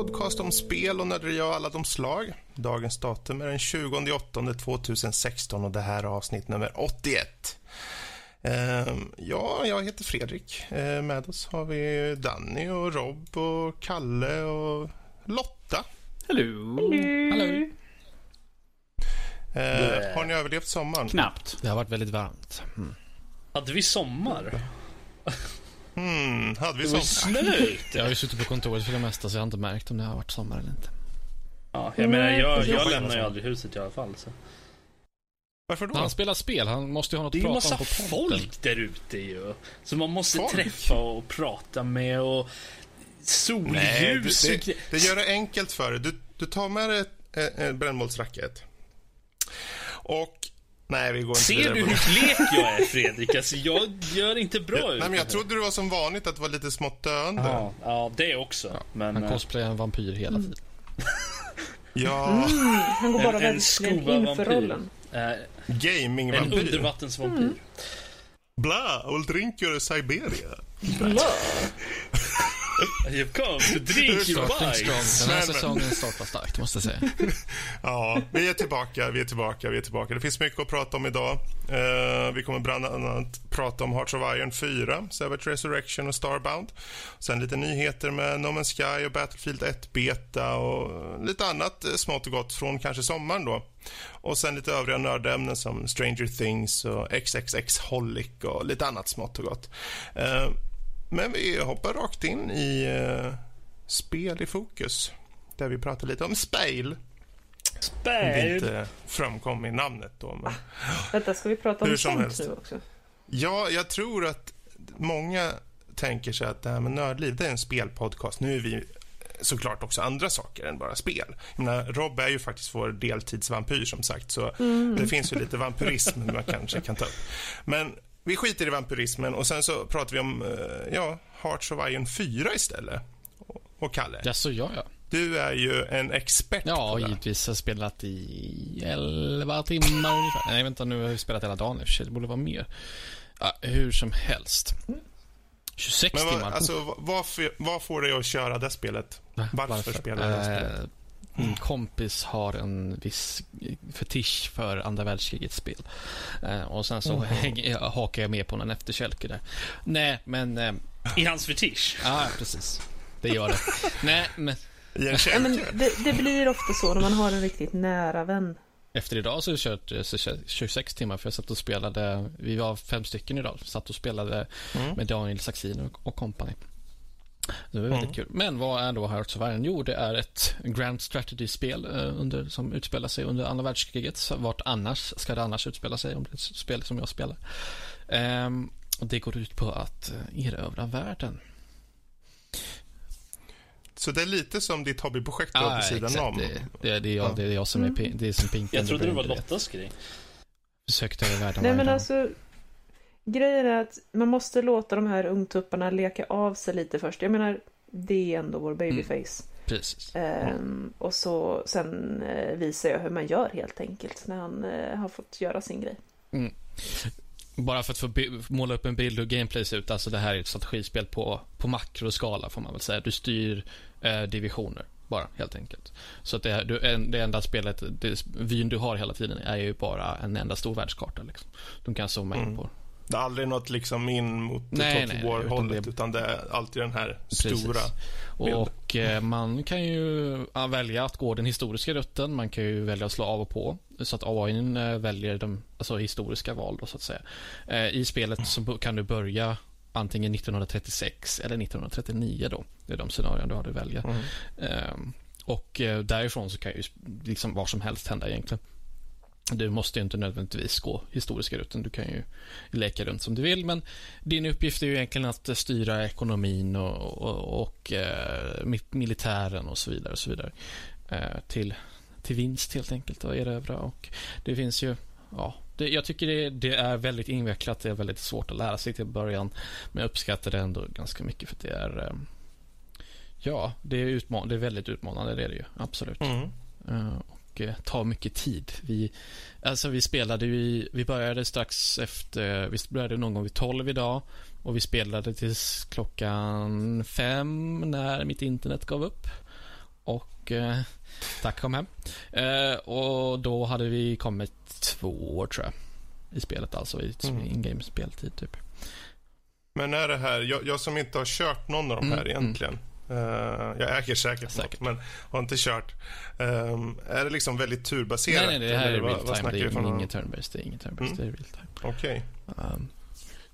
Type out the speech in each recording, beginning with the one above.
podcast om spel och nörderi av alla de slag. Dagens datum är den 20 augusti 2016 och det här är avsnitt nummer 81. Ehm, ja, jag heter Fredrik. Ehm, med oss har vi Danny och Rob och Kalle och Lotta. Hello. Hallå. Ehm, har ni överlevt sommaren? Knappt. Det har varit väldigt varmt. Mm. Hade vi sommar? Hmm, hade vi Det sommar? slut. Jag har ju suttit på kontoret för det mesta så jag har inte märkt om det har varit sommar eller inte. Ja, jag menar, jag, jag lämnar ju aldrig huset i alla fall. Så. Varför då? Han spelar spel, han måste ju ha något Det är att ju prata massa om på podden. folk där ute ju. Som man måste Folk? träffa och prata med och Nej, det, solljus det, det gör det enkelt för dig. Du, du tar med dig ett, brännbollsracket. Och... Nej, vi går inte Ser du hur blek jag är Fredrik? Alltså, jag gör inte bra ut. Nej, men jag trodde det var som vanligt att det var lite smått döende. Ja, ja, det också. Men Han eh, cosplayar en vampyr hela tiden. Ja, Han går bara en, en rollen. En gamingvampyr. undervattensvampyr. Bla, I will drink your Siberia. You've come to drink your bites. Den här säsongen startar starkt, måste jag säga. Ja, vi är tillbaka, vi är tillbaka, vi är tillbaka. Det finns mycket att prata om idag. Eh, vi kommer bland annat prata om Hearts of Iron 4, Sabbath Resurrection och Starbound. Sen lite nyheter med No Man's Sky och Battlefield 1 Beta och lite annat eh, smått och gott från kanske sommaren då. Och sen lite övriga nördämnen som Stranger Things och XXX Holic och lite annat smått och gott. Eh, men vi hoppar rakt in i eh, spel i fokus där vi pratar lite om spel. Det Spärr. inte framkom i namnet då. Men... Vänta, ska vi prata om sånt nu också? Ja, jag tror att många tänker sig att det här med nördliv, det är en spelpodcast. Nu är vi såklart också andra saker än bara spel. Jag menar, Rob är ju faktiskt vår deltidsvampyr som sagt, så det finns ju lite vampyrism man kanske kan ta upp. Men vi skiter i vampyrismen och sen så pratar vi om, eh, ja, Hearts of Iron 4 istället. Och- Kalle, Ja, så ja, ja. du är ju en expert Ja, på det. givetvis. Jag har spelat i 11 timmar ungefär. Nej, vänta, nu har jag spelat hela dagen i och för sig. Det borde vara mer. Ja, hur som helst. 26 Men vad, timmar. alltså, vad- vad, får- dig att köra det spelet? Va? varför spelar du det spelet? Eh, Min kompis har en viss fetisch för andra världskrigets spel. Eh, och sen så häng, hakar jag med på någon efterkälke där. Nej, men... Eh, I hans fetisch. ja, precis. Det gör det. Nej, men Ja, men det, det blir ofta så när man har en riktigt nära vän. efter idag så har jag kört så kört 26 timmar för jag satt och spelade, vi var fem stycken idag, satt och spelade Mm. med Daniel Saxin och, och company. Det var väldigt kul. Men vad är då Hearts of Iron? Jo, det är ett Grand Strategy-spel eh, under, som utspelar sig under andra världskriget. Vart annars ska det annars utspela sig om det är ett spel som jag spelar? Ehm, och det går ut på att eh, erövra världen. Så det är lite som ditt hobbyprojekt då på sidan exakt. om? Det, det, det, är jag, det är jag som är, det är som Pink Jag trodde det var. Lottas grej. Försökte över världen Nej men alltså, grejen är att man måste låta de här ungtupparna leka av sig lite först. Jag menar, det är ändå vår babyface. Precis. Ehm, och så sen eh, visar jag hur man gör helt enkelt när han eh, har fått göra sin grej. Bara för att få måla upp en bild hur gameplay ser ut. Alltså det här är ett strategispel på, på makroskala får man väl säga. Du styr eh, divisioner bara helt enkelt. Så att det, här, du, en, det enda spelet, det, vyn du har hela tiden är ju bara en enda stor världskarta. Liksom. Du kan zooma in Mm. på. Det är aldrig något liksom in mot Nej, Total War-hållet, utan utan, det- är alltid den här Precis. stora. Och eh, man kan ju ja, välja att gå den historiska rutten. Man kan ju välja att slå av och på. Så att AI eh, väljer de alltså, historiska val då, så att säga. Eh, I spelet så kan du börja antingen 1936 eller 1939 då. Det är de scenarion du har att välja. Mm. Ehm, och eh, därifrån så kan ju liksom vad som helst hända egentligen. Du måste ju inte nödvändigtvis gå historiska rutten. Du kan ju leka runt som du vill. Men din uppgift är ju egentligen att eh, styra ekonomin och, och, och eh, mi- militären och så vidare. Och så vidare eh, till, till vinst helt enkelt och erövra. Och det finns ju, ja, det, jag tycker det, det är väldigt invecklat. Det är väldigt svårt att lära sig till början. Men jag uppskattar det ändå ganska mycket för det är eh, Ja, det är, utman- det är väldigt utmanande, det är det ju. Absolut. Mm. Och eh, tar mycket tid. Vi, alltså vi spelade ju, vi började strax efter, vi började någon gång vid 12 idag och vi spelade tills klockan fem när mitt internet gav upp. och eh, tack kom hem. Eh, och då hade vi kommit två år tror jag. I spelet alltså, i Mm. in-game speltid typ. Men är det här, jag, jag som inte har kört någon av de här Mm, egentligen. Eh, jag äger säkert, Säkert. Något, men har inte kört. Ehm, är det liksom väldigt turbaserat? Nej, nej, det här är real time. Det är inget turn-based. Det är inget turn-based. Mm. Det är real time. Okej. Um,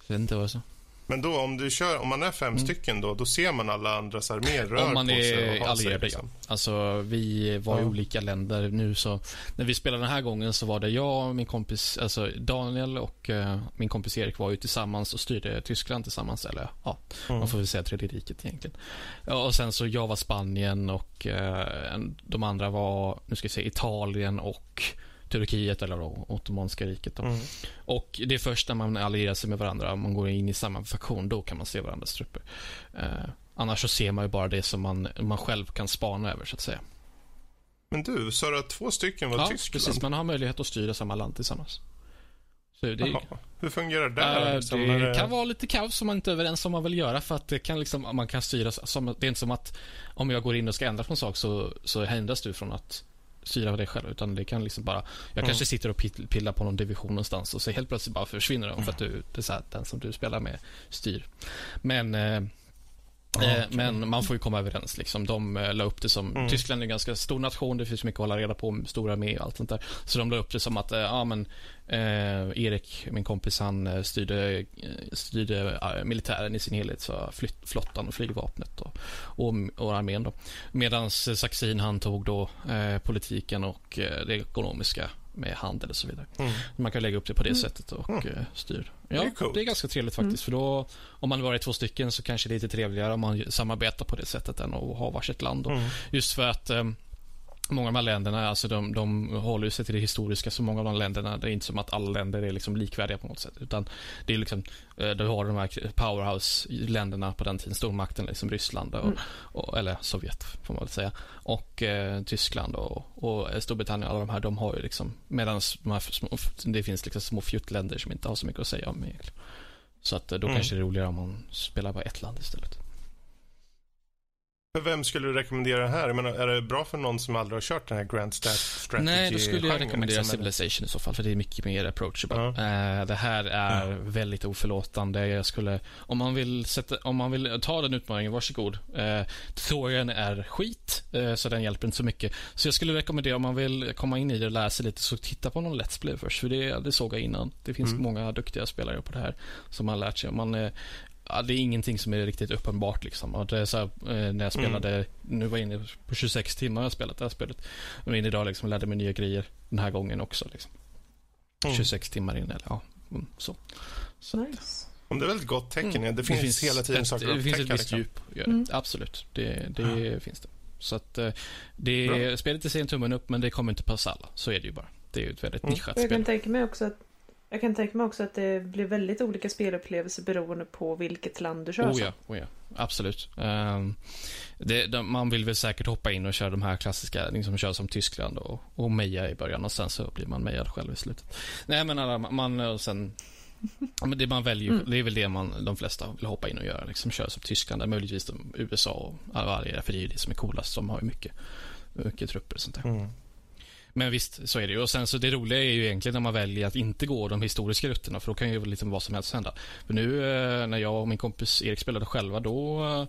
jag vet inte vad jag sa. Men då om du kör, om man är fem stycken då, då ser man alla andras arméer rör Mm. Om man på sig och är har sig, allierad, ja. liksom. Alltså, vi var i Ja. olika länder nu så... När vi spelade den här gången så var det jag och min kompis, alltså Daniel och eh, min kompis Erik var ju tillsammans och styrde Tyskland tillsammans. Eller ja, Mm. man får väl säga Tredje riket egentligen. Ja, och sen så jag var Spanien och en- de andra var, nu ska vi se, Italien och Turkiet eller då, Ottomanska riket. Då. Mm. Och det är först när man allierar sig med varandra, om man går in i samma faktion, då kan man se varandras trupper. Eh, annars så ser man ju bara det som man, man själv kan spana över, så att säga. Men du, sa du att två stycken var ja, Tyskland? precis. Man har möjlighet att styra samma land tillsammans. Så det. Hur fungerar det? där? Eh, liksom, det när kan vara lite kaos om man inte är överens om vad man vill göra för att det kan liksom, man kan styra som, det är inte som att om jag går in och ska ändra på en sak så, så hindras du från att styra det själv utan det kan liksom bara, jag Mm. kanske sitter och pill- pillar på någon division någonstans och så helt plötsligt bara försvinner de för att du, det är så här, den som du spelar med styr. Men eh, okej. Men man får ju komma överens. Liksom. De eh, la upp det som... Mm. Tyskland är en ganska stor nation. Det finns mycket att hålla reda på. Stora med och allt sånt där. Så de la upp det som att, eh, ja men eh, Erik, min kompis, han styrde, styrde militären i sin helhet. Så flytt, flottan och flygvapnet och, och, och armén då. Medan Saxin, han tog då eh, politiken och det ekonomiska med handel och så vidare. Mm. Man kan lägga upp det på det Mm. sättet och Mm. eh, styr. Det Ja, är coolt. det är ganska trevligt faktiskt. För då, om man bara är två stycken så kanske det är lite trevligare om man samarbetar på det sättet än att ha varsitt land. Mm. Just för att eh, många av de här länderna, alltså de, de håller sig till det historiska. Så många av de länderna, det är inte som att alla länder är liksom likvärdiga på något sätt. Utan det är liksom, eh, du har de här powerhouse-länderna på den tiden, stormakten, liksom Ryssland och, Mm. och, eller Sovjet får man väl säga. Och eh, Tyskland och, och Storbritannien, alla de här, de har ju liksom, medan de här små, det finns liksom små fjuttländer som inte har så mycket att säga om egentligen. Så att eh, då Mm. kanske det är roligare om man spelar bara ett land istället. För vem skulle du rekommendera det här? Jag menar, är det bra för någon som aldrig har kört den här Grand Strategy Nej, då skulle jag rekommendera liksom, eller? Civilization i så fall, för det är mycket mer approachable. Ja. Eh, det här är Ja. väldigt oförlåtande. Jag skulle, om man vill, sätta, om man vill ta den utmaningen, varsågod. Uh, tutorialen är skit, eh, så den hjälper inte så mycket. Så jag skulle rekommendera, om man vill komma in i det och lära sig lite, så titta på någon Let's Play först, för det, det såg jag innan. Det finns Mm. många duktiga spelare på det här som har lärt sig. Man, eh, Ja, det är ingenting som är riktigt uppenbart liksom. Och det är så här, eh, när jag spelade, nu var jag inne på 26 timmar har jag spelat det här spelet. Och in idag liksom lärde mig nya grejer den här gången också. Liksom. Mm. 26 timmar in eller ja, mm, så. så. Nice. Om det är väldigt gott tecken. Mm. Det, finns hela tiden ett, saker Det att finns upptäcka. ett visst Liksom. djup. Ja, Mm. Absolut, det, det finns det. Så att eh, det, spelet är en tummen upp men det kommer inte passa alla. Så är det ju bara. Det är ju ett väldigt Mm. nischat Och jag spel. kan tänka mig också att jag kan tänka mig också att det blir väldigt olika spelupplevelser beroende på vilket land du kör Oh ja, oh ja, absolut. Ehm, det, de, man vill väl säkert hoppa in och köra de här klassiska, liksom köra som Tyskland och, och meja i början och sen så blir man mejad själv i slutet. Nej men alla, man, och sen men det man väljer, Mm. det är väl det man, de flesta vill hoppa in och göra. Liksom köra som Tyskland, där möjligtvis de, USA och alla för det är ju det som är coolast. De har ju mycket, mycket trupper och sånt där. Mm. Men visst, så är det ju. Och sen så det roliga är ju egentligen när man väljer att inte gå de historiska rutterna, för då kan ju liksom vad som helst hända. För nu eh, när jag och min kompis Erik spelade själva, då eh,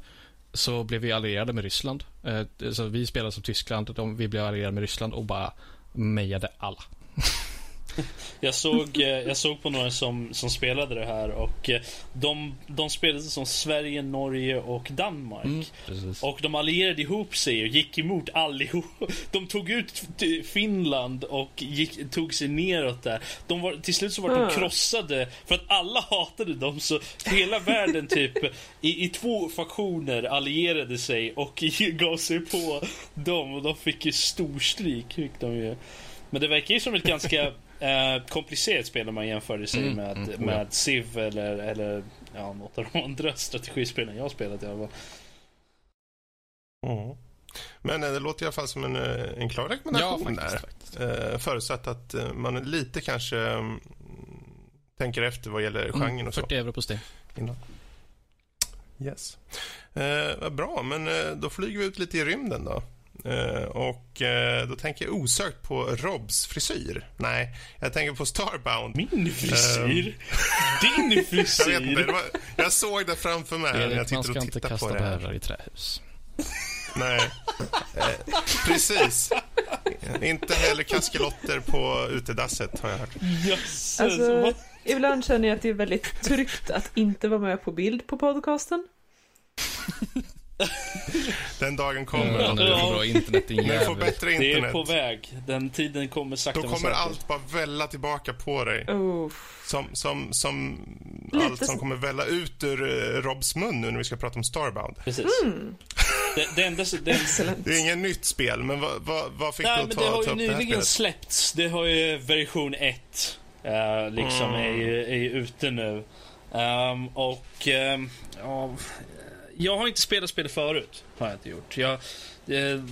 så blev vi allierade med Ryssland. Eh, så vi spelade som Tyskland, de, vi blev allierade med Ryssland och bara mejade alla. Jag såg, eh, jag såg på några som, som spelade det här och eh, de, de spelade som Sverige, Norge och Danmark. Mm. Och de allierade ihop sig och gick emot allihop. De tog ut Finland och gick, tog sig neråt där. De var, till slut så var de Ah. krossade för att alla hatade dem. Så hela världen typ i, i två faktioner allierade sig och gav sig på dem. Och de fick ju storstryk. Fick de ju. Men det verkar ju som ett ganska eh, komplicerat spel om man jämför det sig Mm, med, mm, oh ja. med Civ eller, eller ja, något av de andra strategispelen jag har spelat i alla fall. Mm. Men eh, det låter i alla fall som en, eh, en klar Ja, rekommendation faktiskt. där. faktiskt. Eh, förutsatt att man lite kanske mm, tänker efter vad gäller genren Mm, och så. 40 euro på Steam. Innan. Yes. Eh, vad bra, men eh, då flyger vi ut lite i rymden då. Eh, och eh, då tänker jag osökt på Robs frisyr. Nej, jag tänker på Starbound. Min frisyr? Din Jag, vet inte, frisyr? var, jag såg det framför mig när jag Erik, man ska och inte kasta bävrar i trähus. Nej, eh, precis. Inte heller kaskelotter på utedasset har jag hört. Jösses. Alltså, ibland känner jag att det är väldigt tryggt att inte vara med på bild på podcasten. Den dagen Mm, kommer. när du får bra internet din När du får bättre Det är internet. på väg. Den tiden kommer sakta Då kommer säkert. allt bara välla tillbaka på dig. Oh. Som, som, som Lite allt som kommer välla ut ur eh, Robs mun nu när vi ska prata om Starbound. Precis. Det, det enda, det. Det är inget nytt spel, men vad, vad, vad fick Nej, du att men ta, det har ta ju upp det här nyligen spelet? släppts. Det har ju version 1. eh, liksom är, ju, är ju ute nu. Ehm, och ehm, ja, jag har inte spelat spelet förut. Har jag inte gjort. Jag, eh,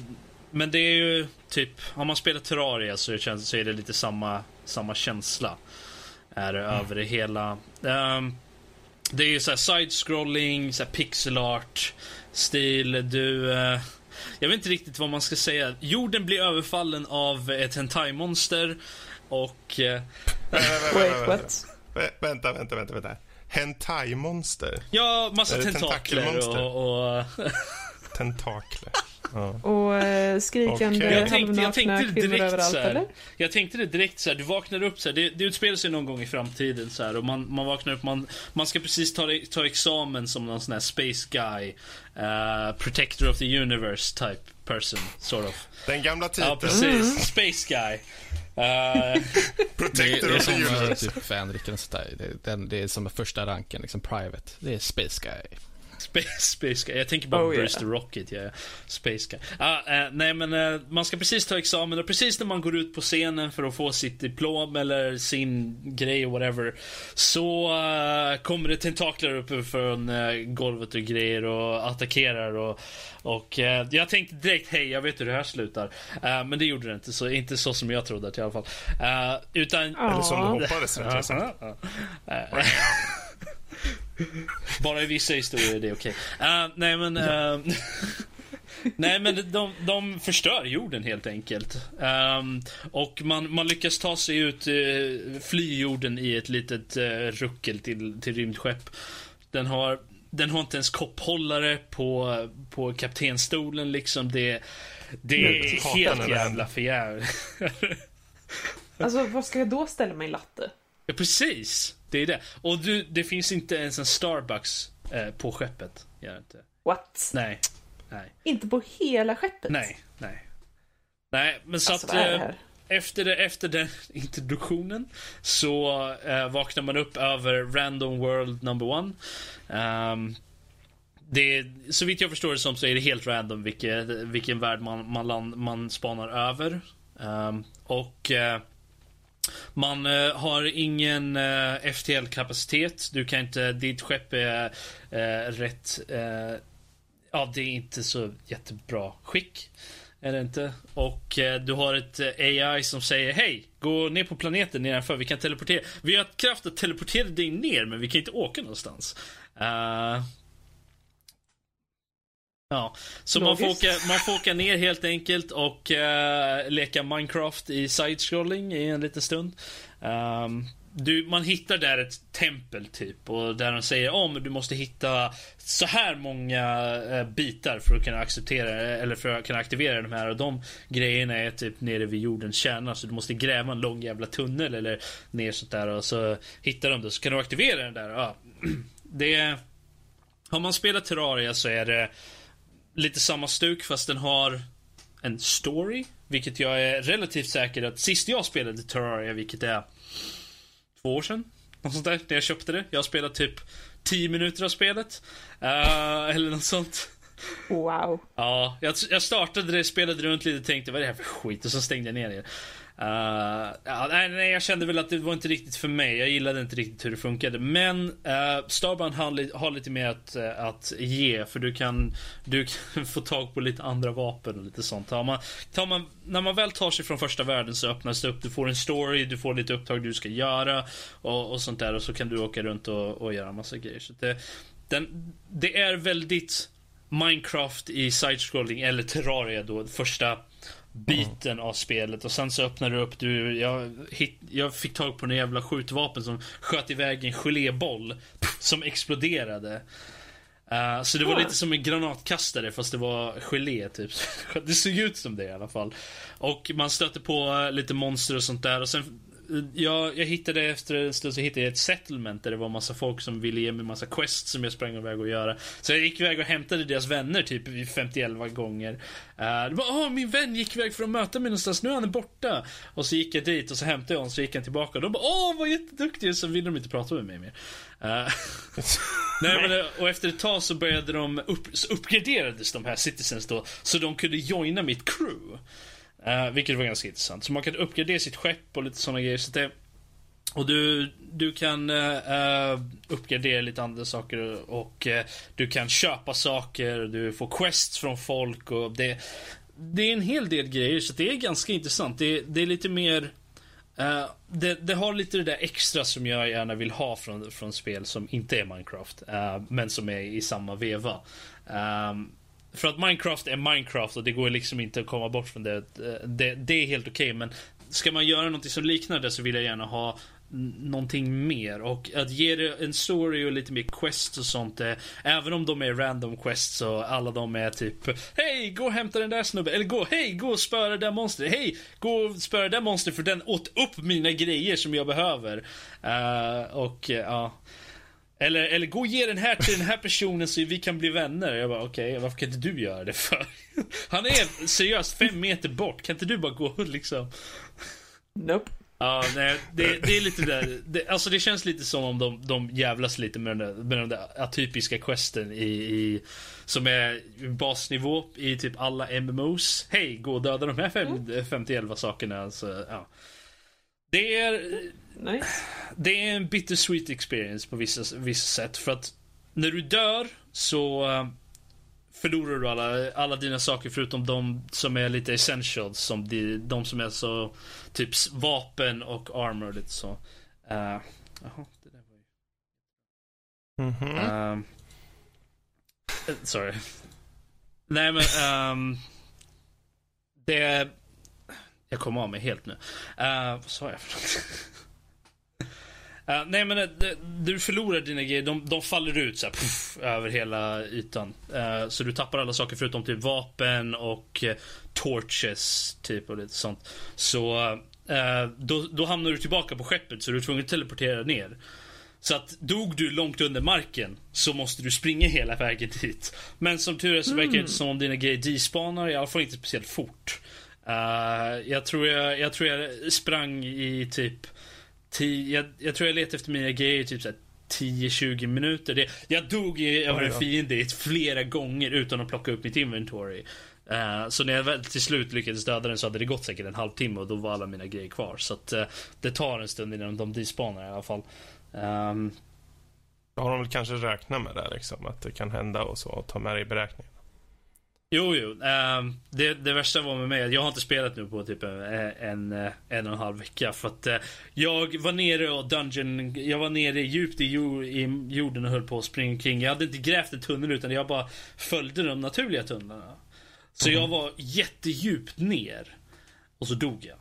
men det är ju typ, har man spelat Terraria så, känns, så är det lite samma, samma känsla. Är det över det hela. Ehm, det är ju så här side-scrolling, så pixel art stil. Du... eh, jag vet inte riktigt vad man ska säga. Jorden blir överfallen av ett hentai-monster och... eh, Wait, what? Vä- Vänta, vänta, vänta. vänta. Hentai-monster. Ja, massa tentakler och... och Tentakler. Ja. Och eh, skrikande Okej. jag, tänkte, jag tänkte kvinnor direkt överallt, så här, eller? Jag tänkte det direkt så här, du vaknar upp så här, det, det utspelar sig någon gång i framtiden så här, och man, man vaknar upp, man, man ska precis ta, ta examen som någon sån här space guy, eh, protector of the universe type person, sort of. Den gamla titeln. Ja, precis. Space guy. Eh, Det, Protector det är of the som eh, Universe. typ fanriken och sådär. Det, det är som första ranken, liksom private. Det är Space Guy. Space, Space Guy. Jag tänker bara Oh, yeah. The Rocket. Ja. Space Guy. Ah, eh, nej, men eh, man ska precis ta examen och precis när man går ut på scenen för att få sitt diplom eller sin grej och whatever. Så eh, kommer det tentakler upp från uh, golvet och grejer och attackerar. Och, och eh, jag tänkte direkt, hej, jag vet hur det här slutar. Eh, men det gjorde det inte. Så, inte så som jag trodde att i alla fall. Eh, utan... Eller som du hoppades rättare sagt. Ja, ja, ja. Eh, Bara i vissa historier är det okej. Eh, nej men... eh, nej men de, de förstör jorden helt enkelt. Ehm, och man, man lyckas ta sig ut, uh, fly jorden i ett litet uh, ruckel till, till rymdskepp. Den har, den har inte ens kopphållare på, på kaptenstolen liksom. Det, det är helt jävla förjävligt. Alltså, vad ska jag då ställa mig latte? Ja, precis. Det är det. Och du, det finns inte ens en Starbucks eh, på skeppet. Gör inte. What? Nej. Nej. Inte på hela skeppet? Nej. Nej. Nej, men så Alltså, att eh, efter, det, efter den introduktionen så eh, vaknar man upp över Random World number one. Ehm, det så vitt jag förstår det som så är det helt random vilken, vilken värld man, man, land, man spanar över. Ehm, och eh, man eh, har ingen eh, FTL-kapacitet. Du kan inte, ditt skepp är eh, rätt, eh, ja det är inte så jättebra skick. Är det inte? Och eh, du har ett eh, AI som säger Hej, gå ner på planeten nedanför. Vi kan teleportera. Vi har kraft att teleportera dig ner, men vi kan inte åka någonstans. Eh, Ja, så man får, åka, man får åka ner helt enkelt och eh, leka Minecraft i side-scrolling i en liten stund. Ehm, du, man hittar där ett tempel typ och där de säger om du måste hitta så här många eh, bitar för att kunna acceptera eller för att kunna aktivera de här och de grejerna är typ nere vid jordens kärna så du måste gräva en lång jävla tunnel eller ner sånt där och så hittar de det så kan du aktivera den där. Ja. Det har man spelat Terraria så är det lite samma stuk fast den har en story. Vilket jag är relativt säker att sist jag spelade Terraria, vilket är två år sedan. Något sånt där, när jag köpte det. Jag har spelat typ 10 minuter av spelet. Eh, eller något sånt. Wow. Ja, jag, jag startade det, spelade runt lite och tänkte vad är det här för skit? Och så stängde jag ner det. Uh, ja, nej, nej, jag kände väl att det var inte riktigt för mig. Jag gillade inte riktigt hur det funkade. Men eh, uh, Starbound har, har lite mer att, eh, att ge. För du kan, du kan få tag på lite andra vapen och lite sånt. Tar man, tar man, när man väl tar sig från första världen så öppnas det upp. Du får en story, du får lite uppdrag du ska göra. Och, och sånt där. Och så kan du åka runt och, och göra massa grejer. Så det, den, det är väldigt Minecraft i side-scrolling eller Terraria då, första biten av spelet och sen så öppnar du upp, du, jag, hit, jag fick tag på en jävla skjutvapen som sköt iväg en geléboll som exploderade. Uh, så det var lite som en granatkastare fast det var gelé typ. Det såg ut som det i alla fall. Och man stötte på lite monster och sånt där och sen jag, jag hittade efter en stund så hittade jag ett settlement där det var massa folk som ville ge mig massa quests som jag sprang iväg och göra. Så jag gick iväg och hämtade deras vänner typ 51 gånger. Eh, uh, det var, Åh, min vän gick iväg för att möta mig någonstans, nu är han borta. Och så gick jag dit och så hämtade jag honom, så gick han tillbaka och de bara Åh, vad jätteduktig! Och så ville de inte prata med mig mer. Uh, nej, men, eh, och efter ett tag så började de upp, så uppgraderades de här citizens då, så de kunde joina mitt crew. Uh, vilket var ganska intressant. Så man kan uppgradera sitt skepp och lite sådana grejer. Så det, och du, du kan uh, uppgradera lite andra saker och uh, du kan köpa saker, du får quests från folk och det, det är en hel del grejer så det är ganska intressant. Det, det är lite mer uh, det, det, har lite det där extra som jag gärna vill ha från, från spel som inte är Minecraft, men som är i samma veva. Um, för att Minecraft är Minecraft och det går liksom inte att komma bort från det. Det, det är helt okej, okay, men ska man göra något som liknar det så vill jag gärna ha någonting mer och att ge det en story och lite mer quests och sånt. Eh, även om de är random quests och alla de är typ Hej, gå och hämta den där snubben. Eller gå, hej, gå och spöra det där monstret. Hej, gå och spöra det där monstret för den åt upp mina grejer som jag behöver. Uh, och ja. Uh, eller, eller gå och ge den här till den här personen så vi kan bli vänner. Jag bara, okej, okay, varför kan inte du göra det för? Han är seriöst fem meter bort. Kan inte du bara gå liksom? Nope. Ja, nej, det, det är lite där. Det, alltså det känns lite som om de, de jävlas lite med den där, med den där atypiska questen i, i som är basnivå i typ alla MMOs. Hej, gå och döda de här fem, mm. 50 sakerna. Alltså, ja. Det är Nice. Det är en bittersweet experience på vissa, vissa sätt. För att när du dör så uh, förlorar du alla, alla dina saker förutom de som är lite essentials. Som de, de som är så typ vapen och armor lite så. Uh, det där var ju... Mm -hmm. uh, sorry. Nej men um, det... Jag kommer av mig helt nu. Uh, vad sa jag för något? Uh, nej men uh, du förlorar dina grejer, de, de faller ut så här, puff, över hela ytan. Uh, så du tappar alla saker förutom typ vapen och torches typ och lite sånt. Så då, då hamnar du tillbaka på skeppet så du är tvungen att teleportera ner. Så att dog du långt under marken så måste du springa hela vägen dit. Men som tur är så verkar det inte som om dina grejer despanar, i alla fall inte speciellt fort. Jag, tror jag, jag tror jag sprang i typ tio, jag, jag tror jag letade efter mina grejer typ såhär 10-20 minuter. Det, jag dog över en fiende flera gånger utan att plocka upp mitt inventory. Uh, så när jag väl till slut lyckades döda den så hade det gått säkert en halvtimme och då var alla mina grejer kvar. Så att uh, det tar en stund innan de despanar i alla fall. Um, har de väl kanske räknat med det liksom, att det kan hända och så och ta med det i beräkningen. Jo, jo. Um, det, det värsta var med mig, jag har inte spelat nu på typ en, en, en och en halv vecka. För att uh, jag var nere och dungeon, jag var nere djupt i, jord, i jorden och höll på att springa kring. Jag hade inte grävt en tunnel utan jag bara följde de naturliga tunnlarna. Så mm. jag var jättedjupt ner. Och så dog jag.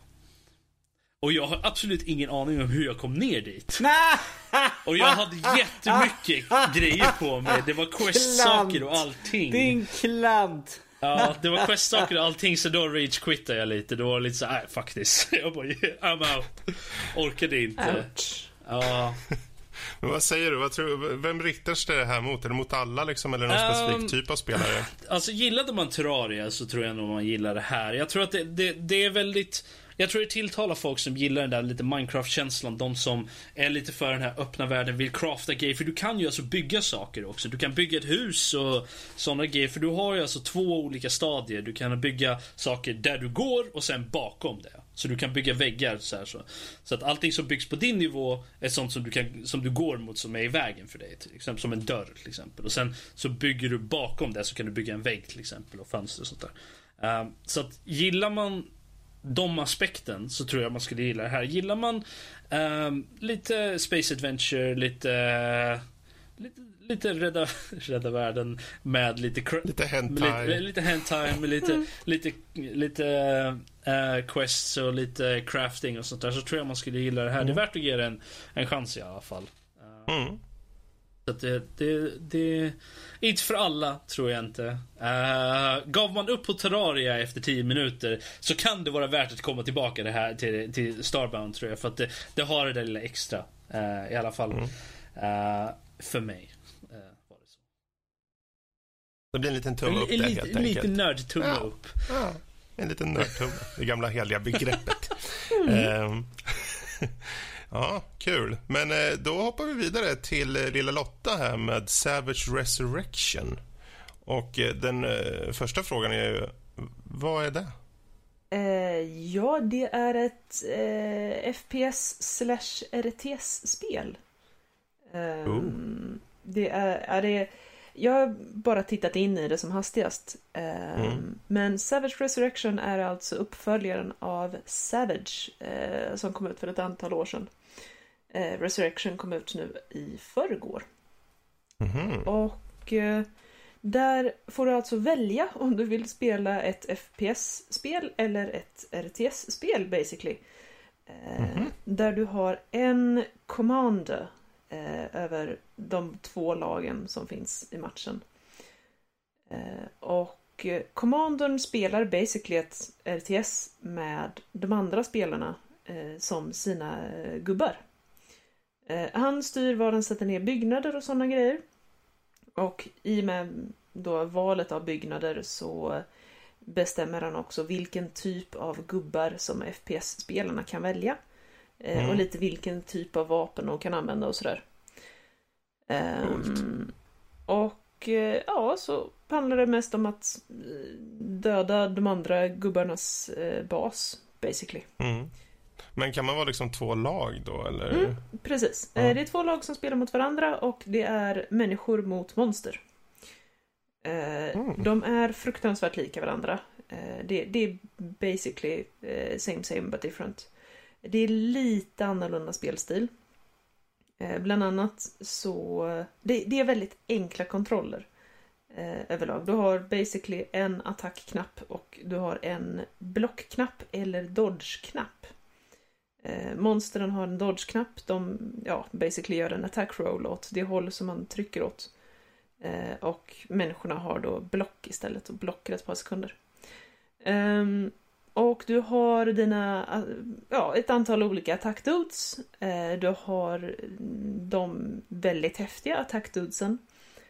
Och jag har absolut ingen aning om hur jag kom ner dit. Och jag hade jättemycket grejer på mig. Det var quest-saker och allting. Din klant. Ja, det var quest-saker och allting så då rage-quittade jag lite. Då var lite så här, faktiskt. Jag bara, I'm out. Orkade inte. Ouch. Ja. Men vad säger du? Vad tror, vem riktar sig det här mot? Är det mot alla liksom, eller någon um, specifik typ av spelare? Alltså gillade man Terraria så tror jag nog man gillar det här. Jag tror att det, det, det är väldigt jag tror det tilltalar folk som gillar den där lite Minecraft-känslan. De som är lite för den här öppna världen, vill crafta grejer. För du kan ju alltså bygga saker också. Du kan bygga ett hus och sådana grejer. För du har ju alltså två olika stadier. Du kan bygga saker där du går och sen bakom det. Så du kan bygga väggar så här så. Så att allting som byggs på din nivå är sånt som du, kan, som du går mot som är i vägen för dig. Till exempel som en dörr till exempel. Och sen så bygger du bakom det så kan du bygga en vägg till exempel och fönster och sånt där. Um, så att gillar man de aspekten så tror jag man skulle gilla det här. Gillar man um, lite Space Adventure, lite lite, lite rädda, rädda världen med lite... Lite med hentai. lite, lite hentai, med lite, lite, lite eh, quests och lite crafting och sånt där. Så tror jag man skulle gilla det här. Det är värt att ge det en, en chans i alla fall. Eh, Mm. Så att det, det, det... Inte för alla, tror jag inte. Uh, gav man upp på Terraria efter 10 minuter så kan det vara värt att komma tillbaka det här till, till Starbound, tror jag. För att det, det har det där lilla extra. eh, I alla fall. Mm. Eh, för mig. var det så. Det blir en liten tumme upp En, där en, helt lite, lite enkelt. nördtumme Ja. upp. Ja, en liten nördtumme. Det gamla heliga begreppet. Mm. Ehm, ja, kul. Men eh, då hoppar vi vidare till eh, lilla Lotta här med Savage Resurrection. Och eh, den första frågan är ju, vad är det? Eh, ja, det är ett eh, FPS slash RTS-spel. Eh, Oh. Det är, är det, jag har bara tittat in i det som hastigast. Eh, Mm. Men Savage Resurrection är alltså uppföljaren av Savage som kom ut för ett antal år sedan. Eh, Resurrection kom ut nu i förrgår. Mhm. Och eh, där får du alltså välja om du vill spela ett FPS-spel eller ett RTS-spel basically. Eh, Mhm. Där du har en commander eh, över de två lagen som finns i matchen. Eh, och eh, commandern spelar basically ett RTS med de andra spelarna eh, som sina gubbar. Eh, han styr var han sätter ner byggnader och sådana grejer. Och i och med då valet av byggnader så bestämmer han också vilken typ av gubbar som FPS-spelarna kan välja. Eh, Mm. Och lite vilken typ av vapen de kan använda och sådär. Ehm, och eh, ja, så handlar det mest om att döda de andra gubbarnas eh, bas, basically. Mm. Men kan man vara liksom två lag då, eller? Mm. Precis. Ja. Eh, Det är två lag som spelar mot varandra och det är människor mot monster. Eh, Mm. De är fruktansvärt lika varandra. Eh, Det, det är basically same same but different. Det är lite annorlunda spelstil. Bland annat så... Det, det är väldigt enkla kontroller överlag. Du har basically en attackknapp och du har en blockknapp eller dodge-knapp. Eh, monstren har en dodge-knapp. De ja, basically gör en attack roll åt det håll som man trycker åt. Eh, och människorna har då block istället och blockar ett par sekunder. Eh, och du har dina, eh, ja, ett antal olika attackdudes. Eh, du har de väldigt häftiga attackdudesen.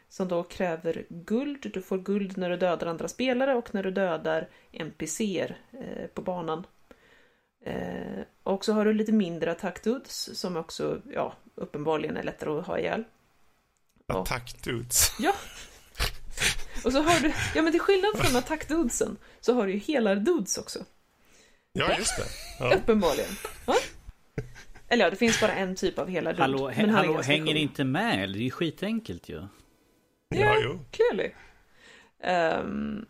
Som då kräver guld. Du får guld när du dödar andra spelare och när du dödar NPCer eh, på banan. Eh, och så har du lite mindre attackdudes som också, ja, uppenbarligen är lättare att ha ihjäl. Ja. Attack dudes. Och så har du, ja men till skillnad från attackdudesen så har du ju hela dudes också. Ja, just det. Ja. Uppenbarligen. Ja? Eller ja, det finns bara en typ av hela dude. Hallå, men han är hallå hänger cool. inte med? Det är ju skitenkelt ju. ja, jo. Clearly. Ehm,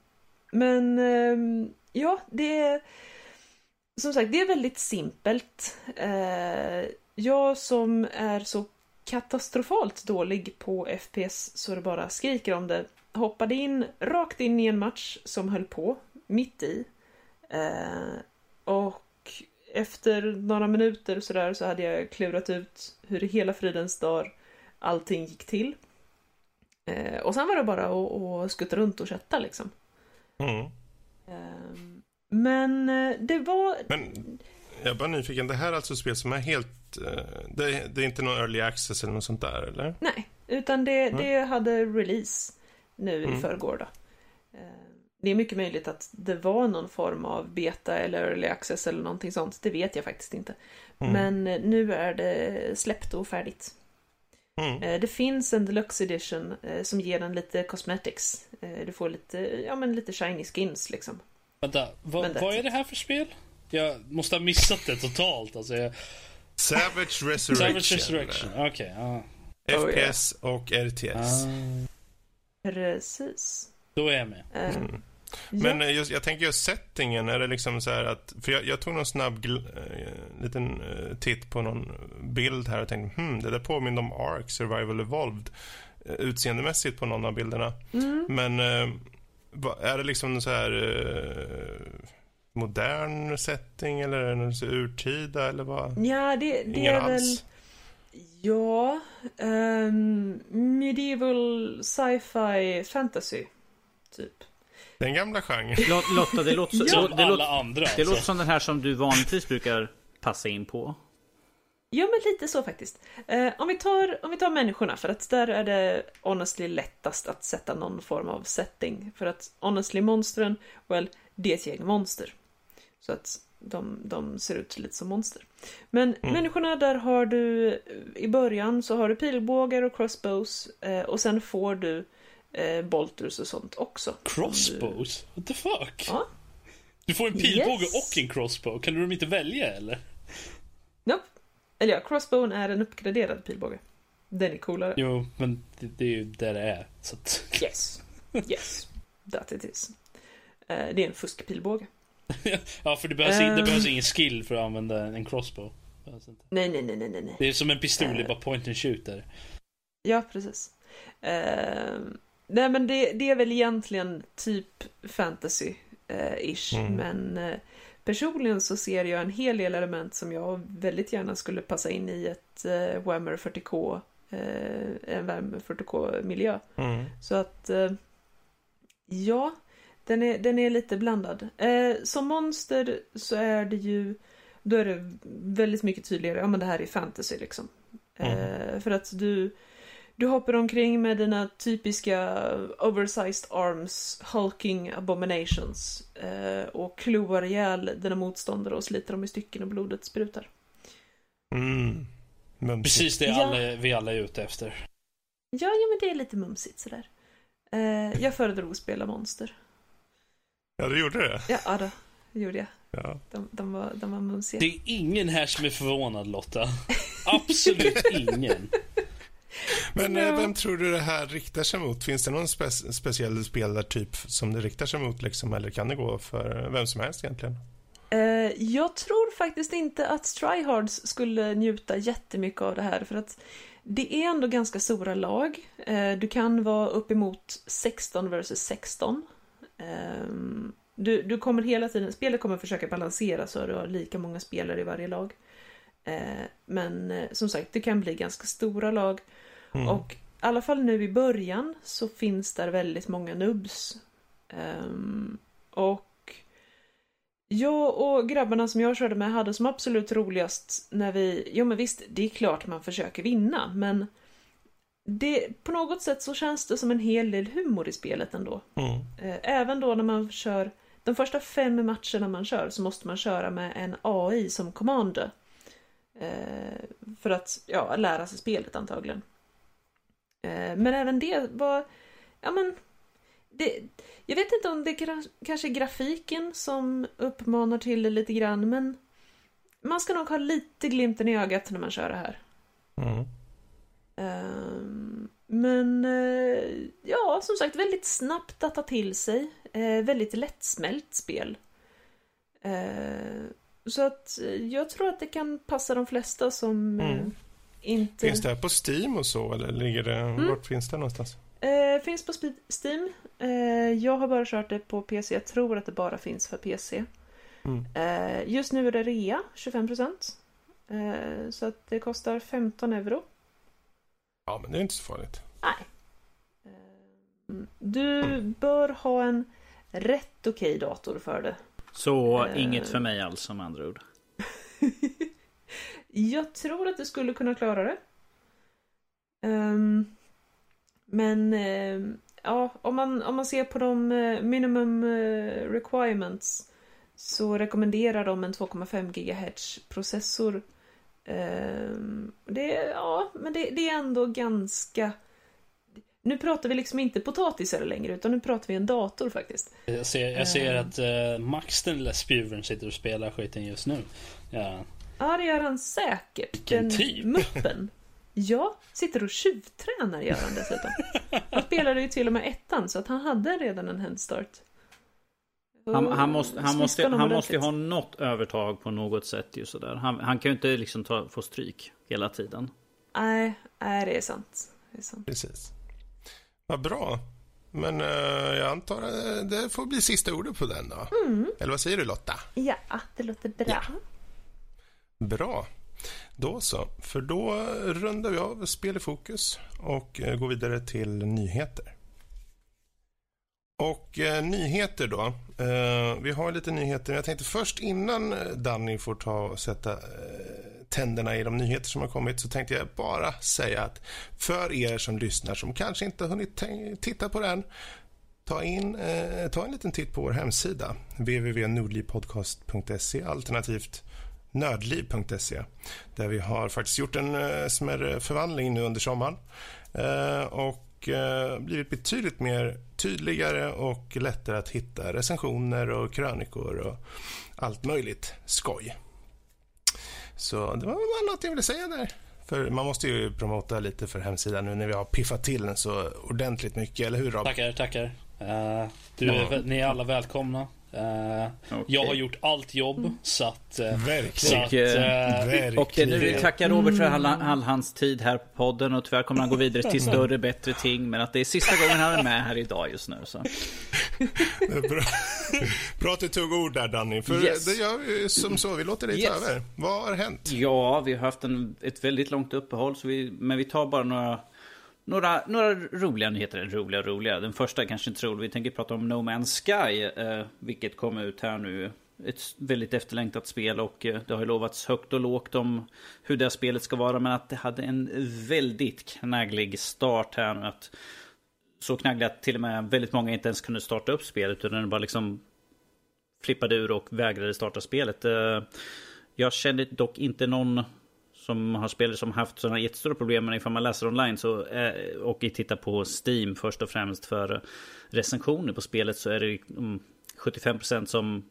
men ehm, ja, det är som sagt, det är väldigt simpelt. Uh, jag som är så katastrofalt dålig på FPS så det bara skriker om det hoppade in rakt in i en match som höll på mitt i. Eh, och efter några minuter sådär så hade jag klurat ut hur i hela fridens dag allting gick till. Eh, och sen var det bara att, att skutta runt och kötta liksom. Mm. Eh, men eh, det var... Men jag är bara nyfiken. Det här är alltså spel som är helt... eh, Det, det är inte någon early access eller något sånt där, eller? Nej, utan det, det hade release nu Mm. i förrgår då. Eh, Det är mycket möjligt att det var någon form av beta eller early access eller någonting sånt. Det vet jag faktiskt inte. Mm. Men nu är det släppt och färdigt. Mm. Det finns en deluxe edition som ger den lite cosmetics. Du får lite, ja men lite shiny skins liksom. Vänta, vad, Men vad är det här för spel? Jag måste ha missat det totalt. Alltså, jag... Savage Resurrection. Savage Resurrection, okej. ja. Oh, yeah. FPS och RTS. Ah, Precis. då är jag med. Eh, Mm. Men eh, just, jag tänker just settingen, är det liksom så här att... För jag, jag tog någon snabb gl, eh, liten eh, titt på någon bild här och tänkte hmm, det där påminner om Ark Survival Evolved utseendemässigt på någon av bilderna. Mm. Men va- är det liksom så här eh, modern setting eller är det så urtida eller vad? Ja, det, det Ingen är väl... alls. Ja, ehm, medieval sci-fi fantasy, typ. Den gamla genren. Lot- Lotta, det låter, så, Som det, alla låter, andra. det alltså. låter som den här som du vanligtvis brukar passa in på. Ja, men lite så faktiskt. Eh, om, vi tar, om vi tar människorna, för att där är det honestly lättast att sätta någon form av setting. För att honestly monstren, well, det är ett gäng monster. Så att de, de ser ut lite som monster. Men människorna, där har du i början så har du pilbågar och crossbows eh, och sen får du eh, bolters och sånt också. Crossbows? What the fuck? Du, ja, Du får en pilbåge Yes. och en crossbow. Kan du dem inte välja eller? nope. Eller ja, crossbowen är en uppgraderad pilbåge. Den är coolare. Jo, men det, det är ju där det är. Så att... Yes. Yes. That it is. Eh, det är en fuskpilbåge. ja, för det behövs, in, det Ehm. behövs ingen skill för att använda en crossbow. Nej, nej, nej, nej, nej. Det är som en pistol, det är Eh. bara point and shoot där. Ja, precis. Eh, nej, men det, det är väl egentligen typ fantasy-ish. Mm. Men eh, personligen så ser jag en hel del element som jag väldigt gärna skulle passa in i ett eh, Whammer 40K, eh, en Whammer 40K-miljö. Mm. Så att, eh, ja, den är, den är lite blandad. Eh, som monster så är det ju, då är det väldigt mycket tydligare, ja men det här är fantasy liksom. Eh, för att du, du hoppar omkring med dina typiska oversized arms, hulking abominations eh, och kloar ihjäl dina motståndare och sliter dem i stycken och blodet sprutar. Mm. Mumsigt. Precis det Ja. alla, vi alla är ute efter. Ja, ja men det är lite mumsigt sådär. Eh, jag föredrog att spela monster. Ja, du gjorde det? Ja, ja då, det gjorde jag. Ja. De, de, var, de var mumsiga. Det är ingen här som är förvånad Lotta. Absolut ingen. Men eh, Ja. vem tror du det här riktar sig mot? Finns det någon spe- speciell spelartyp som det riktar sig mot liksom? Eller kan det gå för vem som helst egentligen? Eh, jag tror faktiskt inte att Tryhards skulle njuta jättemycket av det här för att det är ändå ganska stora lag. Eh, du kan vara uppemot 16 versus 16. Ehm, du, du kommer hela tiden, spelet kommer försöka balansera så du har lika många spelare i varje lag. Eh, men eh, som sagt, det kan bli ganska stora lag. Mm. Och i alla fall nu i början så finns där väldigt många nubbs. Ehm, och jag och grabbarna som jag körde med hade som absolut roligast när vi, ja men visst, det är klart man försöker vinna, men det, på något sätt så känns det som en hel del humor i spelet ändå. Mm. Eh, Även då när man kör, de första fem matcherna man kör så måste man köra med en AI som commander. Eh, för att, ja, lära sig spelet antagligen. Eh, men även det var, ja men, det, jag vet inte om det kanske är grafiken som uppmanar till det lite grann, men man ska nog ha lite glimten i ögat när man kör det här. Mm. Ehm, men eh, ja, som sagt, väldigt snabbt att ta till sig. Eh, väldigt lättsmält spel. Eh, så att eh, jag tror att det kan passa de flesta som eh, Mm. inte... Finns det här på Steam och så? Eller ligger det, Mm. vart finns det någonstans? Eh, finns på Steam. Eh, jag har bara kört det på PC. Jag tror att det bara finns för PC. Mm. Eh, just nu är det rea, 25%. Eh, så att det kostar 15 euro. Ja, men det är inte så farligt. Nej. Eh, Du bör ha en rätt okej dator för det. Så Eh. inget för mig alls om andra ord. Jag tror att du skulle kunna klara det. Ehm, men ehm, ja, om man, om man ser på de eh, minimum eh, requirements så rekommenderar de en 2,5 GHz processor. Ehm, det, ja, men det, det är ändå ganska... Nu pratar vi liksom inte potatisar längre utan nu pratar vi en dator faktiskt. Jag ser, jag ser Ehm. att uh, Max den lilla spjuvern sitter och spelar skiten just nu. Ja. Ja, det gör han säkert. Vilken Den typ. muppen. Ja, sitter och tjuvtränar gör han dessutom. Han spelade ju till och med ettan så att han hade redan en headstart. Han, han, måste, han, måste, han måste ju ha något övertag på något sätt. Ju sådär. Han, han kan ju inte liksom ta, få stryk hela tiden. Nej, nej, det är sant. Det är sant. Precis. Vad bra. Men eh, jag antar att det får bli sista ordet på den då. Eller vad säger du Lotta? Ja, det låter bra. Bra. Då så, för då rundar vi av spel i fokus och eh, går vidare till nyheter. Och eh, nyheter då. Eh, vi har lite nyheter. Jag tänkte först innan eh, Danny får ta och sätta eh, tänderna i de nyheter som har kommit så tänkte jag bara säga att för er som lyssnar som kanske inte har hunnit titta på den Ta, in, eh, ta en liten titt på vår hemsida www.nordlivpodcast.se alternativt nördliv.se där vi har faktiskt gjort en eh, smärre förvandling nu under sommaren eh, och eh, blivit betydligt mer tydligare och lättare att hitta recensioner och krönikor och allt möjligt skoj. Så det var bara något jag ville säga där. För man måste ju promota lite för hemsidan nu när vi har piffat till den så ordentligt mycket, eller hur Rob? Tackar, tackar. Eh, du, Ja. är vä- ni är alla välkomna. Eh, Jag har gjort allt jobb så att... eh, så Verkligen. att Och, eh, eh, Verkligen. Och eh, nu vill vi tacka Robert för all, all hans tid här på podden och tyvärr kommer han gå vidare till större, bättre ting. Men att det är sista gången han är med här idag just nu. Så. Bra. Bra tog ord där Danny, för Yes. det gör vi som så. Vi låter dig ta Yes. över. Vad har hänt? Ja, vi har haft en, ett väldigt långt uppehåll, så vi, men vi tar bara några, några, några roliga nyheter. Roliga, roliga. Den första är kanske inte rolig. Vi tänker prata om No Man's Sky, eh, vilket kom ut här nu. Ett väldigt efterlängtat spel och eh, det har ju lovats högt och lågt om hur det här spelet ska vara. Men att det hade en väldigt knagglig start här nu. Att, så knagglig att till och med väldigt många inte ens kunde starta upp spelet. Utan den bara liksom flippade ur och vägrade starta spelet. Eh, jag kände dock inte någon som har spelare som haft sådana jättestora problem. Men ifall man läser online så, eh, och tittar på Steam först och främst för recensioner på spelet så är det 75% mm, som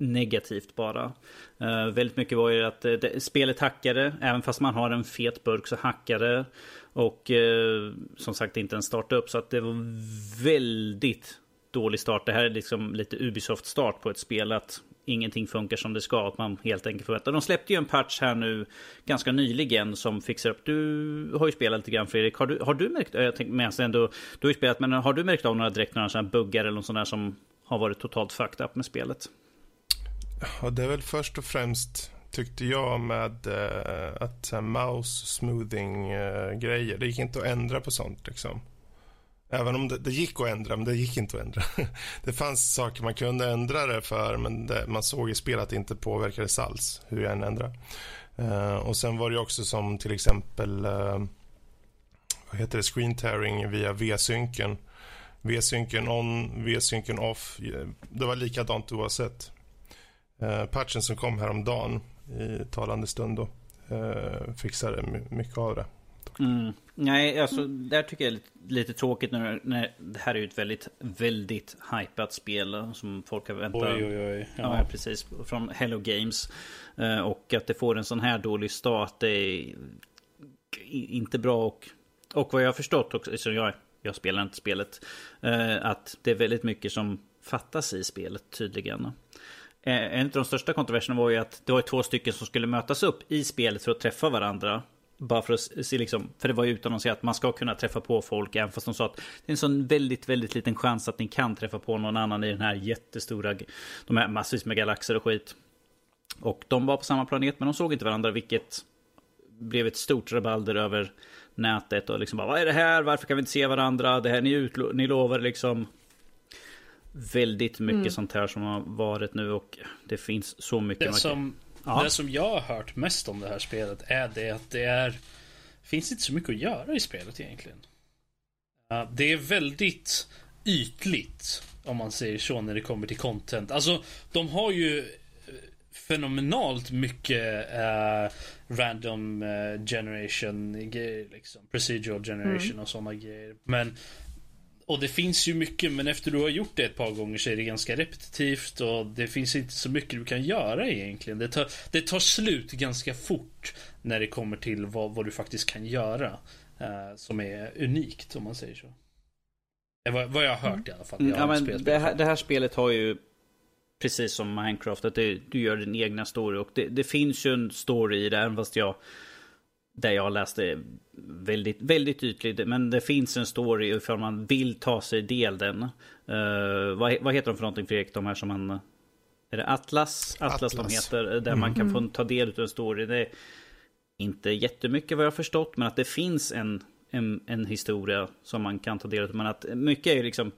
negativt bara. Uh, väldigt mycket var ju att eh, det, spelet hackade, även fast man har en fet burk så hackade Och uh, som sagt inte en startup, upp så att det var väldigt dålig start. Det här är liksom lite Ubisoft start på ett spel att ingenting funkar som det ska. Att man helt enkelt förväntar. De släppte ju en patch här nu ganska nyligen som fixar upp. Du har ju spelat lite grann Fredrik. Har du, har du märkt, jag tänkte med ändå, du har ju spelat men har du märkt av några direkt några sådana här buggar eller något sånt där som har varit totalt fucked up med spelet? Ja, det är väl först och främst tyckte jag med eh, att eh, mouse smoothing eh, grejer. Det gick inte att ändra på sånt liksom. Även om det, det gick att ändra, men det gick inte att ändra. det fanns saker man kunde ändra det för, men det, man såg i spelet att det inte påverkades alls hur jag än ändrade. Eh, och sen var det också som till exempel eh, vad heter det, screen tearing via V-synken. V-synken on, V-synken off. Eh, det var likadant oavsett. Eh, patchen som kom häromdagen i talande stund då eh, fixade my- mycket av det. Mm. Nej, alltså där tycker jag är lite, lite tråkigt när, när det här är ju ett väldigt, väldigt hypat spel som folk har väntat. Oj, oj, oj. Ja, Ja. precis. Från Hello Games. Eh, Och att det får en sån här dålig start det är inte bra. Och, och vad jag har förstått också, så jag, jag spelar inte spelet, eh, att det är väldigt mycket som fattas i spelet tydligen. Eh, en av de största kontroverserna var ju att det var två stycken som skulle mötas upp i spelet för att träffa varandra. Bara för att se liksom, för det var ju utannonserat att man ska kunna träffa på folk även fast de sa att det är en sån väldigt, väldigt liten chans att ni kan träffa på någon annan i den här jättestora, de här massvis med galaxer och skit. Och de var på samma planet men de såg inte varandra vilket blev ett stort rabalder över nätet och liksom bara vad är det här? Varför kan vi inte se varandra? Det här ni, utlo- ni lovar liksom väldigt mycket sånt här som har varit nu och det finns så mycket Det som, Ja. det som jag har hört mest om det här spelet är det att det är finns inte så mycket att göra i spelet egentligen. Det är väldigt ytligt om man säger så när det kommer till content. Alltså de har ju eh, fenomenalt mycket eh, random eh, generation grejer liksom. Procedural generation och sådana grejer. Men och det finns ju mycket men efter du har gjort det ett par gånger så är det ganska repetitivt och det finns inte så mycket du kan göra egentligen. Det tar, det tar slut ganska fort när det kommer till vad, vad du faktiskt kan göra. Eh, som är unikt om man säger så. Det var vad jag har hört i alla fall. Mm, Ja, men det, här, spelet. det här spelet har ju precis som Minecraft, att det, du gör din egna story. Och det, det finns ju en story i det, även fast jag där jag läste väldigt, väldigt ytligt. Men det finns en story ifall man vill ta sig del den. Uh, vad, vad heter de för någonting Fredrik? De här som man... Är det Atlas? Atlas, Atlas. de heter. Där mm. man kan få ta del av en story. Det är inte jättemycket vad jag har förstått. Men att det finns en, en, en historia som man kan ta del av. Men att mycket är liksom...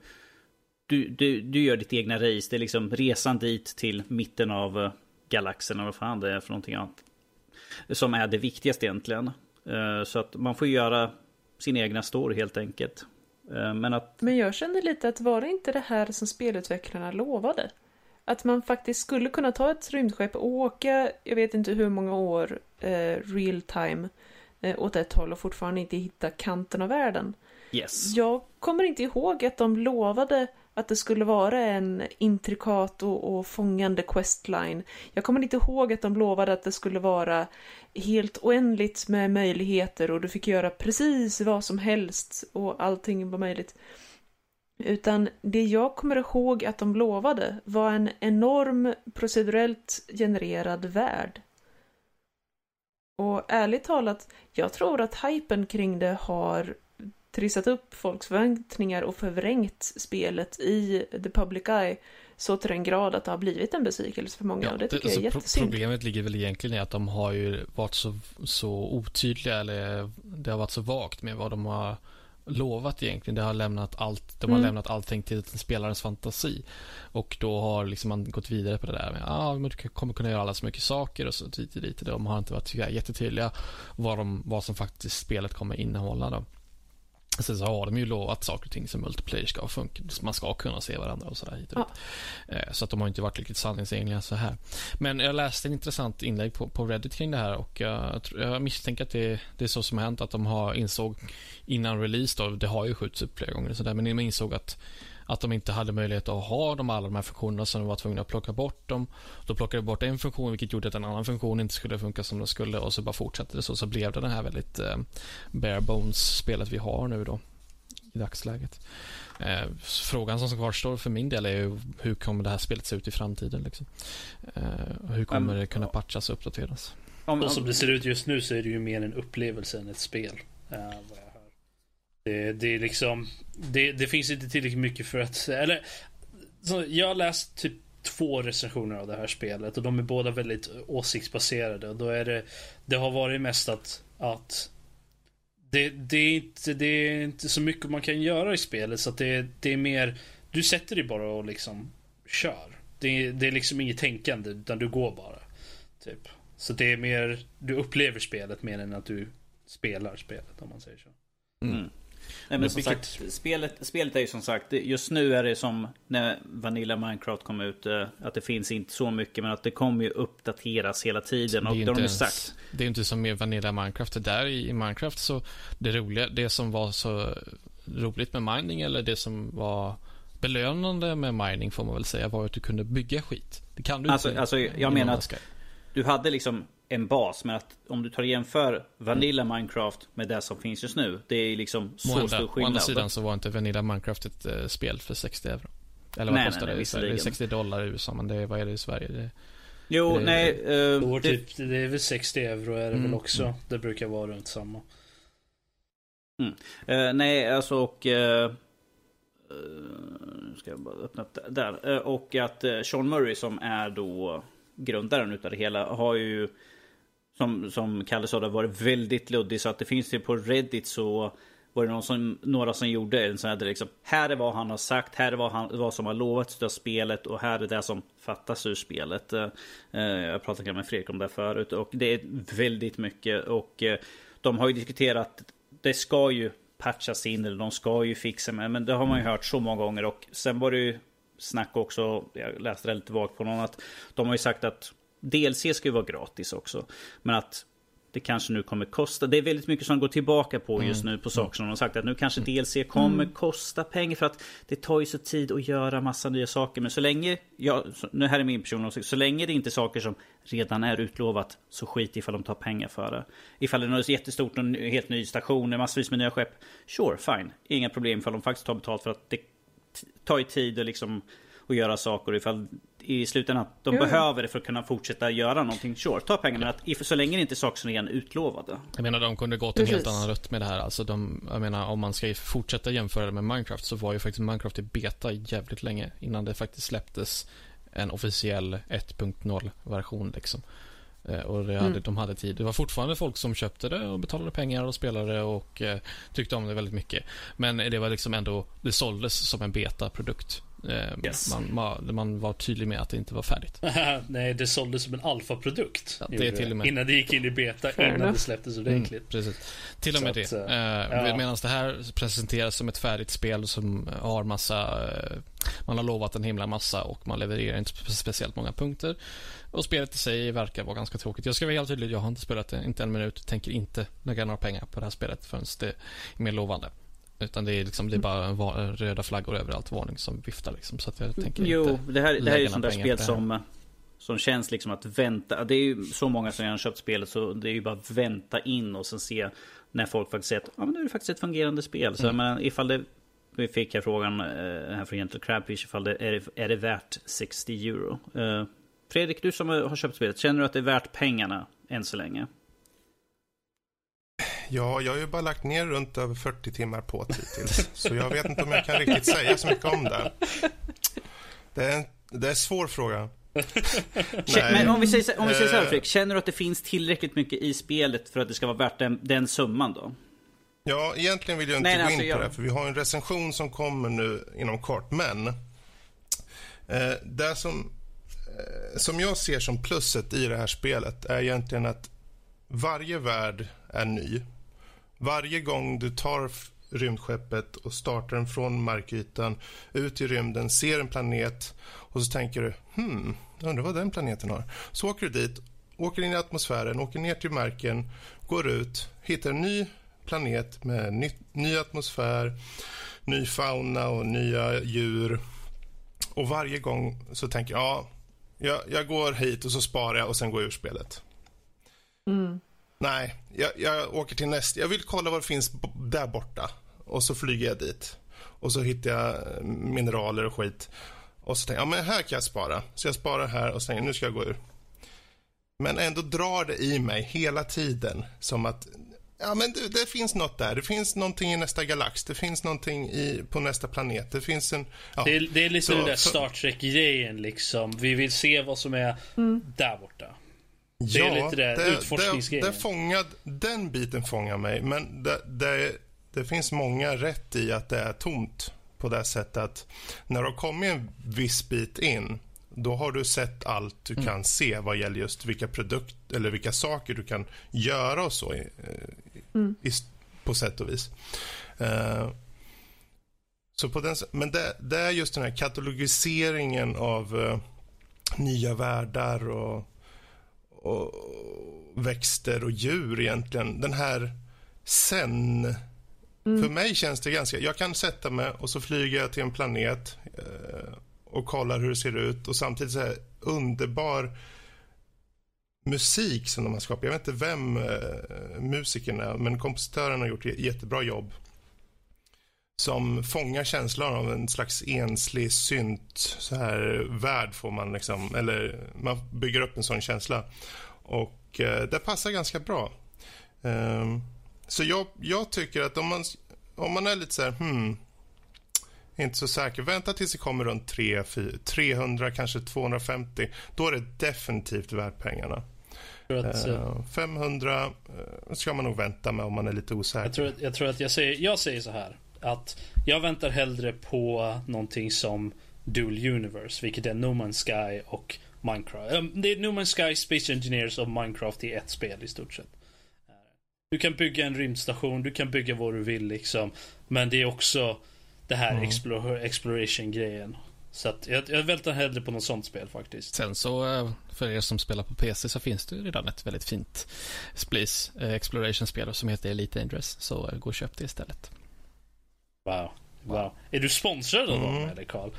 Du, du, du gör ditt egna race. Det är liksom resan dit till mitten av eh, galaxen. Eller vad fan det är för någonting annat. Som är det viktigaste egentligen. Eh, så att man får göra sin egna story helt enkelt. Eh, men, att... Men jag kände lite att var det inte det här som spelutvecklarna lovade? Att man faktiskt skulle kunna ta ett rymdskepp och åka, jag vet inte hur många år, eh, real time eh, åt ett håll och fortfarande inte hitta kanten av världen. Yes. Jag kommer inte ihåg att de lovade att det skulle vara en intrikat och, och fångande questline. Jag kommer inte ihåg att de lovade att det skulle vara helt oändligt med möjligheter och du fick göra precis vad som helst och allting var möjligt. Utan det jag kommer ihåg att de lovade var en enorm procedurellt genererad värld. Och ärligt talat, jag tror att hypen kring det har trissat upp folks förväntningar och förvrängt spelet i the public eye så till den grad att det har blivit en besvikelse för många. Ja, och det tycker det, jag är jättesynd. Problemet ligger väl egentligen i att de har ju varit så, så otydliga eller det har varit så vagt med vad de har lovat egentligen. Det har lämnat allt, de har mm. lämnat allting till spelarens fantasi. Och då har liksom man gått vidare på det där med ah, du kommer kunna göra alla så mycket saker och så dit och dit. De har inte varit jättetydliga vad, de, vad som faktiskt spelet kommer innehålla då. Sen så har de ju lovat saker och ting som multiplayer ska funka. Man ska kunna se varandra och sådär. Ja. Eh, så att de har inte varit riktigt sanningsenliga så här. Men jag läste en intressant inlägg på, på Reddit kring det här och jag, jag misstänker att det, det är så som har hänt att de har insåg innan release då, det har ju skjutits upp flera gånger så där, men de insåg att att de inte hade möjlighet att ha de, alla de här funktionerna så de var tvungna att plocka bort dem. Då plockade de bort en funktion vilket gjorde att en annan funktion inte skulle funka som den skulle och så bara fortsatte det så. Så blev det det här väldigt eh, bare bones spelet vi har nu då i dagsläget. Eh, frågan som kvarstår för min del är ju hur kommer det här spelet se ut i framtiden? Liksom? Eh, hur kommer det kunna patchas och uppdateras? Och som det ser ut just nu så är det ju mer en upplevelse än ett spel. Uh, det, det är liksom, det, det, finns inte tillräckligt mycket för att, eller så jag har läst typ två recensioner av det här spelet och de är båda väldigt åsiktsbaserade och då är det, det har varit mest att, att det, det, är inte, det är inte så mycket man kan göra i spelet så att det, det är mer, du sätter dig bara och liksom kör. Det, det är liksom inget tänkande utan du går bara. Typ. Så det är mer, du upplever spelet mer än att du spelar spelet om man säger så. Mm. Nej, men som vilket... sagt, spelet, spelet är ju som sagt, just nu är det som när Vanilla Minecraft kom ut, eh, att det finns inte så mycket, men att det kommer ju uppdateras hela tiden. Och det är, inte, sagt. Det är inte som med Vanilla Minecraft. Det där i Minecraft så, det roliga, det som var så roligt med mining, eller det som var belönande med mining får man väl säga, var att du kunde bygga skit. Det kan du alltså, inte. Alltså, jag menar att du hade liksom en bas. Men att om du tar jämför Vanilla Minecraft med det som finns just nu. Det är liksom så Måhända. stor skillnad. Å andra sidan så var inte Vanilla Minecraft ett uh, spel för 60 euro. Eller vad nej, kostar nej, det? Det är 60 dollar i USA, men det, vad är det i Sverige? Det, jo, det, nej. Uh, det, typ, det är väl 60 euro är det mm, väl också. Mm. Det brukar vara runt samma. Mm. Uh, nej, alltså och... Uh, ska jag bara öppna upp där. och att Sean Murray som är då grundaren utav det hela har ju som, som Kalle sa, det har varit väldigt luddigt. Så att det finns ju på Reddit så var det någon som, några som gjorde en sån här liksom, här är vad han har sagt, här är vad, han, vad som har lovats av spelet och här är det som fattas ur spelet. Eh, jag pratade med Fredrik om det förut och det är väldigt mycket och eh, de har ju diskuterat, det ska ju patchas in eller de ska ju fixa med, men det har man ju hört så många gånger och sen var det ju snack också, jag läste det lite vagt på någon att de har ju sagt att DLC ska ju vara gratis också. Men att det kanske nu kommer kosta. Det är väldigt mycket som går tillbaka på just mm. nu på saker som de har sagt. Att nu kanske mm. DLC kommer mm. kosta pengar för att det tar ju så tid att göra massa nya saker. Men så länge, ja, nu här är min personliga åsikt. Så länge det inte är saker som redan är utlovat så skit ifall de tar pengar för det. Ifall det är något jättestort, någon helt ny station, massvis med nya skepp. Sure, fine. Inga problem ifall de faktiskt tar betalt för att det tar ju tid att liksom att göra saker. Ifall, i slutändan. De Jo, jo. behöver det för att kunna fortsätta göra någonting. Sure, ta pengarna. Att, if- så länge det inte är saker som är utlovade. Jag menar, de kunde gått en helt annan rutt med det här. Alltså, de, jag menar, om man ska fortsätta jämföra det med Minecraft så var ju faktiskt Minecraft i beta jävligt länge innan det faktiskt släpptes en officiell 1.0-version liksom. Eh, Och det hade, Mm. de hade tid. Det var fortfarande folk som köpte det och betalade pengar och spelade och eh, tyckte om det väldigt mycket. Men det var liksom ändå, det såldes som en beta-produkt. Eh, Yes. man, man, man var tydlig med att det inte var färdigt. Nej, det såldes som en alfaprodukt. Ja, det Gjorde är till och med- Innan det gick in i beta, Fair innan det släpptes ordentligt. Mm, precis. Till och med att, det. eh, Eh, ja. Medan det här presenteras som ett färdigt spel som har massa... eh, man har lovat en himla massa och man levererar inte spe- speciellt många punkter. Och spelet i sig verkar vara ganska tråkigt. Jag ska vara helt tydlig, jag har inte spelat det, inte en minut. Tänker inte lägga några pengar på det här spelet förrän det är mer lovande. Utan det är liksom, det är bara va- röda flaggor överallt, varning som viftar liksom. Så jag tänker Jo, inte det här, det här är ju sånt där spel som, som känns liksom att vänta. Det är ju så många som redan köpt spelet så det är ju bara att vänta in och sen se när folk faktiskt säger att ja, men nu är det faktiskt ett fungerande spel. Så Mm. men ifall det vi fick här frågan eh, här från Gentle Crabfish ifall det är, det- är det värt 60 euro. Eh, Fredrik, du som har köpt spelet, känner du att det är värt pengarna än så länge? Ja, jag har ju bara lagt ner runt över 40 timmar på det hittills. Så jag vet inte om jag kan riktigt säga så mycket om det. Det är en, det är en svår fråga. Men om vi säger, så- om vi säger så här Eh. Fredrik, känner du att det finns tillräckligt mycket i spelet för att det ska vara värt den, den summan då? Ja, egentligen vill jag inte Nej, gå nej, in alltså, på jag- det, för vi har en recension som kommer nu inom kort. Men eh, det som, Eh, som jag ser som plusset i det här spelet är egentligen att varje värld är ny. Varje gång du tar rymdskeppet och startar den från markytan ut i rymden, ser en planet och så tänker du hmm, jag undrar vad den planeten har. Så åker du dit, åker in i atmosfären, åker ner till marken, går ut, hittar en ny planet med ny, ny atmosfär, ny fauna och nya djur. Och varje gång så tänker jag, ja, jag, jag går hit och så sparar jag och sen går jag ur spelet. Mm. Nej, jag, jag åker till nästa. Jag vill kolla vad det finns där borta. Och så flyger jag dit. Och så hittar jag eh, mineraler och skit. Och så tänker jag, ja men här kan jag spara. Så jag sparar här och jag, nu ska jag gå ur. Men ändå drar det i mig hela tiden. Som att, ja men det, det finns något där. Det finns någonting i nästa galax. Det finns någonting i, på nästa planet. Det finns en, ja. Det är, det är lite Så- den där Star Trek-grejen liksom. Vi vill se vad som är där borta. det är lite det, utforskningsgrejen. Det, det fångad, den biten fångar mig, men det, det, det finns många rätt i att det är tomt på det sättet att när du har kommit en viss bit in då har du sett allt du Mm. kan se vad gäller just vilka produkt eller vilka saker du kan göra och så i, i, på sätt och vis. Eh, så på den, men det, det är just den här katalogiseringen av eh, nya världar och och växter och djur egentligen. Den här sen... För mig känns det ganska... Jag kan sätta mig och så flyger jag till en planet eh, och kollar hur det ser ut och samtidigt så här underbar musik som de har skapat. Jag vet inte vem eh, musikern är, men kompositören har gjort ett jättebra jobb som fångar känslan av en slags enslig synt så här värld får man liksom, eller man bygger upp en sån känsla. Och eh, det passar ganska bra. Eh, så jag, jag tycker att om man, om man är lite så här, hmm, inte så säker, vänta tills det kommer runt 3, 4, 300, kanske 250. Då är det definitivt värt pengarna. Att, eh, Eh, 500 eh, ska man nog vänta med om man är lite osäker. Jag tror, att- jag tror att jag säger, jag säger så här. Att jag väntar hellre på någonting som Dual Universe, vilket är No Man's Sky och Minecraft. Ehm, Det är No Man's Sky, Space Engineers och Minecraft i ett spel i stort sett. Du kan bygga en rymdstation, du kan bygga vad du vill liksom. Men det är också det här Mm. explore, exploration-grejen. Så att jag, jag väntar hellre på något sånt spel faktiskt. Sen så, eh, för er som spelar på PC så finns det ju redan ett väldigt fint Splice eh, Exploration-spel som heter Elite Dangerous. Så eh, gå och köp det istället. Wow. Wow. Är du sponsrad av dem Mm. eller Karl?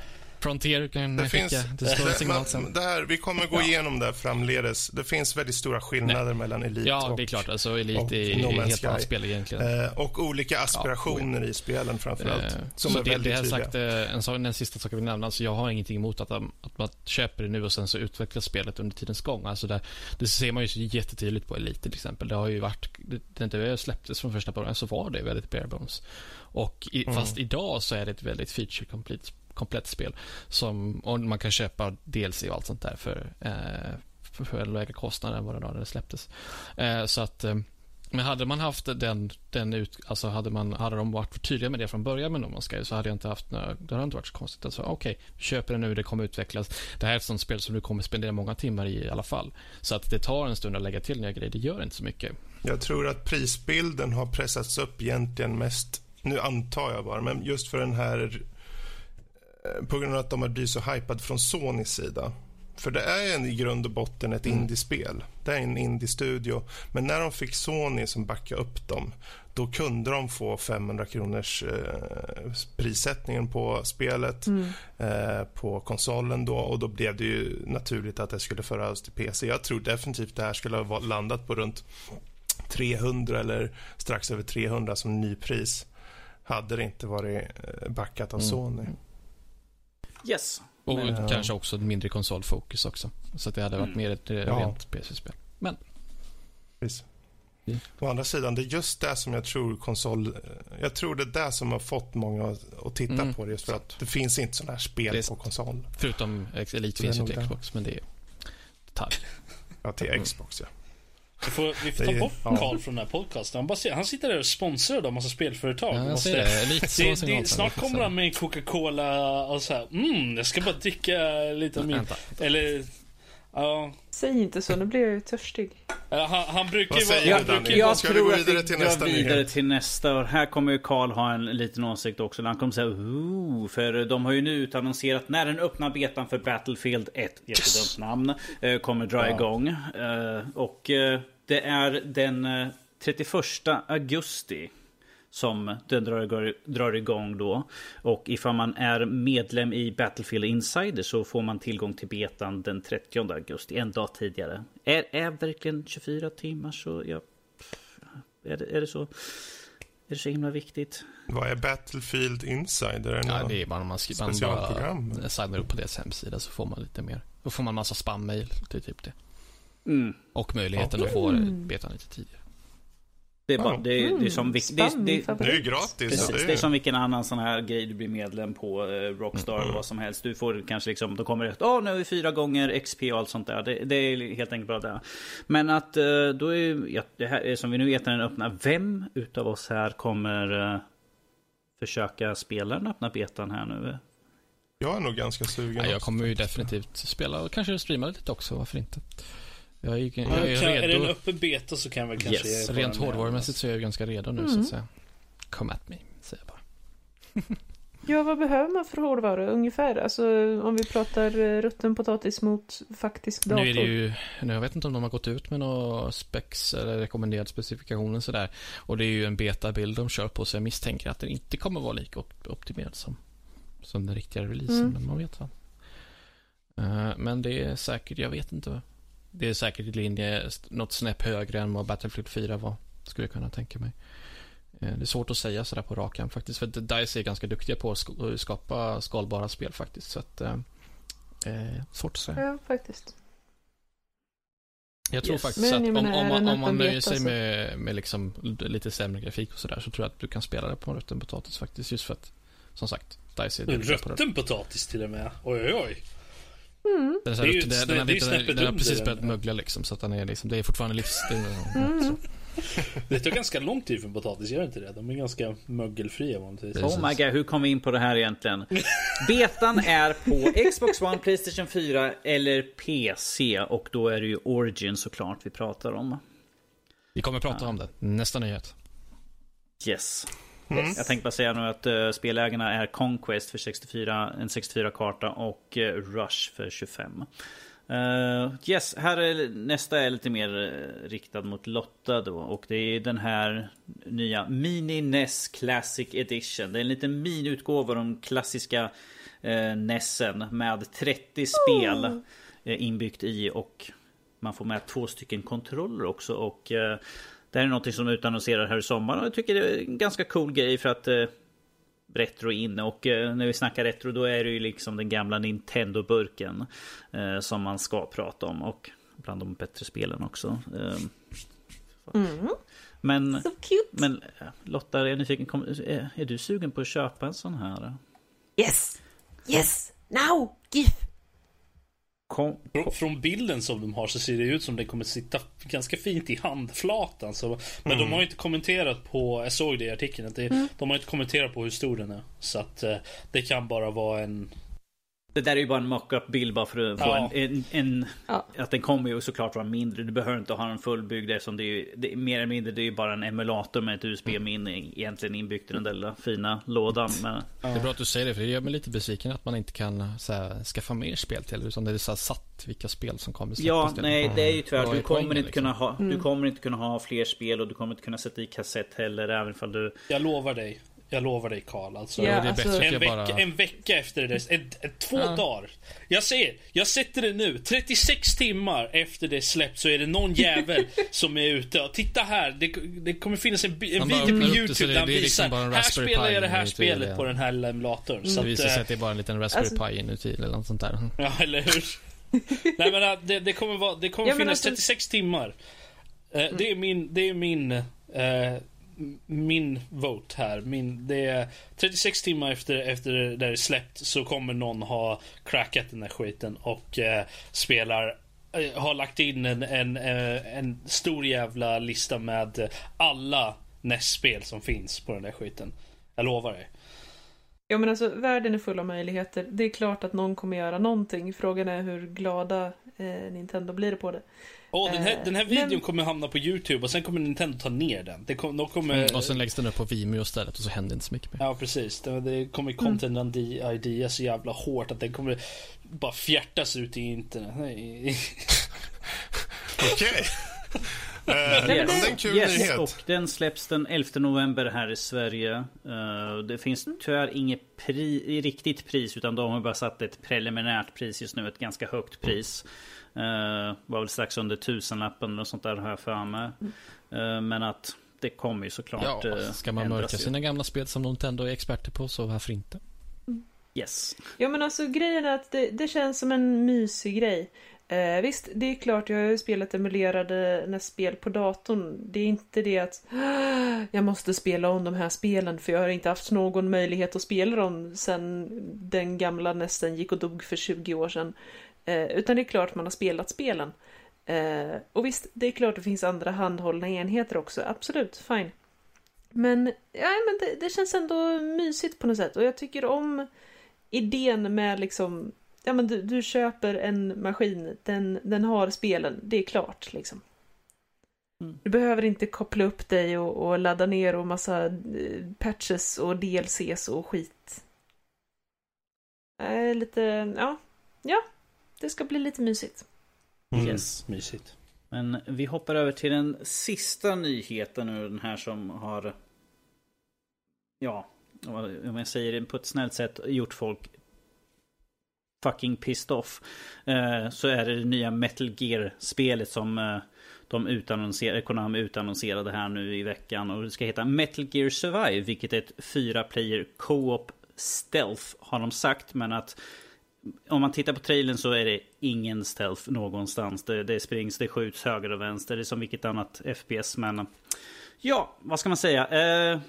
Frontier kan Det finns. Det står signal sen. det här, vi kommer gå igenom det framledes. Det finns väldigt stora skillnader mellan Elite Ja, och, det är klart. Alltså, Elite och är No Man's helt annat spel egentligen. eh, och olika aspirationer i spelen framförallt. Eh, som så är det, väldigt det tydliga. sagt, eh, en sak, den sista saken jag vill nämna, alltså jag har ingenting emot att, att man köper det nu och sen så utvecklas spelet under tidens gång. Alltså där, det ser man ju så jättetydligt på Elite till exempel. Det har ju varit, det, det släpptes från första början så var det väldigt bare bones. Och i, Mm. fast idag så är det ett väldigt feature complete, komplett spel. Som, och man kan köpa DLC och allt sånt där för, eh, för, för lägre kostnader än vad det var när det släpptes. Eh, så att eh, men hade man haft den, den ut, alltså hade, man, hade de varit för tydliga med det från början med No Man's Sky så hade jag inte haft några, det hade inte varit så konstigt. Alltså, okej, okay, köper det nu, det kommer utvecklas. Det här är ett sånt spel som du kommer spendera många timmar i i alla fall. Så att det tar en stund att lägga till nya grejer, det gör inte så mycket. Jag tror att prisbilden har pressats upp egentligen mest, nu antar jag bara, men just för den här på grund av att de har blivit så hypad från Sonys sida. För det är en, i grund och botten ett Mm. indiespel. Det är en indie-studio. Men när de fick Sony som backade upp dem, då kunde de få 500 kronors eh, prissättningen på spelet eh, på konsolen då och då blev det ju naturligt att det skulle föras till PC. Jag tror definitivt det här skulle ha landat på runt 300 eller strax över 300 som nypris hade det inte varit eh, backat av Mm. Yes. Och Men- kanske också ett mindre konsolfokus också. Så att det hade varit mer ett eh, Ja. rent PC-spel. Precis. Mm. Å andra sidan, det är just det som jag tror konsol... eh, Jag tror det är det som har fått många att, titta Mm. på det just för att det finns inte sådana här spel Det är på konsol. Förutom Elite finns det ju till. Xbox, men det är detalj. Ja, till Mm. Xbox ja. Vi får, vi får ta bort ja. Karl från den här podcasten. Han, bara, ser- han sitter där och sponsrar en massa spelföretag. Ja, jag ser det. Elite så det, det, snart kommer han med Coca-Cola och så här. Mm, jag ska bara dricka lite av min... Vänta. Eller... Ja. Säg inte så, nu blir jag ju törstig. Han, han brukar ju vara... Daniel? ju vara Jag Ska vi tror gå att vidare vi till nästa vidare nyhet? till nästa. Och här kommer ju Karl ha en liten åsikt också. Han kommer säga Ooh, för de har ju nu utannonserat när den öppna betan för Battlefield 1, jättedumt namn, eh, kommer dra Ja. igång. Eh, Och eh, det är den eh, 31 augusti som den drar, drar igång då. Och ifall man är medlem i Battlefield Insider så får man tillgång till betan den 30 augusti, en dag tidigare. Är, är verkligen 24 timmar så... Ja, är, det, är det så? Är det så himla viktigt? Vad är Battlefield Insider? Är Ja, någon- det är bara om man, bara signar upp på deras hemsida så får man lite mer. Då får man massa spam-mail, är typ det. Mm. Och möjligheten att få betan lite tidigare. Det är, bara, det, är, det är som... vilk- Det, är- det, det, är gratis. Precis, så det är är som vilken annan sån här grej du blir medlem på eh, Rockstar eller vad som helst. Du får kanske liksom, då kommer det åh nu har vi fyra gånger XP och allt sånt där. Det, det är helt enkelt bara det. Men att eh, då är det här är som vi nu vet när den öppnar. Vem utav oss här kommer eh, försöka spela den öppna betan här nu? jag är nog ganska sugen. Ja, jag kommer ju definitivt spela och kanske streama lite också, varför inte? Jag är, jag är kan, är det en redo. öppen beta så kan jag väl kanske Yes, Rent hårdvarumässigt så är jag ganska redo nu så Mm. att säga. Come at me, säger jag bara. Ja, vad behöver man för hårdvara ungefär? Alltså om vi pratar eh, rutten potatis mot faktisk dator. Nu är det ju, nu, jag vet inte om de har gått ut med några specs eller rekommenderade specifikationer sådär. Och det är ju en betabild de kör på så jag misstänker att den inte kommer vara lika op- optimerad som, som den riktiga releasen. Mm. Men man vet vad. Eh, men det är säkert, jag vet inte. Det är säkert i linje, något snäpp högre än vad Battlefield 4 var. Skulle jag kunna tänka mig. Eh, Det är svårt att säga sådär på rak arm faktiskt. För DICE är ganska duktiga på att sk- skapa skalbara spel faktiskt. Så att, eh, eh, svårt att säga. Ja, faktiskt. Jag tror Yes. faktiskt Men att om, om, man, om man nöjer sig med, med liksom lite sämre grafik och sådär så tror jag att du kan spela det på en rutten potatis faktiskt. Just för att, som sagt, DICE är duktiga på det. Rutten potatis till och med. Oj, oj, oj. Mm. Den, är så Det är här ju den, den, har snä- det är lite- snäppet den har precis den. börjat mögla liksom så att den är liksom, det är fortfarande livs... Det, Mm. Det tar ganska lång tid för en potatis, gör inte det? De är ganska mögelfria vanligtvis. Oh my god, hur kom vi in på det här egentligen? Betan är på Xbox One, Playstation 4 eller PC. Och då är det ju Origin såklart vi pratar om. Vi kommer att prata om det. Nästa nyhet. Yes. Mm. Jag tänkte bara säga nu att uh, spelägarna är Conquest för 64, en 64-karta och eh, Rush för 25. Eh, yes, här är nästa är lite mer eh, riktad mot Lotta då och det är den här nya Mini NES Classic Edition. Det är en liten miniutgåva av de klassiska eh, Nessen med 30 spel eh, inbyggt i och man får med två stycken kontroller också och eh, det här är något som utannonserar här i sommar och jag tycker det är en ganska cool grej för att eh, retro är inne och eh, när vi snackar retro då är det ju liksom den gamla Nintendo-burken eh, som man ska prata om och bland de bättre spelen också. Eh, Mm. men, So cute! men eh, Lotta, är, nyfiken, kom, är, är du sugen på att köpa en sån här? Yes! Yes! Now! GIF! Kom, Frå- Från bilden som de har så ser det ut som det kommer sitta ganska fint i handflatan. Så, men de har ju inte kommenterat på, jag såg det i artikeln, att det, de har inte kommenterat på hur stor den är. Så att eh, det kan bara vara en... Det där är ju bara en mock-up bild bara för att få Ja. en, en, en Ja. Att den kommer ju såklart vara mindre. Du behöver inte ha den fullbyggd eftersom det är ju det är mer eller mindre det är ju bara en emulator med ett USB-minne egentligen inbyggt i den där lilla fina lådan. Men Det är bra att du säger det, för det gör mig lite besviken att man inte kan så här, skaffa mer spel till det, utan det är så här satt vilka spel som kommer släppas ja, nej det är ju tyvärr. Vad Du kommer, inte kunna liksom? ha, du kommer inte kunna ha fler spel och du kommer inte kunna sätta i kassett heller. Även ifall du... Jag lovar dig. Jag lovar dig Karl. Alltså, Ja, det är alltså- bättre en, att vecka, bara... en vecka efter det. En, en, två Ja. dagar. Jag ser. Jag sätter det nu. 36 timmar efter det släppt så är det någon jävel som är ute. Och titta här. Det, det kommer finnas en, en video på YouTube det- där han det är liksom visar. bara en här spelar jag det här spelet det. på den här emulatorn. Så Det visar att, sig eh, att det är bara en liten Raspberry Alltså- Pi inuti eller något sånt där. Ja, eller hur? Nej men äh, det, det kommer, vara, det kommer Ja, men finnas alltså- 36 timmar. Eh, Det är min, det är min, eh, min vote här. Min, det är 36 timmar efter, efter det är släppt så kommer någon ha crackat den här skiten och eh, spelar eh, har lagt in en, en, eh, en stor jävla lista med alla NES-spel som finns på den där skiten. Jag lovar dig. Ja men alltså världen är full av möjligheter. Det är klart att någon kommer göra någonting. Frågan är hur glada eh, Nintendo blir på det. Åh, den, här, Eh, den här videon men- kommer hamna på YouTube och sen kommer Nintendo ta ner den. Det kom, de kommer... Mm, och sen läggs den upp på Vimeo istället och så händer inte så mycket mer. Ja, precis. Det, det kommer content ID så jävla hårt att den kommer bara fjärtas ut i internet. Okej. Eh, men men det är yes, nyhet. och den släpps den 11 november här i Sverige. Eh, det finns tyvärr inget pri riktigt pris utan de har bara satt ett preliminärt pris just nu. Ett ganska högt pris. Uh, var väl strax under tusenlappen och sånt där har jag för mig. Eh, men att det kommer ju såklart Ja, eh, ska man mörka sina gamla spel som Nintendo är experter på så varför inte? Yes. Ja men alltså grejen är att det, det känns som en mysig grej. Eh, visst, det är klart jag har ju spelat emulerade NES-spel på datorn. Det är inte det att "Ah, jag måste spela om de här spelen för jag har inte haft någon möjlighet att spela dem sen den gamla NESen gick och dog för 20 år sedan. Eh, utan det är klart man har spelat spelen. Eh, och visst, det är klart det finns andra handhållna enheter också. Absolut, fine. Men, ja, men det, det känns ändå mysigt på något sätt och jag tycker om idén med liksom Ja men du, du köper en maskin, den, den har spelen, det är klart liksom. Mm. Du behöver inte koppla upp dig och, och ladda ner och massa eh, patches och DLCs och skit. Äh, lite, ja, ja, det ska bli lite mysigt. Mm. Yes. Mysigt. Men vi hoppar över till den sista nyheten nu. Den här som har... Ja, om jag säger det på ett snällt sätt, gjort folk fucking pissed off. Eh, så är det det nya Metal Gear-spelet som eh, de utannonserade, Konami utannonserade här nu i veckan. Och det ska heta Metal Gear Survive, vilket är ett fyra player co-op stealth har de sagt. Men att om man tittar på trailern så är det ingen stealth någonstans. Det, det springs, det skjuts höger och vänster. Det är som vilket annat FPS. Men ja, vad ska man säga? Eh,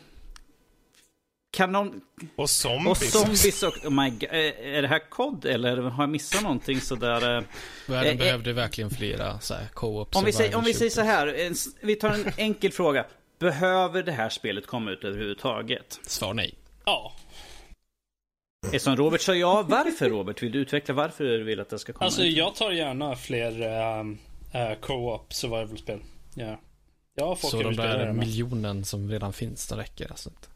kanon... Och Och zombies. zombies och... Oh my God, eh, är det här kod eller har jag missat någonting sådär? eh? Världen Eh, behövde verkligen flera så här co-op Om vi, säger, om vi säger så här, en vi tar en enkel fråga. Behöver det här spelet komma ut överhuvudtaget? Svar nej. Ja, Eftersom Robert sa ja, varför Robert? Vill du utveckla varför du vill att det ska komma alltså ut? jag tar gärna fler um, uh, co-op survival-spel. Ja. Ja, folk Så de där miljonen som redan finns, de räcker alltså inte?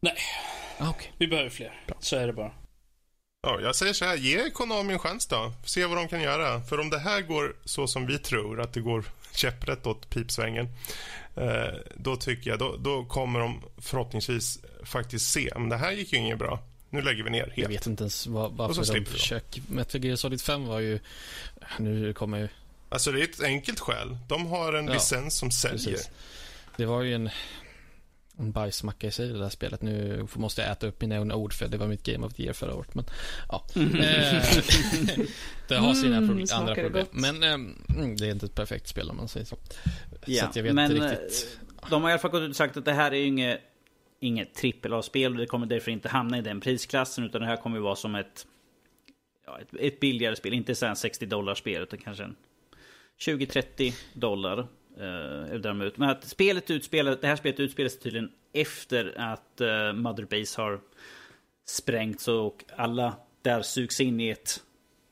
Nej. Ah, okej. Vi behöver fler. Så är det bara. Ja, jag säger så här, ge Konami en chans då. Se vad de kan göra. För om det här går så som vi tror, att det går käpprätt åt pipsvängen, eh, då tycker jag, då, då kommer de förhoppningsvis faktiskt se, men det här gick ju inget bra. Nu lägger vi ner Jag helt. vet inte ens vad, Och varför de försöker. Metal Gear Solid 5 var ju... Nu kommer ju... Alltså det är ett enkelt skäl. De har en Ja, licens som säljer. Precis. Det var ju en, en bajsmacka i sig det där spelet. Nu måste jag äta upp mina egna ord för det var mitt Game of the Year förra året. Men ja. Eh, det har sina Mm, problem, andra problem. gott? Men eh, det är inte ett perfekt spel om man säger så. Ja, så att jag vet men, inte riktigt. eh, De har i alla fall gått ut och sagt att det här är ju inget, inget trippel-A-spel och det kommer därför inte hamna i den prisklassen utan det här kommer ju vara som ett, ja, ett, ett billigare spel. Inte så här 60 dollar spel utan kanske en 20-30 dollar. Eh, ut. Men att spelet utspelar, det här spelet utspelar sig tydligen efter att eh, Mother Base har sprängts och alla där sugs in i ett,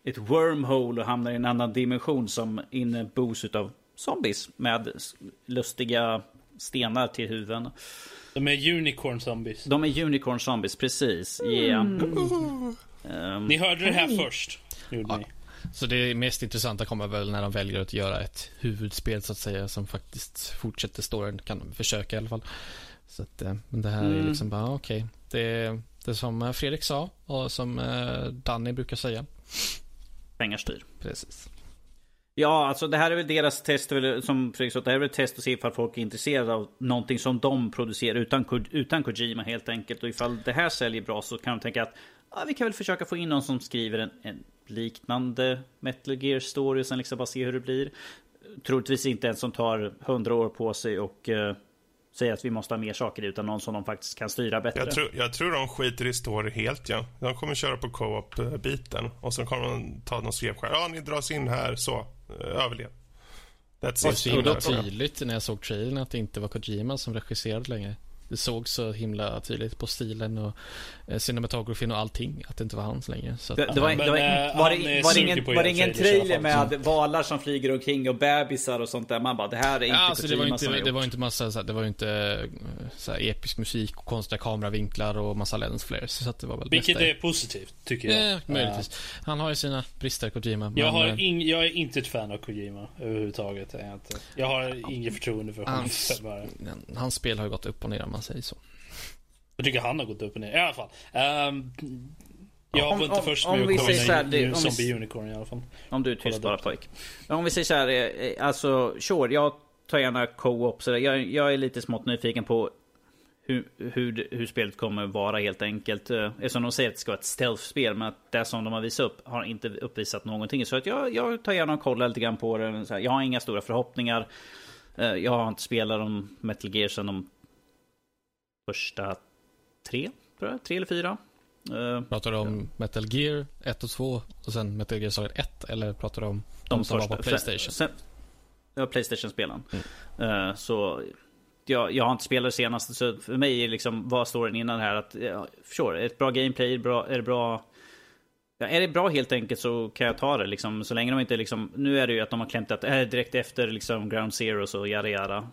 ett wormhole och hamnar i en annan dimension som innebos av zombies med lustiga stenar till huvuden. De är unicorn zombies. De är unicorn zombies, precis. Yeah. Ehm, Ni hörde det här först. Gjorde Ja. Så det mest intressanta kommer väl när de väljer att göra ett huvudspel så att säga som faktiskt fortsätter storyn. Kan de försöka i alla fall. Så att, eh, men det här är Mm. liksom bara okej. Det, är- det är som eh, Fredrik sa och som eh, Danny brukar säga. pengar styr. Precis. Ja, alltså det här är väl deras test, som Fredrik sa, det här är väl ett test att se ifall folk är intresserade av någonting som de producerar utan, utan Kojima helt enkelt. Och ifall det här säljer bra så kan de tänka att ja, vi kan väl försöka få in någon som skriver en, en liknande Metal Gear story och sen liksom bara se hur det blir. Troligtvis inte en som tar hundra år på sig och uh, säger att vi måste ha mer saker utan någon som de faktiskt kan styra bättre. Jag tror, jag tror de skiter i story helt, ja. De kommer köra på co-op-biten. Och så kommer de ta någon svepskär. Ja, ni dras in här, så. eh, Överlev. That's Det var it. himla då- tydligt när jag såg trailern att det inte var Kojima som regisserade längre. Det såg så himla tydligt på stilen och eh, cinematografin och allting att det inte var hans längre. Så att, Det, det var, Men, det var, eh, var, det, var ingen, var det fall. med valar som flyger omkring och bebisar och sånt där? Man bara, det här är inte Ja, alltså det var inte, det var inte massa, så här, det var ju inte eh, så här, episk musik och konstiga kameravinklar och massa lens flares. Så att det var väl Vilket är positivt, tycker jag. Eh, möjligtvis. Han har ju sina brister, Kojima. Jag, har eh, ing, jag är inte ett fan av Kojima överhuvudtaget. Jag, inte. jag har inget förtroende för honom. hans, hans spel har ju gått upp och ner man säger så. Jag tycker han har gått upp och ner. I alla fall. Ehm, jag Om- var inte om- först om med vi att säger så här, det- vi- Zombie Unicorn i alla fall. Om du är tyst Kolla bara pojk. Men Om vi säger så här, eh, alltså sure, jag tar gärna co-op. Så där. jag, jag är lite smått nyfiken på hur, hur, hur spelet kommer vara helt enkelt. Eh, Eftersom de säger att det ska vara ett stealth-spel, men att det som de har visat upp har inte uppvisat någonting. Så att jag, jag tar gärna och kollar lite grann på det. Så här, Jag har inga stora förhoppningar. Eh, Jag har inte spelat om Metal Gear sedan de första tre, tror jag. Tre eller fyra. Eh, Pratar du om Metal Gear 1 och 2 och sen Metal Gear Solid 1 eller pratar du om de, som var på Playstation? Sen, ja, Playstation-spelen. Eh, så jag, jag har inte spelat det senaste, så för mig är liksom, vad står den innan här? Att, ja, sure, ett bra gameplay, bra, är det bra Ja, är det bra helt enkelt så kan jag ta det liksom. Så länge de inte liksom... Nu är det ju att de har klämt att äh, direkt efter liksom Ground Zero så yada yada.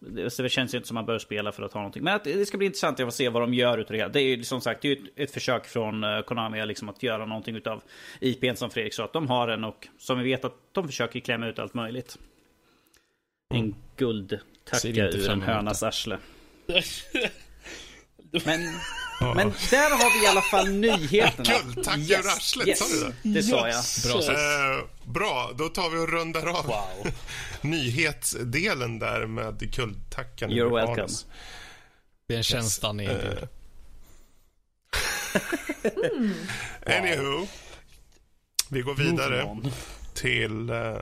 Det, känns ju inte som man bör spela för att ha någonting. Men att, det ska bli intressant att se vad de gör utav det här. Det är ju som sagt det är ett, ett försök från uh, Konami liksom, att göra någonting utav IPn som Fredrik sa. Att de har den och som vi vet att de försöker klämma ut allt möjligt. En guldtacka ur en hönas arsle. Men. Men där har vi i alla fall nyheterna. Guldtacka ur arslet, sa du det? Det sa jag. Bra. Eh, bra, då tar vi och rundar av Wow. nyhetsdelen där med guldtackan. You're ur welcome. anus. Det är en tjänst erbjuder. Eh, Anywho. Vi går vidare till eh,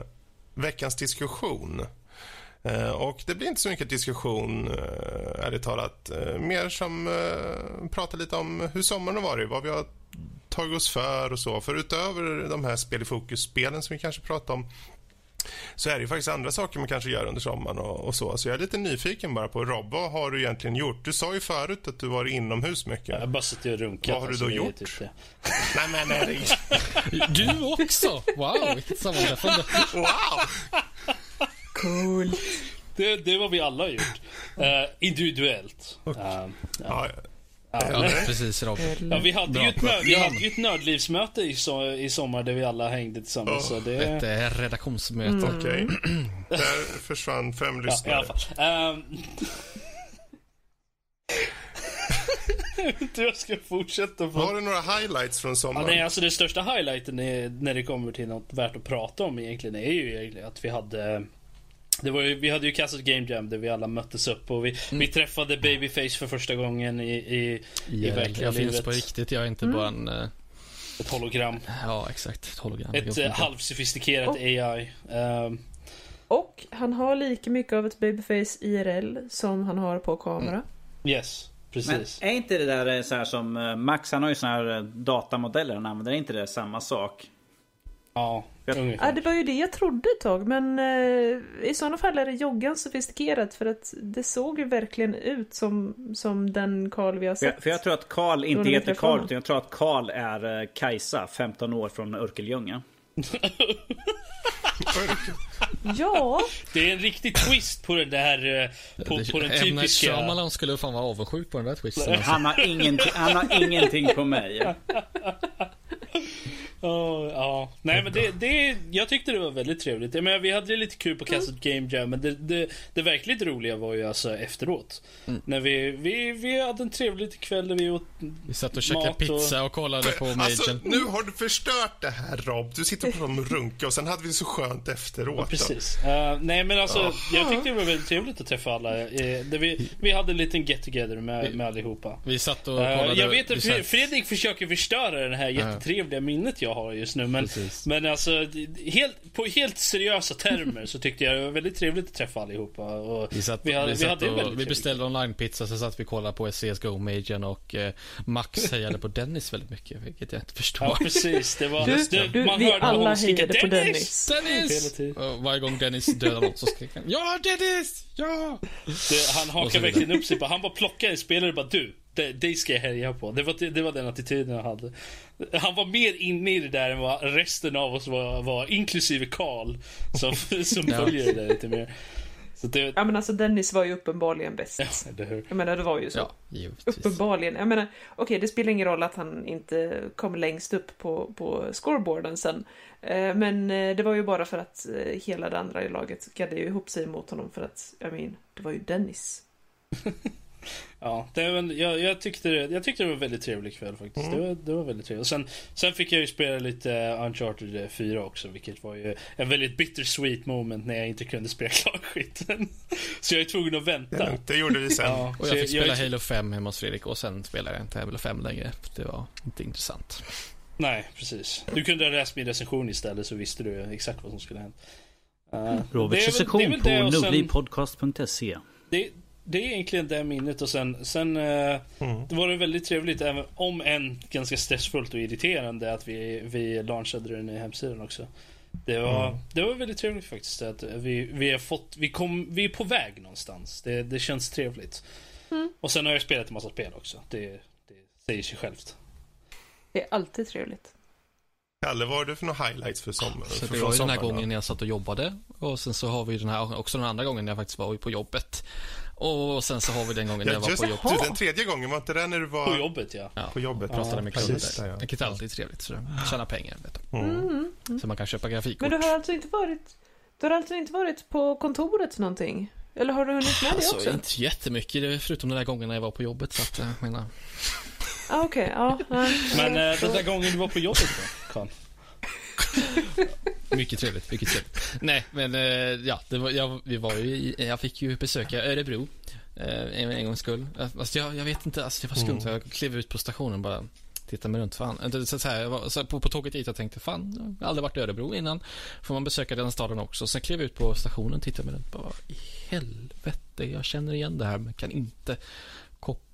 veckans diskussion. Eh, och det blir inte så mycket diskussion, eh, ärligt talat. Eh, mer som pratar lite om hur sommaren har varit, vad vi har tagit oss för och så. För utöver de här spel i fokus-spelen som vi kanske pratar om så är det ju faktiskt andra saker man kanske gör under sommaren och, och så. Så jag är lite nyfiken bara på Rob, vad har du egentligen gjort? Du sa ju förut att du var inomhus mycket. Jag har bara suttit och runkat. Vad har du då gjort? typ. Nej men nej, Du också! Wow, vilket sammanträffande. wow! Cool. Det, det vad vi alla har gjort. Eh, individuellt. Eh, ja. Ja, Ja, precis Robin. Ja, vi hade ju ett, nörd, vi Ja. hade ju ett nördlivsmöte i, so i sommar där vi alla hängde tillsammans. Oh, så det, Ett eh, redaktionsmöte. Okej. Där försvann fem ja, lyssnare. alla fall. Ehm, inte hur jag ska fortsätta på. Har du några highlights från Ja, sommaren? nej, alltså den största highlighten är, när det kommer till något värt att prata om egentligen är ju egentligen att vi hade det var ju, vi hade ju Castle Game Jam där vi alla möttes upp och vi, vi träffade Babyface för första gången i, i, i verkliga jag finns på riktigt, jag är inte bara en... eh, Ett hologram. Ja, exakt. Ett hologram. Ett eh, halvsofistikerat Och- AI. Ehm, Och han har lika mycket av ett babyface IRL som han har på kamera. yes, Men precis. är inte det där eh, så här som Max han har ju såna här datamodeller han använder, är inte det samma sak? Ja, Ja, det var ju det jag trodde ett tag, men eh, i sådana fall är det joggan sofistikerat för att det såg ju verkligen ut som, som den Karl vi har För jag, sett. för jag tror att Karl inte heter Karl utan jag tror att Karl är eh, Kajsa, 15 år från Örkelljunga. Ja, Det är en riktig twist på den där... eh, På, på den typiska... Shyamalan skulle fan vara avundsjuk på den där twisten. Alltså. Han har ingenting, han har ingenting på mig. Ja, ja. Nej men det, det, jag tyckte det var väldigt trevligt. Jag menar, vi hade lite kul på Castle Game Jam men det, det, det verkligt roliga var ju alltså efteråt. När vi, vi, vi hade en trevlig liten kväll där vi åt Vi satt och käkade mat och- pizza och kollade på Alltså, Magen. nu har du förstört det här Rob. Du sitter och pratar om runka och sen hade vi så skönt efteråt. då. Precis. Eh, nej men alltså, jag tyckte det var väldigt trevligt att träffa alla. Uh, vi, vi hade en liten get together med, med allihopa. Vi satt och Eh, kollade. jag vet att Fredrik försöker förstöra det här jättetrevliga minnet jag har just nu. Men, Precis. men alltså, helt, på helt seriösa termer så tyckte jag det var väldigt trevligt att träffa allihopa. Och Vi, satt, vi hade, vi, vi satt hade en och, väldigt vi beställde online-pizza, så satt vi och kollade på CSGO Magen och eh, Max hejade på Dennis väldigt mycket, vilket jag inte förstår. Ja precis, det var... du, det, du, man vi hörde alla hejade på Dennis! Dennis. Dennis! Och varje gång Dennis dödade något så skrek han Ja Dennis! Ja! Det, han vidare. verkligen upp sig på, han bara plockade en spelare och bara du, det- dig ska jag härja på. Det var, det var den attityden han hade. Han var mer inne i det där än vad resten av oss var, var inklusive Karl som, som Ja. följer det där lite mer. Så det, Ja men alltså Dennis var ju uppenbarligen bäst. ja, det hör. Jag menar det var ju så. Ja, givetvis. Uppenbarligen. Jag menar, okej det spelar ingen roll att han inte kom längst upp på, på scoreboarden sen. Eh, Men eh, det var ju bara för att eh, hela det andra i laget gaddade ju ihop sig mot honom för att, jag mean, det var ju Dennis. Ja, det var, jag, jag, tyckte det, jag tyckte det var en väldigt trevlig kväll faktiskt. Det, var, det var väldigt trevligt. Och sen, sen fick jag ju spela lite Uncharted 4 också, vilket var ju en väldigt bittersweet moment när jag inte kunde spela klart skiten. Så jag är tvungen att Det, vänta. lugnt. det gjorde vi sen. Ja, Och jag fick spela är- Halo 5 hemma hos Fredrik och sen spelade jag inte Halo 5 längre. Det var inte intressant. Nej, precis. Du kunde ha läst min recension istället så visste du exakt vad som skulle hända. Uh, Roberts recension på nordlivpodcast.se. det, är egentligen det minnet och sen, sen eh, Mm. det var det väldigt trevligt, även om än ganska stressfullt och irriterande att vi, vi launchade den i hemsidan också. Det var, Mm. det var väldigt trevligt faktiskt. Att vi, vi har fått, vi, kom, vi är på väg någonstans. Det, det känns trevligt. Och sen har jag spelat en massa spel också. Det, det säger sig självt. Det är alltid trevligt. Kalle, vad har du för några highlights för sommar? Så det var ju den här sommaren gången jag satt och jobbade. Och sen så har vi den här, också den andra gången när jag faktiskt var på jobbet. Och sen så har vi den gången när jag Ja, var just på det. jobbet. Du, den tredje gången, var inte det när du var På jobbet ja. Ja, på jobbet? pratade med Ja, kunder. precis. Ja, ja. Vilket är alltid trevligt. Så tjäna pengar, vet du. Mm. Så man kan köpa grafikkort. Men du har alltså inte varit, du har alltså inte varit på kontoret någonting? Eller har du hunnit med det Alltså, också? inte jättemycket, det är förutom den där gången när jag var på jobbet. Så att, jag menar, Ah, Okej, ja. nej. Men Eh, eh, den där gången du var på jobbet då, Carl? mycket trevligt, mycket trevligt. Nej, men eh, ja, var, jag, vi var ju jag fick ju besöka Örebro. Eh, en, en gångs skull. Eh, Alltså, jag, jag vet inte, alltså, det var skumt. Jag klev ut på stationen bara. Tittade mig runt. Fan. Inte Så, så här, jag var, så här, på, på tåget dit jag tänkte fan, jag har aldrig varit i Örebro innan. Får man besöka den staden också. Sen klev jag ut på stationen tittade mig runt. Bara, i helvete, jag känner igen det här men kan inte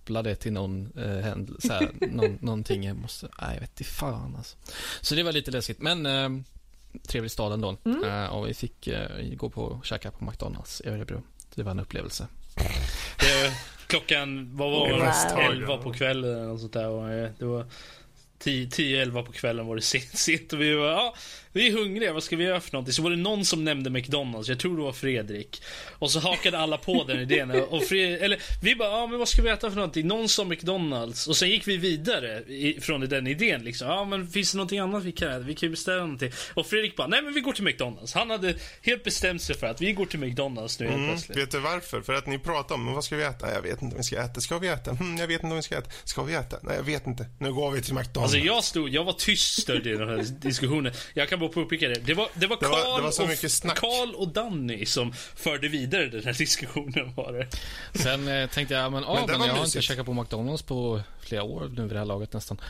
koppla det till någon eh, händelse, så här, någon, någonting. Jag måste, nej jag vet inte fan alltså. Så det var lite läskigt. Men eh, trevlig stad ändå. Eh, och vi fick eh, gå på och käka på McDonalds i Örebro. Det var en upplevelse. Det, klockan, vad var det? 11 på kvällen något sånt där. Och, eh, det var 10-11 på kvällen var det sent, sent och vi var, ja, vi är hungriga, vad ska vi göra för någonting? Så var det någon som nämnde McDonalds, jag tror det var Fredrik. Och så hakade alla på den idén. Och Fred, eller vi bara, ja men vad ska vi äta för någonting? Någon sa McDonalds. Och sen gick vi vidare i, från den idén liksom. Ja men finns det någonting annat vi kan äta? Vi kan ju beställa någonting. Och Fredrik bara, nej men vi går till McDonalds. Han hade helt bestämt sig för att vi går till McDonalds nu helt Mm, plötsligt. vet du varför? För att ni pratar om, men vad ska vi äta? Jag vet inte om vi ska äta. Ska vi äta? Hm, jag vet inte om vi ska äta. Ska vi äta? Nej, jag vet inte. Nu går vi till McDonalds. Alltså jag stod, jag var tyst i den här diskussionen. Jag kan bara påpeka det. Det var, det var Det var- Carl det var så och, mycket snack. Carl och Danny som förde vidare den här diskussionen var det. Sen eh, tänkte jag, men, ah, Men men, jag har mysigt. inte käkat på McDonalds på flera år nu vid det här laget nästan.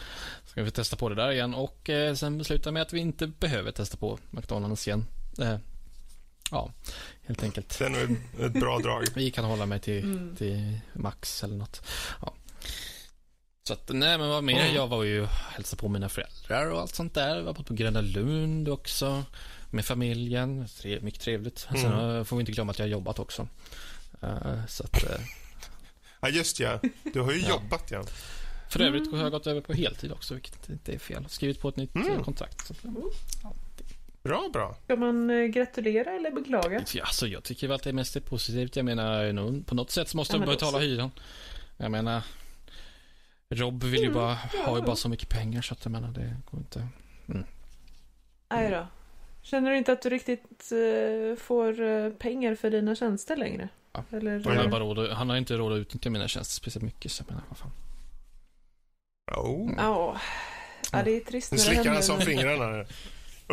Ska vi testa på det där igen och eh, sen besluta med att vi inte behöver testa på McDonalds igen. Eh, ja, helt enkelt. Det är nog ett, bra drag. Vi kan hålla mig till, till Max eller något. Ja. Så att, nej men vad mer? Mm. Jag var ju hälsade på mina föräldrar och allt sånt där. Jag var på Gröna Lund också. Med familjen. Tre, mycket trevligt. Sen Mm. eh, får vi inte glömma att jag har jobbat också. Eh, så att, eh, Ja, just ja. Du har ju Ja. jobbat, ja. för övrigt har jag gått över på heltid också, vilket inte är fel. Skrivit på ett nytt Mm. eh, kontrakt. Så, att, Bra, bra. Ska man gratulera eller beklaga? ja, alltså, jag tycker väl att det mest är positivt. Jag menar, på något sätt så måste Ja, jag betala hyran. Jag menar, Rob vill ju Mm, bara, har ju bara så mycket pengar så att jag menar, det går inte. Nej då. Känner du inte att du riktigt eh, får eh, pengar för dina tjänster längre? Ja. Eller, Han har, bara råd, han har inte råd att utnyttja mina tjänster speciellt mycket, så jag menar, vad fan. Oh. Ja. ja, det är trist Nu när det slickar händer. han som men- fingrarna.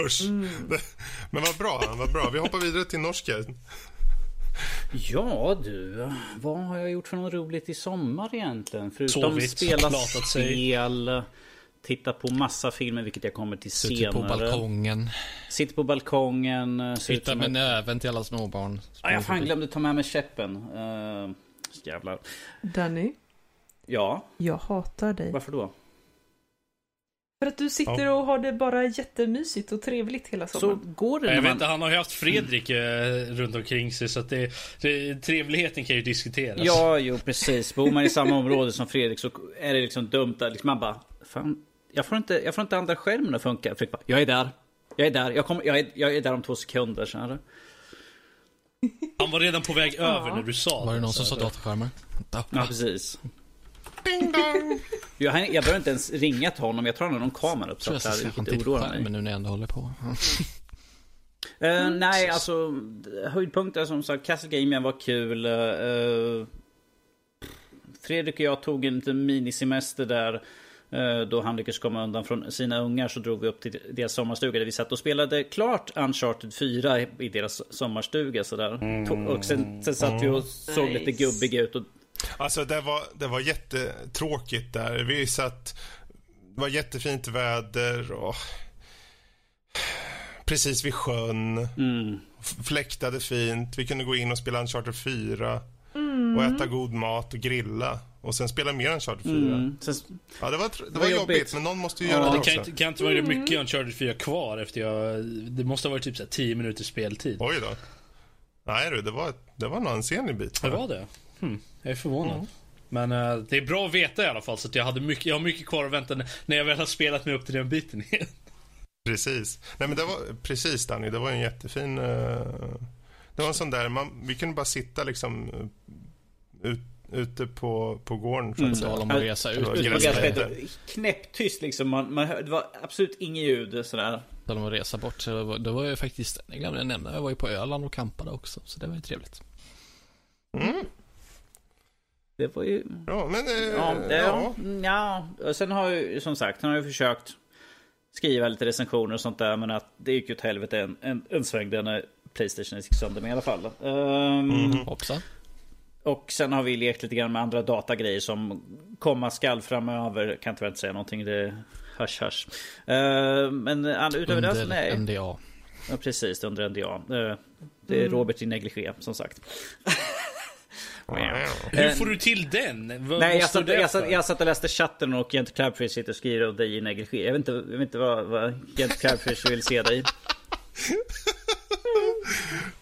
Usch. Mm. Men vad bra, vad bra. Vi hoppar vidare till norsken. Ja du, vad har jag gjort för något roligt i sommar egentligen? Förutom Sovit, spela spel, titta på massa filmer vilket jag kommer till Suttit senare. på balkongen, Sitter på balkongen. eh, som med att- näven till alla småbarn. Ah, jag fan glömde ta med mig käppen. Uh, jävlar. Danny, Ja, jag hatar dig. varför då? För att du sitter och har det bara jättemysigt och trevligt hela Så sommaren. går det Jag när vet man... inte, han har ju haft Fredrik eh, runt omkring sig så att det, det, trevligheten kan ju diskuteras. Ja, jo precis. Bor man i samma område som Fredrik så är det liksom dumt att liksom man bara... Fan, jag får inte, jag får inte andra skärmen att funka. Fredrik bara, jag är där. Jag är där. Jag, kommer, jag, är, jag är där om två sekunder. Så här. Han var redan på väg Ja. över när du sa Var det någon som så sa datorskärmar? Ja. Ja, precis. Jag, jag behöver inte ens ringa till honom. Jag tror han har någon kamera uppsatt en vilket oroar mig. skärmen nu när jag ändå håller på. Eh, nej, alltså höjdpunkter som sagt, Castle Game var kul. Uh, Fredrik och jag tog en liten minisemester där. då han lyckades komma undan från sina ungar så drog vi upp till deras sommarstuga där vi satt och spelade klart Uncharted 4 i deras sommarstuga sådär. To- Och sen, sen satt vi och såg lite Nice. gubbiga ut. Och, Alltså det var, det var jättetråkigt där. Vi satt, det var jättefint väder och precis vid sjön. mm, Fläktade fint. Vi kunde gå in och spela Uncharted 4 Mm. och äta god mat och grilla. Och sen spela mer Uncharted 4. mm. Sen, Ja, det var, tr- det var var jobbigt, jobbigt. men någon måste ju Ja, göra det det kan också. inte, kan inte vara mycket Uncharted 4 kvar efter jag... Det måste ha varit typ så här 10 minuters speltid. Oj då. Nej du, det var, det var en ansenlig bit. Det var det? Hmm, jag är förvånad. Mm. Men eh, det är bra att veta i alla fall så att jag, hade mycket, jag har mycket kvar att vänta när- jag väl har spelat mig upp till den biten igen. Precis. Nej men det var, precis Danny, det var en jättefin... eh, det var en sån där, man, vi kunde bara sitta liksom eh, ut, ute på, på gården så att Mm. om att resa ut. Knäpptyst liksom. Man, man hör, det var absolut inget ljud sådär. Tal om att resa bort. Så det var, det var ju faktiskt, jag glömde jag nämna, jag var ju på Öland och campade också. Så det var ju trevligt. Mm. Det var ju... Ja, men... eh, Ja, det, ja. ja. ja. Och sen har jag ju som sagt, han har ju försökt skriva lite recensioner och sånt där. Men att det gick ju åt helvete en, en, en sväng där när Playstation gick sönder med i alla fall. Ehm, Mhm. Hoppsan. Och sen har vi lekt lite grann med andra datagrejer som komma skall framöver. Kan tyvärr inte säga någonting. Det är hush hush. Ehm, men an- utöver det så Under nej. NDA. Ja, precis, under NDA. Eh, Det är Robert i negligé som sagt. Hur Eh, får du till den? Vad, Nej, jag satt, jag, satt, jag satt och läste chatten och Gent Crabfish sitter och skriver om dig i negligé. Jag vet inte, jag vet inte vad, vad Gent Crabfish vill se dig.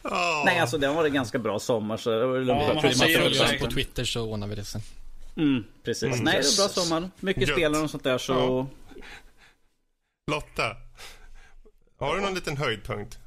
Ja. Nej, alltså den var det ganska bra sommar så det var lugnt. Ja, Man följer på Twitter så ordnar vi det sen. Mm, precis. Mm. Nej, det var bra sommar. Mycket Gött. spelare och sånt där så... Lotta. Har du någon liten höjdpunkt?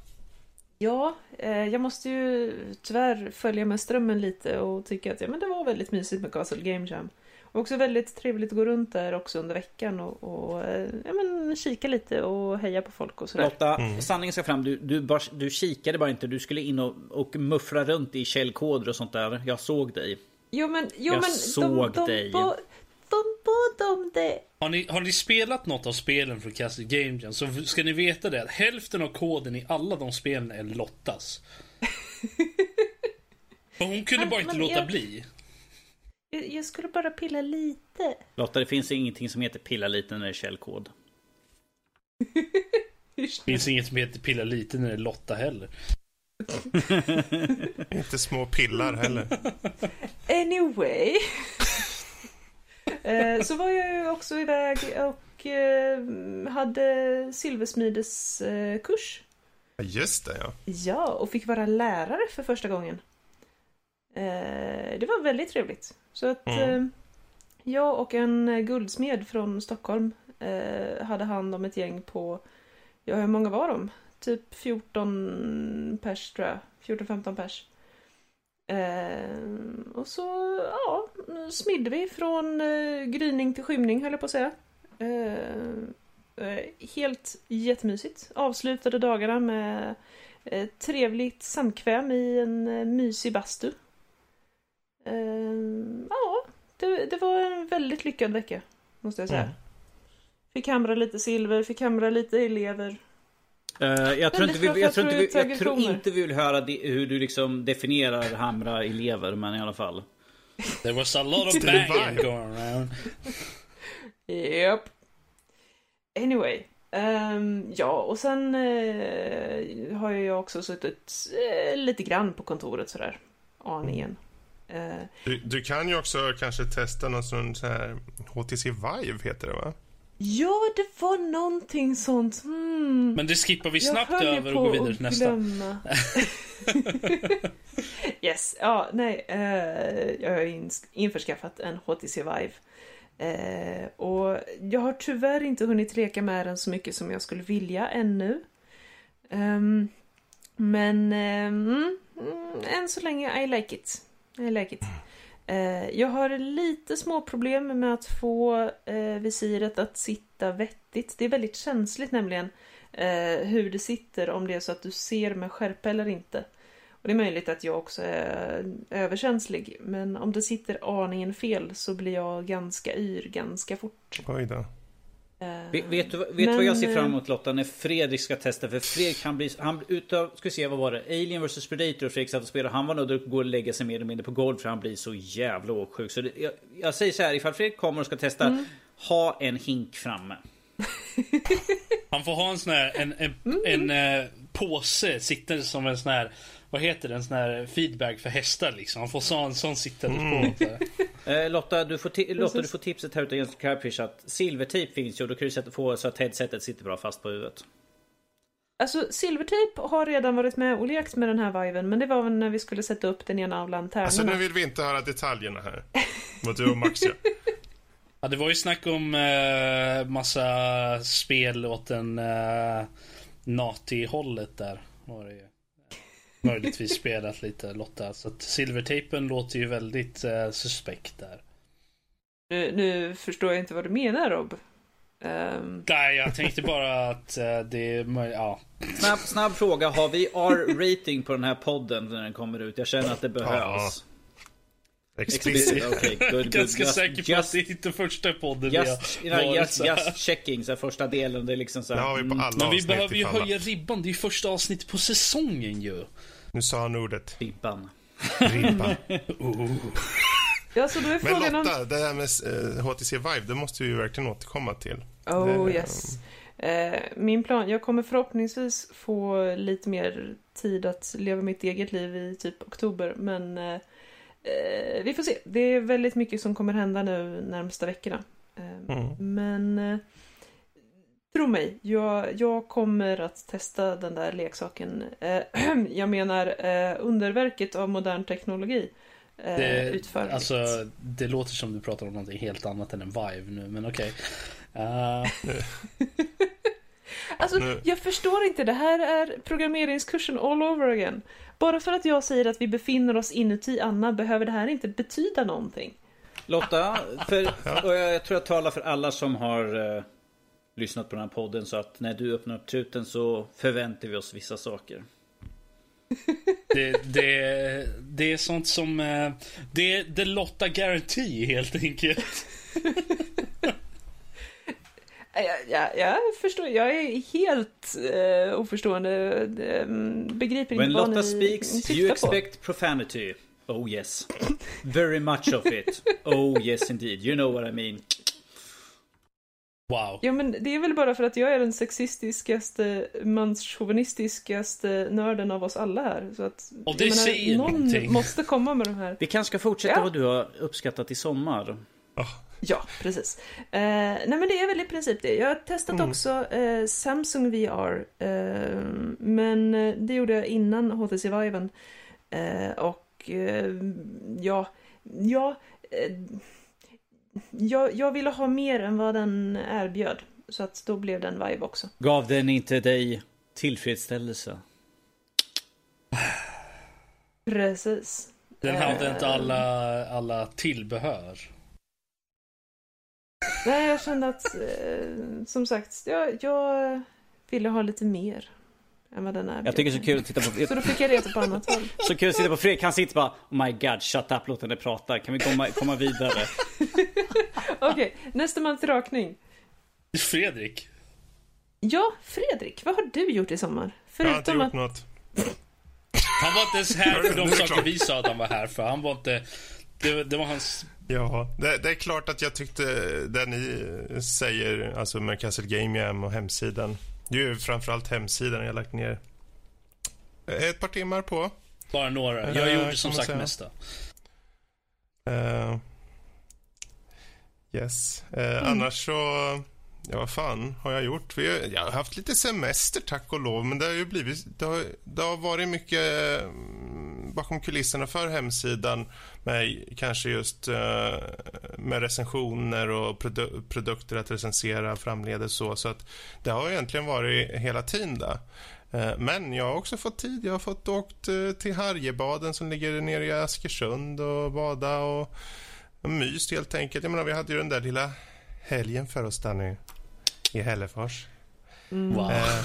Ja, eh, jag måste ju tyvärr följa med strömmen lite och tycka att ja, men det var väldigt mysigt med Castle Game Jam. Och också väldigt trevligt att gå runt där också under veckan och, och eh, ja, men, kika lite och heja på folk och sådär. Lotta, sanningen ska fram. Du, du, bara, du kikade bara inte. Du skulle in och, och muffla runt i källkoder och sånt där. Jag såg dig. Jo men, jo, Jag men såg de, de, dig. Ba, bad om det. Har ni, har ni spelat något av spelen från Castle Game Jam så ska ni veta det att hälften av koden i alla de spelen är Lottas. För hon kunde bara inte låta jag- bli. Jag, jag skulle bara pilla lite. Lotta, det finns ingenting som heter pilla lite när det är källkod. Det finns inget som heter pilla lite när det är Lotta heller. Inte små pillar heller. Anyway. Eh, Så var jag ju också iväg och eh, hade silversmideskurs. Ja, Just det, ja. Ja, och fick vara lärare för första gången. Eh, Det var väldigt trevligt. Så att Mm. eh, jag och en guldsmed från Stockholm eh, hade hand om ett gäng på, ja hur många var de? Typ 14 pers tror jag. 14-15 pers. Eh, och så, ja, smidde vi från eh, gryning till skymning höll jag på att säga. Eh, eh, helt jättemysigt. Avslutade dagarna med eh, trevligt samkväm i en eh, mysig bastu. Eh, ja, det, det var en väldigt lyckad vecka, måste jag säga. Mm. Fick hamra lite silver, fick hamra lite elever. Eh, jag, tror inte vi, jag, tror inte vi, jag tror inte vi vill höra di, hur du liksom definierar hamra elever, men i alla fall. There was a lot of banging vibe. going around. Yep. Anyway. ehm, ja, och sen eh, har ju jag också suttit eh, lite grann på kontoret sådär. Aningen. Eh, Du, du kan ju också kanske testa någon sån så här HTC Vive heter det va? Ja, det var någonting sånt. Hmm. Men det skippar vi snabbt över och går vidare till nästa. yes, ja, nej. eh, jag har införskaffat en HTC Vive. Eh, och jag har tyvärr inte hunnit leka med den så mycket som jag skulle vilja ännu. Ehm, men mm, mm, än så länge, I like it. I like it. Eh, jag har lite små problem med att få eh, visiret att sitta vettigt. Det är väldigt känsligt nämligen eh, hur det sitter om det är så att du ser med skärpa eller inte. Och det är möjligt att jag också är överkänslig men om det sitter aningen fel så blir jag ganska yr ganska fort. Oj då. Eh, Vet, vet du, vet du vad men, jag ser fram eh, emot Lotta? När Fredrik ska testa. För Fredrik han blir... Han, utav, ska vi se vad var det? Alien vs Predator och Fredrik satt och spelade. Han var nödd att gå och lägga sig mer eller mindre på golv för han blir så jävla åksjuk. Så det, jag, jag säger så här, ifall Fredrik kommer och ska testa. Mm. Ha en hink framme. Han får ha en sån här en, en, Mm. en eh, påse sittande som en sån här vad heter det? En sån här feedback för hästar liksom. Han får en sån sittande på. Så här. Eh, Lotta, du får, Lotta, du får tipset här utav Jens Crabfish att silvertejp finns ju och då kan du få så att headsetet sitter bra fast på huvudet. Alltså silvertejp har redan varit med och lekt med den här viven men det var väl när vi skulle sätta upp den ena av lanternorna. Alltså nu vill vi inte höra detaljerna här. Vad du och Max gör. Ja, det var ju snack om eh, massa spel åt den eh, Nati-hållet där. Var det ju. Möjligtvis spelat lite Lotta. Så att silvertejpen låter ju väldigt eh, suspekt där. Nu, nu förstår jag inte vad du menar Rob. Ehm, Nej, jag tänkte bara att eh, det är möj- Ja. Snabb, snabb fråga. Har vi R-rating på den här podden när den kommer ut? Jag känner att det behövs. Explicit. Okej, good, good. Ganska Just- säker på att just- det är inte första podden vi Just, har you know, varit just, just checking, så första delen. Det är liksom så Det här, har vi på mm, alla Men vi behöver ju höja att- ribban. Det är ju första avsnittet på säsongen ju. Nu sa han ordet. Ribban. Ribban. ja, så då är Men frågan om... Lotta, det här med eh, HTC Vive, det måste vi ju verkligen återkomma till. Oh Det- yes. Eh, min plan, jag kommer förhoppningsvis få lite mer tid att leva mitt eget liv i typ oktober men eh, eh, vi får se. Det är väldigt mycket som kommer hända nu närmsta veckorna. Eh, Mm. Men eh, tro mig, jag, jag kommer att testa den där leksaken. Eh, jag menar eh, underverket av modern teknologi. Eh, Det, utförligt. alltså, det låter som du pratar om någonting helt annat än en Vive nu, men okej. Eh, Alltså, jag förstår inte. Det här är programmeringskursen all over again. Bara för att jag säger att vi befinner oss inuti Anna behöver det här inte betyda någonting. Lotta, för, och jag, jag tror jag talar för alla som har eh, lyssnat på den här podden så att när du öppnar upp truten så förväntar vi oss vissa saker. Det, det, det är sånt som... eh, Det är the Lotta Guarantee helt enkelt. Jag, jag, jag förstår, jag är helt uh, oförstående. Um, begriper When inte vad Lotta ni speaks syftar you på. expect profanity. Oh yes. Very much of it. Oh yes indeed. You know what I mean. Wow. Ja men det är väl bara för att jag är den sexistiskaste, manschauvinistiskaste nörden av oss alla här. Så att, Och det menar, säger någon någonting. måste komma med de här. Vi kanske ska fortsätta Ja. vad du har uppskattat i sommar. Ja, precis. Eh, nej men det är väl i princip det. Jag har testat Mm. också eh, Samsung VR. Eh, men eh, det gjorde jag innan HTC Viven. Eh, och eh, ja, ja eh, jag, jag ville ha mer än vad den erbjöd. Så att då blev den Vive också. Gav den inte dig tillfredsställelse? Precis. Den hade Eh, inte alla, alla tillbehör. Nej, jag kände att, eh, som sagt, jag, jag ville ha lite mer än vad den erbjöd. Jag tycker det är så kul att titta på... Så då fick jag reta på annat håll. Så kul att sitta på Fredrik. Han sitter bara Oh my god, shut up, låt henne prata. Kan vi komma, komma vidare? Okej, nästa man till rakning. Fredrik. Ja, Fredrik, vad har du gjort i sommar? Jag har inte Förutom gjort att... något. Han var inte ens här för är de saker vi sa att han var här för. Han var inte... Det, det var hans... Ja, det, det är klart att jag tyckte det ni säger, alltså med Castle Game Jam och hemsidan. Det är ju framförallt hemsidan jag har lagt ner ett par timmar på. Bara några. Jag gjorde som sagt säga. mesta. Eh, yes. Eh, Annars så, ja vad fan har jag gjort? Vi, har- jag har haft lite semester tack och lov, men det har ju blivit, det har, det har varit mycket mm, bakom kulisserna för hemsidan med kanske just eh, med recensioner och produ- produkter att recensera framledes så, så att det har egentligen varit hela tiden där. Eh, Men jag har också fått tid. Jag har fått åkt eh, till Harjebaden som ligger nere i Askersund och bada och och myst helt enkelt. Jag menar, vi hade ju den där lilla helgen för oss där nu i Hällefors. Wow. Eh,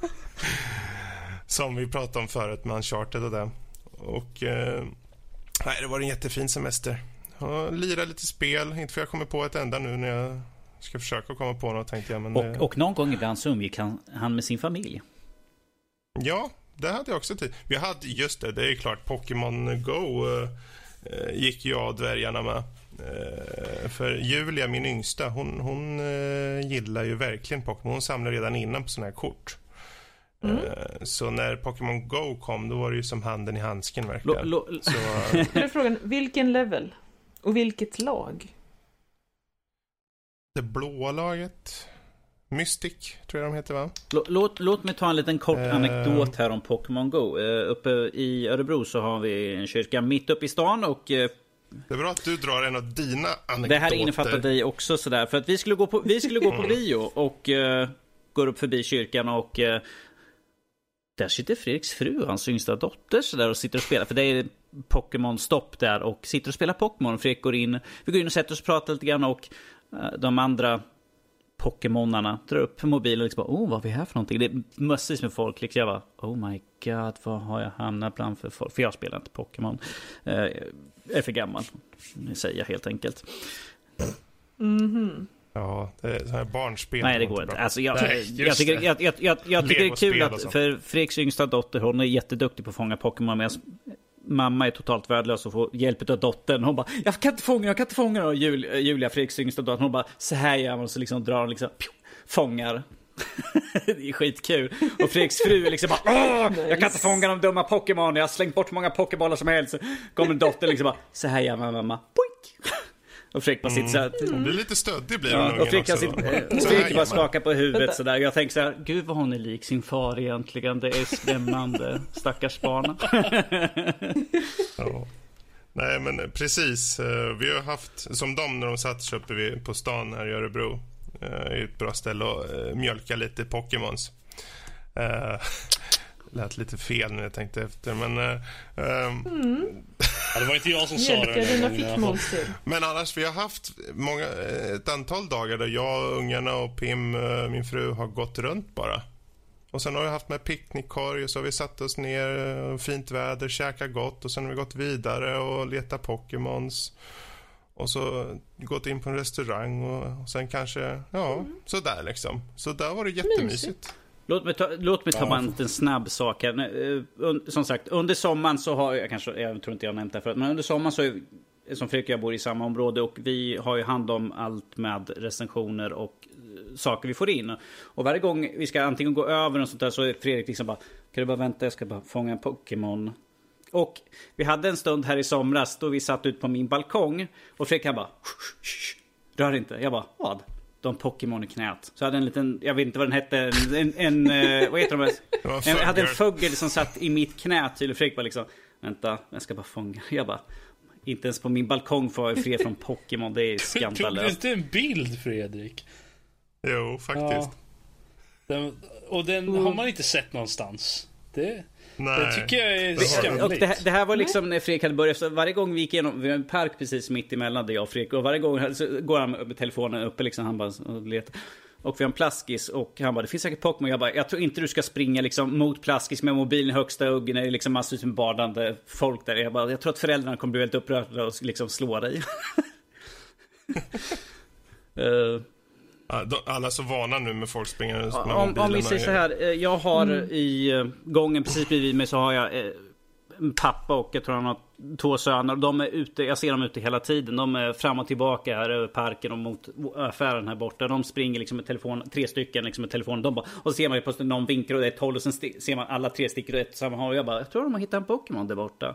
som vi pratade om förut med Uncharted och det. Och eh, nej, det var en jättefin semester. Och lira lite spel. Inte för jag kommer på ett enda nu när jag ska försöka komma på något tänkte jag. Men, eh, Och, och någon gång ibland så umgick han, han med sin familj. Ja, det hade jag också tid. Vi hade, just det, det är klart, Pokémon Go eh, gick jag och dvärgarna med. Eh, för Julia, min yngsta, hon, hon eh, gillar ju verkligen Pokémon. Hon samlar redan innan på såna här kort. Mm. Eh, så när Pokémon Go kom, då var det ju som handen i handsken verkligen. Så, eh, Nu är frågan, vilken level? Och vilket lag? det blåa laget, Mystic, tror jag de heter va? låt, låt mig ta en liten kort Eh. anekdot här om Pokémon Go. Uh, uppe i Örebro så har vi en kyrka mitt uppe i stan och eh, Det är bra att du drar en av dina anekdoter. Det här innefattar dig också sådär. För att vi skulle gå på, vi skulle gå på bio och uh, går upp förbi kyrkan och uh, där sitter Fredriks fru och hans yngsta dotter sådär och sitter och spelar. För det är Pokémon-stopp där och sitter och spelar Pokémon. Fredrik går in, vi går in och sätter oss och pratar lite grann och eh, de andra Pokémonarna drar upp mobilen och liksom bara, oh vad har vi här för någonting? Det är massvis med folk. Liksom jag bara, oh my god, vad har jag hamnat bland för folk? För jag spelar inte Pokémon. Eh, jag är för gammal, säger jag helt enkelt. Mhm. Ja, det är så här barnspel. Nej, det går bra. inte. Alltså, jag, Nej, jag, tycker, det. jag, jag, jag, jag tycker det är kul att, för Fredriks yngsta dotter, hon är jätteduktig på att fånga Pokémon medan mamma är totalt värdelös och får hjälp av dottern. Hon bara, jag kan inte fånga jag kan inte fånga. Och Jul, Julia, Fredriks yngsta dotter, hon bara, så här gör man. Och så liksom drar hon liksom, pju, fångar. det är skitkul. Och Fredriks fru är liksom bara, Åh, jag kan inte fånga de dumma Pokémon. Jag har slängt bort många Pokébollar som helst. Så kommer dottern liksom bara, så här gör man mamma. Poink. Och Fredrik bara sitter så här. Hon blir lite stöddig blir Ja, hon och Fredrik Så här Fredrik bara skakar på huvudet sådär. Jag tänker så här, gud vad hon är lik sin far egentligen. Det är skrämmande. Stackars barn. Ja. Nej, men precis. Eh, Vi har haft, som de när de satt sig uppe på stan här i Örebro. eh, är ett bra ställe att eh, mjölka lite Pokémons. Lät lite fel när jag tänkte efter, men... Eh, ehm, Ja, det var inte jag som sa det här dina. Men annars, vi har haft många, eh, ett antal dagar där jag, ungarna och Pim, eh, min fru, har gått runt bara. Och sen har vi haft med picknickkorg och så har vi satt oss ner, eh, fint väder, käkat gott och sen har vi gått vidare och letat Pokémons. Och så gått in på en restaurang och, sen kanske, ja, Mm. sådär liksom. Så där var det jättemysigt. Låt mig ta, låt mig ta Ja, bara en snabb sak här. Eh, Som sagt, under sommaren så har jag kanske, jag tror inte jag har nämnt det förut, men under sommaren så är, som Fredrik och jag bor i samma område och vi har ju hand om allt med recensioner och eh, saker vi får in. Och varje gång vi ska antingen gå över och sånt där så är Fredrik liksom bara, kan du bara vänta, jag ska bara fånga en Pokémon. Och vi hade en stund här i somras då vi satt ut på min balkong och Fredrik han bara, "Shh, shh, shh, rör inte. Jag bara, vad? De Pokémon i knät. Så jag hade en liten, jag vet inte vad den hette, en, en, en eh, vad heter de? Det var en Jag hade en fågel. som satt i mitt knä tydligen. Fredrik bara liksom, vänta, jag ska bara fånga. Jag bara, inte ens på min balkong får jag fred från Pokémon. Det är Tog du skandalöst. inte en bild Fredrik? Jo, faktiskt. Den, och den har man inte sett någonstans. Det, Nej. det tycker jag är har- Och skamligt. det, här- det här var liksom när Fredrik hade börjat. Så varje gång vi gick igenom, vi har en park precis mitt emellan där jag och Fredrik. Och varje gång så går han med telefonen uppe liksom. Han bara och letar. Och vi har en plaskis och han bara, det finns säkert Pokémon. Jag bara, jag tror inte du ska springa liksom mot plaskis med mobilen i högsta när det är liksom massor med badande folk där. Jag bara, jag tror att föräldrarna kommer bli väldigt upprörda och liksom slå dig. De- Alla är så vana nu med folk springandes med om, om vi säger så här, eh, jag har i eh, gången precis bredvid mig så har jag eh, pappa och jag tror han har två söner. De är ute, jag ser dem ute hela tiden. De är fram och tillbaka här över parken och mot affären här borta. De springer liksom med telefon, tre stycken liksom med telefon. De bara, och så ser man ju plötsligt någon vinkar åt ett håll och sen ser man alla tre sticker åt ett samma håll. Jag bara, jag tror de har hittat en Pokémon där borta.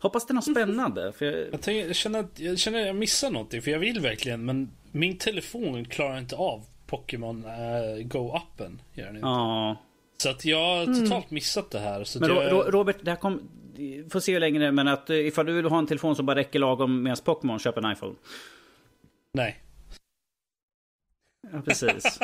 Hoppas det är något spännande. För jag, Jag, tänker, jag, känner att, jag känner att jag missar någonting, för jag vill verkligen, men min telefon klarar inte av Pokémon uh, Go-appen. Gör den inte. ja. Så att jag har totalt missat det här. Så Men jag, Ro- Robert, det här kom... Får se hur länge det är, men att eh, ifall du vill ha en telefon som bara räcker lagom medan Pokémon, köp en iPhone. Nej. Ja, precis.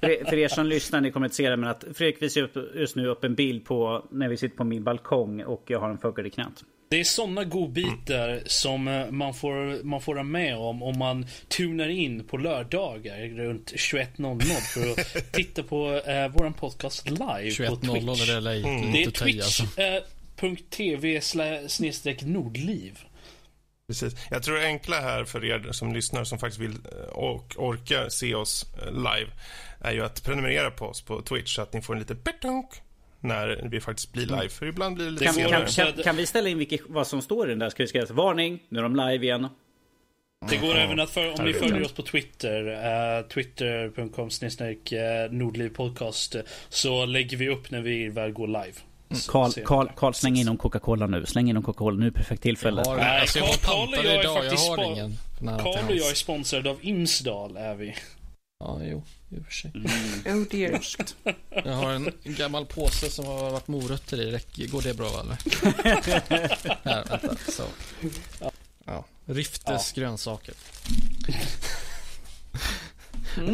för, er, som lyssnar, ni kommer inte se det, men att Fredrik visar upp, just nu upp en bild på när vi sitter på min balkong och jag har en fågel i knät. Det är sådana godbitar som eh, man får, man får vara med om om man tunar in på lördagar runt 21.00 för att titta på eh, våran podcast live på 21.00 Twitch. är det lite Mm. Det är i, alltså. twitch.tv snedstreck nordliv. Precis. Jag tror det enkla här för er som lyssnar som faktiskt vill eh, och orkar se oss eh, live är ju att prenumerera på oss på Twitch så att ni får en liten petonk när vi faktiskt blir live. För ibland blir det lite Kan, senare. kan, kan, kan vi ställa in vilket, vad som står i den där? Ska vi skriva varning, nu är de live igen. Det går även att för, om ni vet följer inte. oss på Twitter, uh, twitter.com snedstreck uh, nordlivpodcast, så lägger vi upp när vi väl går live. Ni Karl, det. Karl, släng in om Coca-Cola nu. Släng in om Coca-Cola nu, perfekt tillfälle. Jag har, Nej, alltså jag har Carl- Carl och jag är idag, jag faktiskt har ingen Karl och jag är sponsrade av Imsdal, är vi. Ja, jo, i och för sig. Oh dear. Jag har en gammal påse som har varit morötter i. Räcker- Går det bra eller? Här, vänta. Så. Ja. Riftes grönsaker.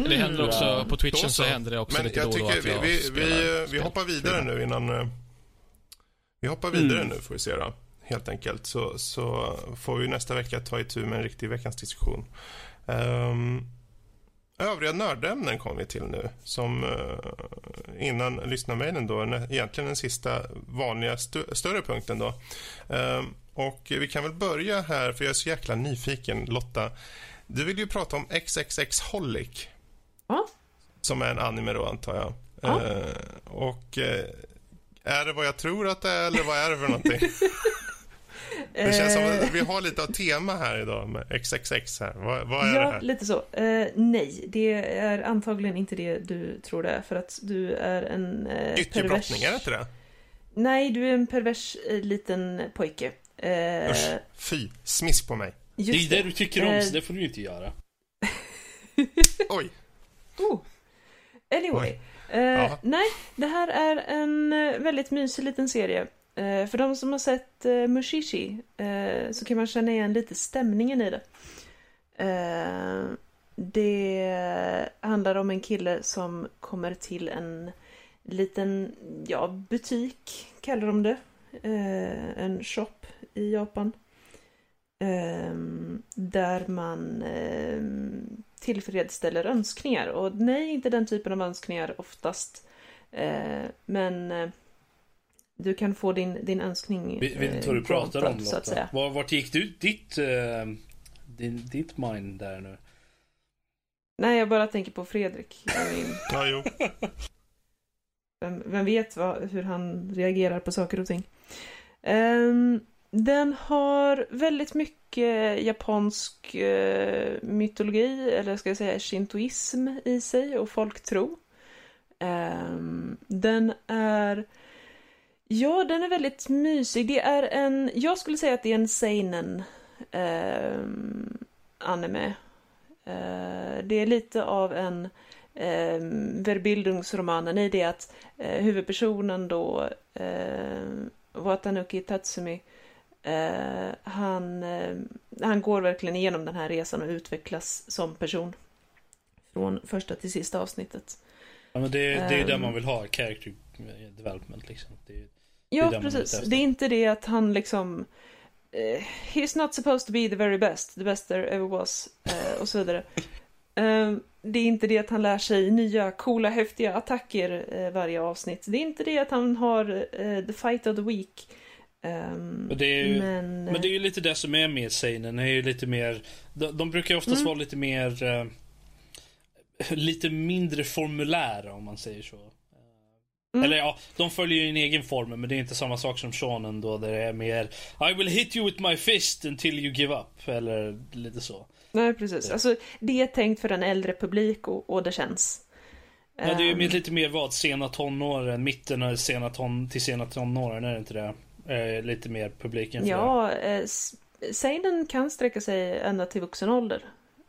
Det händer också, på Twitchen Då så så. händer det också Men lite jag då då tycker att vi, jag vi, vi, vi spel. hoppar vidare nu innan... Vi hoppar vidare nu får vi se då. Helt enkelt. Så, så får vi nästa vecka ta itu med en riktig veckans diskussion. Um, övriga nördämnen kommer vi till nu. Som eh, innan lyssnarmailen då, egentligen den sista vanliga st- större punkten då. Ehm, och vi kan väl börja här, för jag är så jäkla nyfiken. Lotta, du vill ju prata om XXX Holic. Ja. Som är en anime då, antar jag. Ja. Eh, och eh, är det vad jag tror att det är, eller vad är det för någonting? Det känns som Eh, att vi har lite av tema här idag med XXX här. Vad, vad är det Ja, här? lite så. Eh, nej, det är antagligen inte det du tror det är. För att du är en eh, pervers... är det inte det? Nej, du är en pervers eh, liten pojke. Eh, Usch, fy, smisk på mig. Det är det du tycker om, Eh, så det får du inte göra. Oj, Oh. Anyway. Oj. Eh, nej, det här är en eh, väldigt mysig liten serie. Eh, för de som har sett eh, Mushishi eh, så kan man känna igen lite stämningen i det. Eh, det handlar om en kille som kommer till en liten, ja, butik kallar de det. Eh, en shop i Japan. Där man tillfredsställer önskningar. Och nej, inte den typen av önskningar oftast. Eh, men eh, du kan få din, din önskning Vet vet inte vad du eh, pratar om så att säga. Var, vart gick du, ditt, eh, din, ditt mind där nu? Nej, jag bara tänker på Fredrik. Min- Ja, jo. Vem, vem vet vad, hur han reagerar på saker och ting. Ehm, den har väldigt mycket japansk eh, mytologi, eller ska jag säga shintoism i sig och folktro. Ehm, den är... Ja, den är väldigt mysig. Det är en... Jag skulle säga att det är en seinen ehm, anime. Eh, det är lite av en eh, Verbildungsromanen i det att eh, huvudpersonen då, eh, Watanuki Tatsumi, eh, han, eh, han går verkligen igenom den här resan och utvecklas som person. Från första till sista avsnittet. Ja, men det, det är ju där Ehm. man vill ha character development liksom. Det Ja, det ute precis. Det är inte det att han liksom... eh, he's not supposed to be the very best, the best there ever was, eh, och så vidare. Eh, det är inte det att han lär sig nya, coola, häftiga attacker eh, varje avsnitt. Det är inte det att han har the fight of the week. Ehm, Men det är ju- men, men det är ju lite det som är med Seinen. är ju lite mer, de, de brukar ju oftast Mm. vara lite mer, eh, lite mindre formulära om man säger så. Mm. Eller ja, de följer ju en egen form men det är inte samma sak som Shonen då där det är mer I will hit you with my fist until you give up. Eller lite så. Nej, precis. Alltså, det är tänkt för en äldre publik och, och det känns. Ja, det är ju Ehm, lite mer vad? Sena tonåren, mitten av sena ton, till sena tonåren, är det inte det? Eh, lite mer publiken för. Ja, eh, seinen kan sträcka sig ända till vuxen ålder.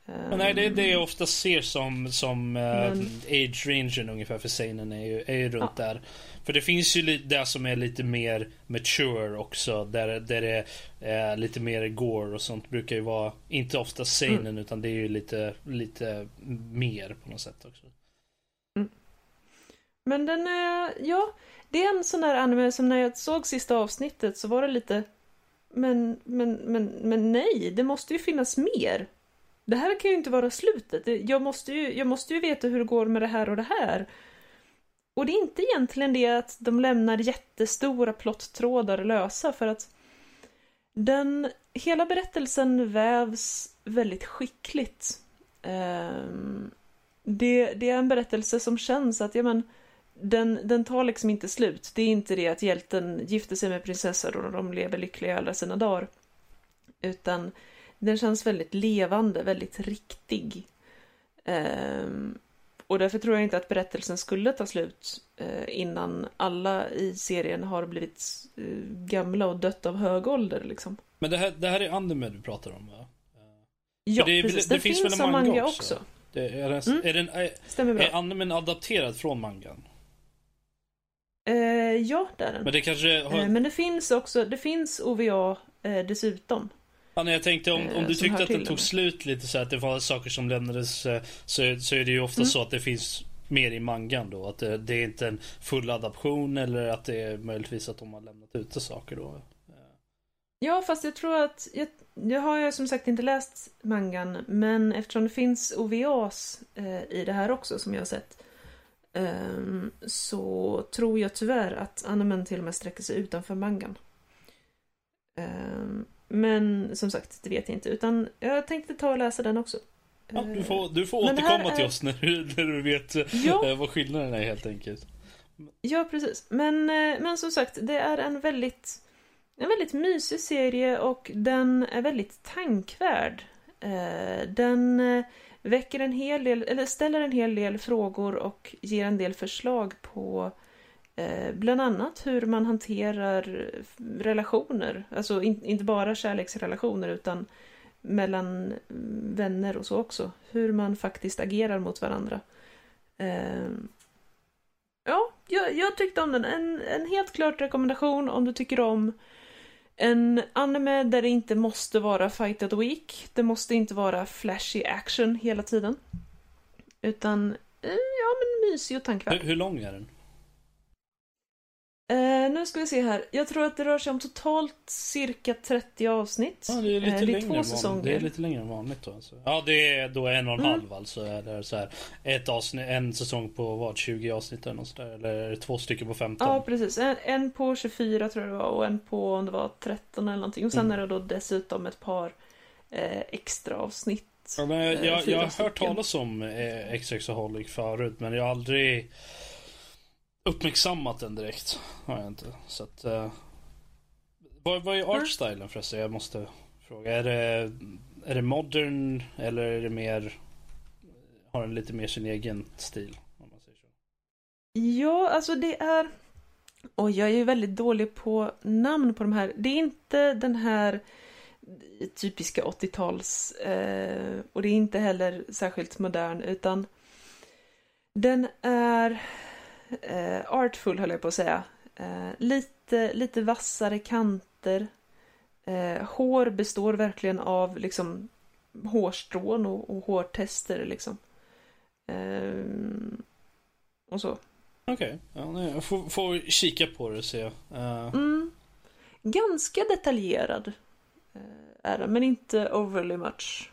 Men nej, det är det jag ofta ser som, som eh, Men- age-rangen ungefär för seinen är ju, är ju runt där. För det finns ju det som är lite mer mature också. Där, där det är lite mer gore och sånt brukar ju vara, inte ofta seinen Mm. utan det är ju lite, lite mer på något sätt också. Men den är, ja, det är en sån där anime som när jag såg sista avsnittet så var det lite, men, men, men, men nej, det måste ju finnas mer. Det här kan ju inte vara slutet. Jag måste ju, jag måste ju veta hur det går med det här och det här. Och det är inte egentligen det att de lämnar jättestora plottrådar lösa för att den, hela berättelsen vävs väldigt skickligt. Ehm, det, det är en berättelse som känns att, ja men, den, den tar liksom inte slut. Det är inte det att hjälten gifter sig med prinsessor och de lever lyckliga alla sina dagar. Utan den känns väldigt levande, väldigt riktig. Ehm, och därför tror jag inte att berättelsen skulle ta slut eh, innan alla i serien har blivit eh, gamla och dött av hög ålder liksom. Men det här, det här är anime du pratar om va? Ja, det precis. det Den finns finns, väl en manga manga också? också. Det, är, den, Mm. är, den, är, är animen adapterad från mangan? Eh, ja, det är den. Men det kanske har, Eh, men det finns också, det finns OVA eh, dessutom. Ja, nej, jag tänkte om, eh, om du som tyckte att den tog slut lite så att det var saker som lämnades eh, så, så är det ju ofta Mm. så att det finns mer i mangan då. Att det, det är inte en full adaption eller att det är möjligtvis att de har lämnat ute saker då. Ja, fast jag tror att... Jag, jag har ju som sagt inte läst mangan, men eftersom det finns OVAs eh, i det här också som jag har sett så tror jag tyvärr att animen till och med sträcker sig utanför mangan. Ehm, men som sagt, det vet jag inte. Utan jag tänkte ta och läsa den också. Ja, du Eh, får, du får men återkomma till är- oss när du, när du vet eh, Ja. vad skillnaden är helt enkelt. Ja, precis. Men, eh, men som sagt, det är en väldigt, en väldigt mysig serie och den är väldigt tankvärd. Eh, Den eh, väcker en hel del, eller ställer en hel del frågor och ger en del förslag på eh, bland annat hur man hanterar relationer. Alltså in, inte bara kärleksrelationer utan mellan mm, vänner och så också. Hur man faktiskt agerar mot varandra. Eh, Ja, jag, jag tyckte om den. En, en helt klart rekommendation om du tycker om en anime där det inte måste vara fight of the week. Det måste inte vara flashy action hela tiden. Utan, eh, ja men mysig och Hur, tankvärd. hur lång är den? Eh, nu ska vi se här. Jag tror att det rör sig om totalt cirka 30 avsnitt. Ja, det är lite Eh, det är längre två säsonger. Det är lite längre än vanligt då alltså. Ja, det är då en och en Mm. halv alltså. Är det så här, ett avsnitt, en säsong på vad, 20 avsnitt eller något sådär? Eller två stycken på 15? Ja, precis. En, en på 24 tror jag det var och en på om det var 13 eller någonting. Och sen Mm. är det då dessutom ett par eh, extra avsnitt. Ja, men jag, Eh, jag, jag har hört talas om eh, X-Exaholic förut men jag har aldrig uppmärksammat den direkt. Har jag inte. Så att, eh, vad, vad är artstylen förresten? Jag måste fråga. Är det, är det modern eller är det mer har den lite mer sin egen stil? Om man säger så. Ja, alltså det är... och jag är ju väldigt dålig på namn på de här. Det är inte den här typiska 80-tals eh, och det är inte heller särskilt modern utan den är eh, artful höll jag på att säga. Eh, lite, lite vassare kanter. Eh, hår består verkligen av liksom hårstrån och, och hårtester liksom. Eh, och så. Okej, ja, nej, jag får, får kika på det och se. Eh, Mm. Ganska detaljerad eh, är den, men inte overly much.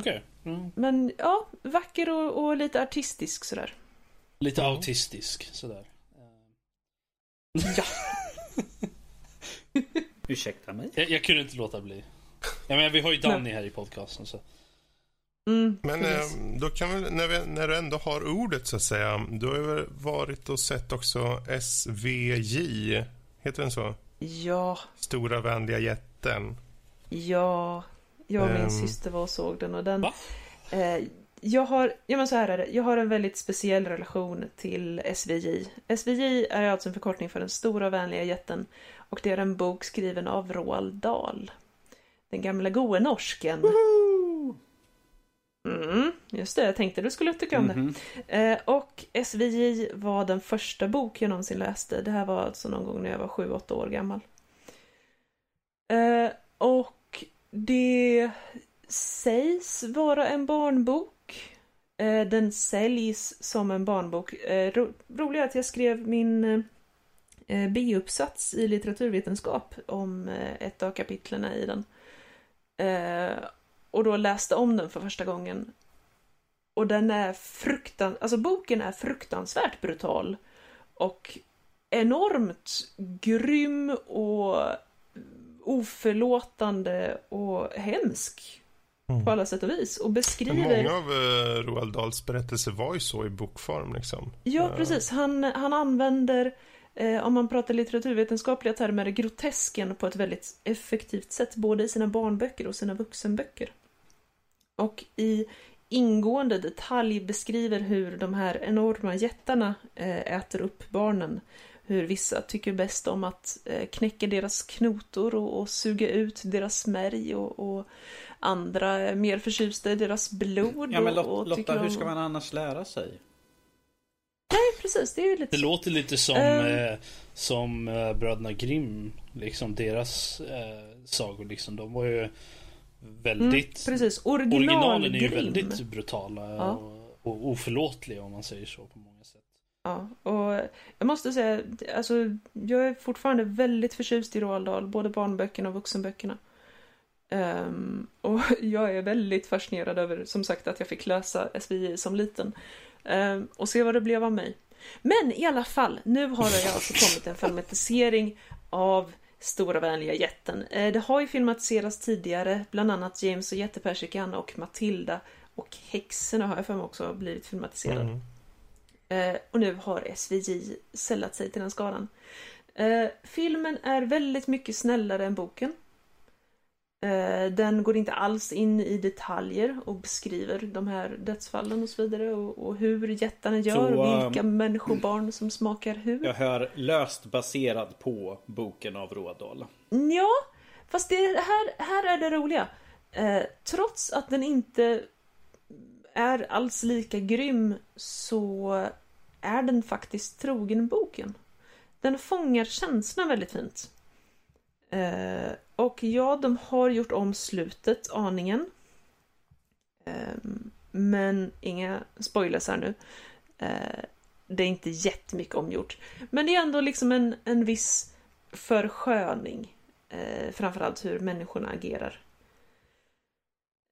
Okej. Mm. Men ja, vacker och, och lite artistisk sådär. Lite Ja. autistisk sådär. Ja. Ursäkta mig? jag, jag kunde inte låta bli. Ja, men vi har ju Danny här i podcasten så. Mm, Men precis. eh, då kan vi, när, vi, när du ändå har ordet så att säga. Du har ju varit och sett också SVJ. Heter den så? Ja, Stora vänliga jätten. ja. Jag och min Ehm. syster var och såg den och den... Va? Eh, jag har, ja men så här är det, jag har en väldigt speciell relation till SVJ. SVJ är alltså en förkortning för den stora vänliga jätten och det är en bok skriven av Roald Dahl. Den gamla goe norsken. Mm, just det, jag tänkte du skulle tycka om det. Mhm. Eh, och SVJ var den första bok jag någonsin läste. Det här var alltså någon gång när jag var 7-8 år gammal. Eh, och det sägs vara en barnbok. Eh, den säljs som en barnbok. Eh, ro roligt är att jag skrev min eh, eh B-uppsats i litteraturvetenskap om eh, ett av kapitlen i den. Eh, och då läste om den för första gången. Och den är fruktan... Alltså boken är fruktansvärt brutal. Och enormt grym och oförlåtande och hemsk. På alla sätt och vis. Och beskriver... Många av eh, Roald Dahls berättelser var ju så i bokform liksom. Ja, Eh, precis. Han, han använder, eh, om man pratar litteraturvetenskapliga termer, grotesken på ett väldigt effektivt sätt, både i sina barnböcker och sina vuxenböcker. Och i ingående detalj beskriver hur de här enorma jättarna eh, äter upp barnen. Hur vissa tycker bäst om att eh, knäcka deras knotor och, och suga ut deras märg och, och andra är mer förtjusta i deras blod. Ja men och, och Lot- tycker Lotta, hur ska man annars lära sig? Nej, precis. Det är ju lite Det låter lite som, Ehm. eh, som eh, bröderna Grimm. Liksom deras eh, sagor liksom. De var ju väldigt... Mm, precis, original originalen är ju Grimm. väldigt brutala Ja. och, och oförlåtliga om man säger så på många sätt. Ja, och jag måste säga, alltså, jag är fortfarande väldigt förtjust i Roald Dahl, både barnböckerna och vuxenböckerna. Ehm, och jag är väldigt fascinerad över, som sagt, att jag fick läsa SVJ som liten. Ehm, och se vad det blev av mig. Men i alla fall, nu har det alltså kommit en filmatisering av Stora vänliga jätten. Eh, det har ju filmatiserats tidigare, bland annat James och jättepersikan och Matilda. Och Häxorna har jag för mig också blivit filmatiserade. Mm. Eh, och nu har SVJ sällat sig till den skaran. Eh, filmen är väldigt mycket snällare än boken. Eh, den går inte alls in i detaljer och beskriver de här dödsfallen och så vidare och, och hur jättarna gör Så, och um, vilka människobarn som smakar hur. Jag hör löst baserad på boken av Dahl. Ja, fast det här, här är det roliga. Eh, trots att den inte är alls lika grym så är den faktiskt trogen boken. Den fångar känslan väldigt fint. Eh, och ja, de har gjort om slutet aningen. Ehm, men inga spoilers här nu. Ehm, det är inte jättemycket omgjort. Men det är ändå liksom en, en viss försköning. Eh, framförallt hur människorna agerar.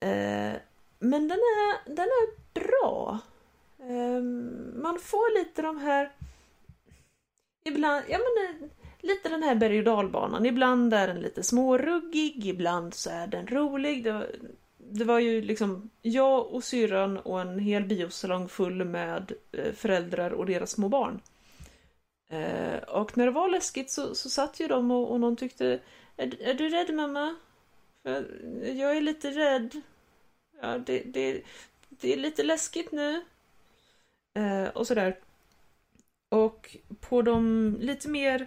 Ehm, men den är, den är bra. Man får lite de här... Ibland, ja men eh, lite den här berg och dalbanan. Ibland är den lite småruggig, ibland så är den rolig. Det var, det var ju liksom jag och syrran och en hel biosalong full med eh, föräldrar och deras små barn. Eh, och när det var läskigt så, så satt ju de och, och någon tyckte är, är du rädd mamma? För jag är lite rädd. Ja, det, det, det är lite läskigt nu. Eh, och sådär. Och på de lite mer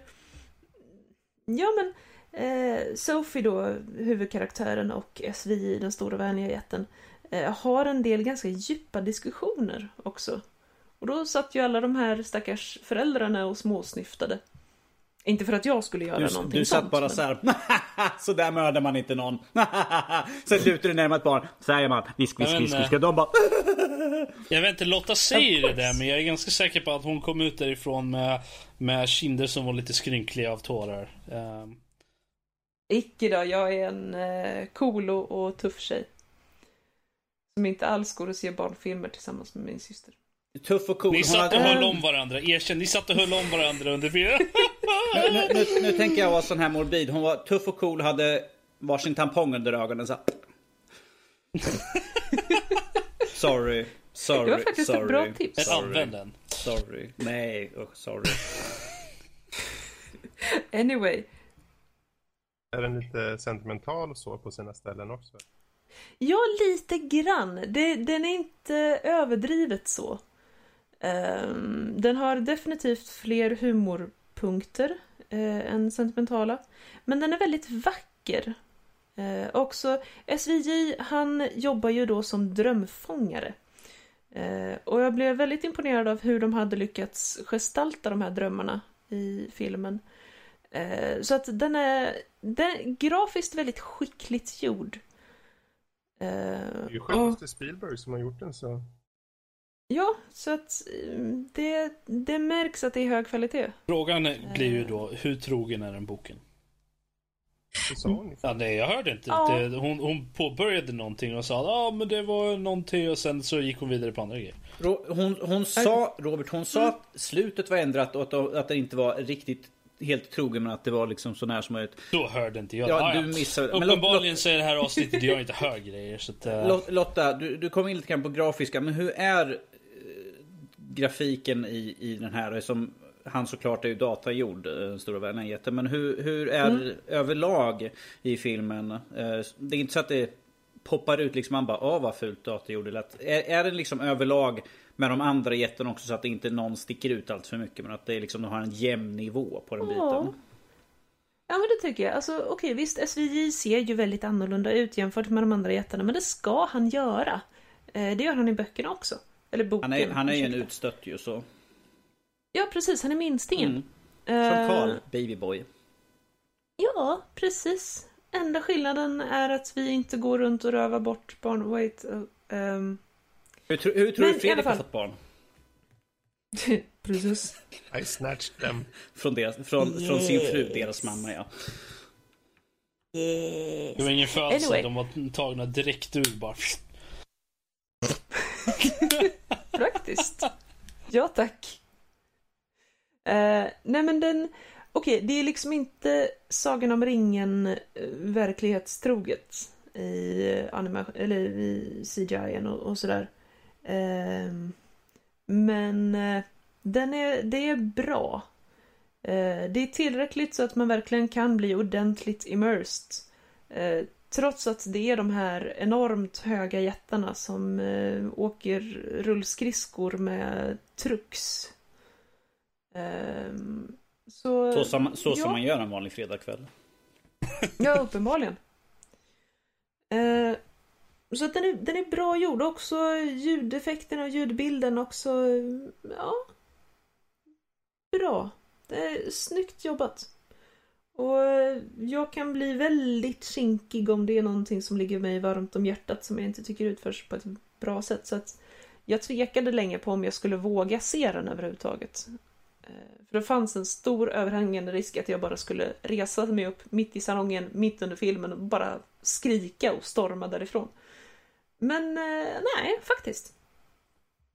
Ja men eh, Sophie då, huvudkaraktären och SVI, den stora vänliga jätten, eh, har en del ganska djupa diskussioner också. Och då satt ju alla de här stackars föräldrarna och småsnyftade. Inte för att jag skulle göra du, någonting Du satt sånt, bara men... så här. så där mördar man inte någon. Sen lutar du närmare ett barn. Säger man visk, visk, visk, visk. De bara. Jag vet inte, Lotta säger det där men jag är ganska säker på att hon kom ut därifrån med, med kinder som var lite skrynkliga av tårar. Ehm, Icke då, jag är en eh, cool och, och tuff tjej. Som inte alls går och ser barnfilmer tillsammans med min syster. Tuff och cool. ni satt och höll om varandra, erkänn. Ni satt och höll om varandra under fyra... nu, nu, nu, nu tänker jag vara sån här morbid. Hon var tuff och cool, hade varsin tampong under ögonen. Så. här. sorry. Sorry. Det var faktiskt sorry, ett bra tips. Sorry. använd den. Sorry. Nej, usch, sorry. Anyway. Är den lite sentimental och så på sina ställen också? Ja, lite grann. Det, den är inte överdrivet så. Ehm, den har definitivt fler humorpunkter uh, än sentimentala. Men den är väldigt vacker. Uh, också SVJ, han jobbar ju då som drömfångare. Eh, och jag blev väldigt imponerad av hur de hade lyckats gestalta de här drömmarna i filmen. Eh, så att den är, den är grafiskt väldigt skickligt gjord. Eh, Det är ju och- självaste Spielberg som har gjort den så... Ja, så att eh, det, det märks att det är hög kvalitet. Frågan blir ju då, hur trogen är den boken? Ja, nej, jag hörde inte. Ja. Det, hon, hon påbörjade någonting och sa ja ah, men det var någonting och sen så gick hon vidare på andra grejer. Ro- Hon, hon sa, Robert, hon sa att slutet var ändrat och att, att det inte var riktigt helt trogen men att det var liksom sån här som ett... Då hörde inte jag. Ja, du missade. Men Uppenbarligen så är det här avsnittet jag inte hör grejer. Så att, eh, Lot- Lotta, du, du kom in lite grann på grafiska, men hur är eh, grafiken i, i den här? Som, han såklart är ju datagjord, eh, stora jätte. Men hur, hur är överlag i filmen? Eh, Det är inte så att det poppar ut liksom man bara åh vad fult datagjord. Eller att, är, är det liksom överlag med de andra jätterna också så att inte någon sticker ut allt för mycket men att det är liksom de har en jämn nivå på den Ja. biten? Ja men det tycker jag. Alltså okej visst, SVJ ser ju väldigt annorlunda ut jämfört med de andra jättarna, men det ska han göra. Eh, det gör han i böckerna också. Eller boken. Han är, han är ju en utstött ju så. Ja precis, han är minstingen. Mm. Eh, Som Karl, babyboy. Ja, precis. Enda skillnaden är att vi inte går runt och rövar bort barn. Wait. Uh, ehm, Hur, tro- hur tror Men du Fredrik alla har fall. fått barn? precis. I snatched them. Från, deras, från, från sin fru, deras mamma ja. det var ingen födsel, Anyway. de var tagna direkt ur bara. faktiskt. Ja, tack. Eh, nej, men den... Okej, det är liksom inte Sagan om ringen eh, verklighetstroget i, anima- eller i CGI och, och sådär. Ehm, men eh, den är, det är bra. Eh, det är tillräckligt så att man verkligen kan bli ordentligt immersed. Eh, Eh, trots att det är de här enormt höga jättarna som eh, åker rullskridskor med trucks. Ehm, så, Så som, så som ja. man gör en vanlig fredagkväll. Ja, uppenbarligen. Eh, så att den är, den är bra gjord. Också ljudeffekterna och ljudbilden också. Ja. Bra. Det är snyggt jobbat. Och jag kan bli väldigt kinkig om det är någonting som ligger mig varmt om hjärtat som jag inte tycker utförs på ett bra sätt. Så att jag tvekade länge på om jag skulle våga se den överhuvudtaget. Eh, för det fanns en stor överhängande risk att jag bara skulle resa mig upp mitt i salongen, mitt under filmen och bara skrika och storma därifrån. Men eh, nej, faktiskt.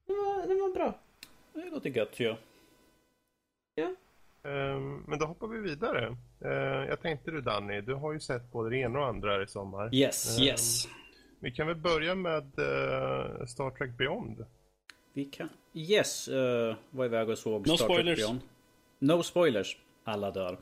Det var, det var bra. Det låter gött ju. Ja. Ehm, men då hoppar vi vidare. Ehm, jag tänkte du Danny, du har ju sett både det ena och andra i sommar. Yes, Ehm, yes. Vi kan väl börja med eh, Star Trek Beyond. Vi kan... Yes, uh, var iväg och såg No Star Trek spoilers. Beyond. No spoilers. Alla dör.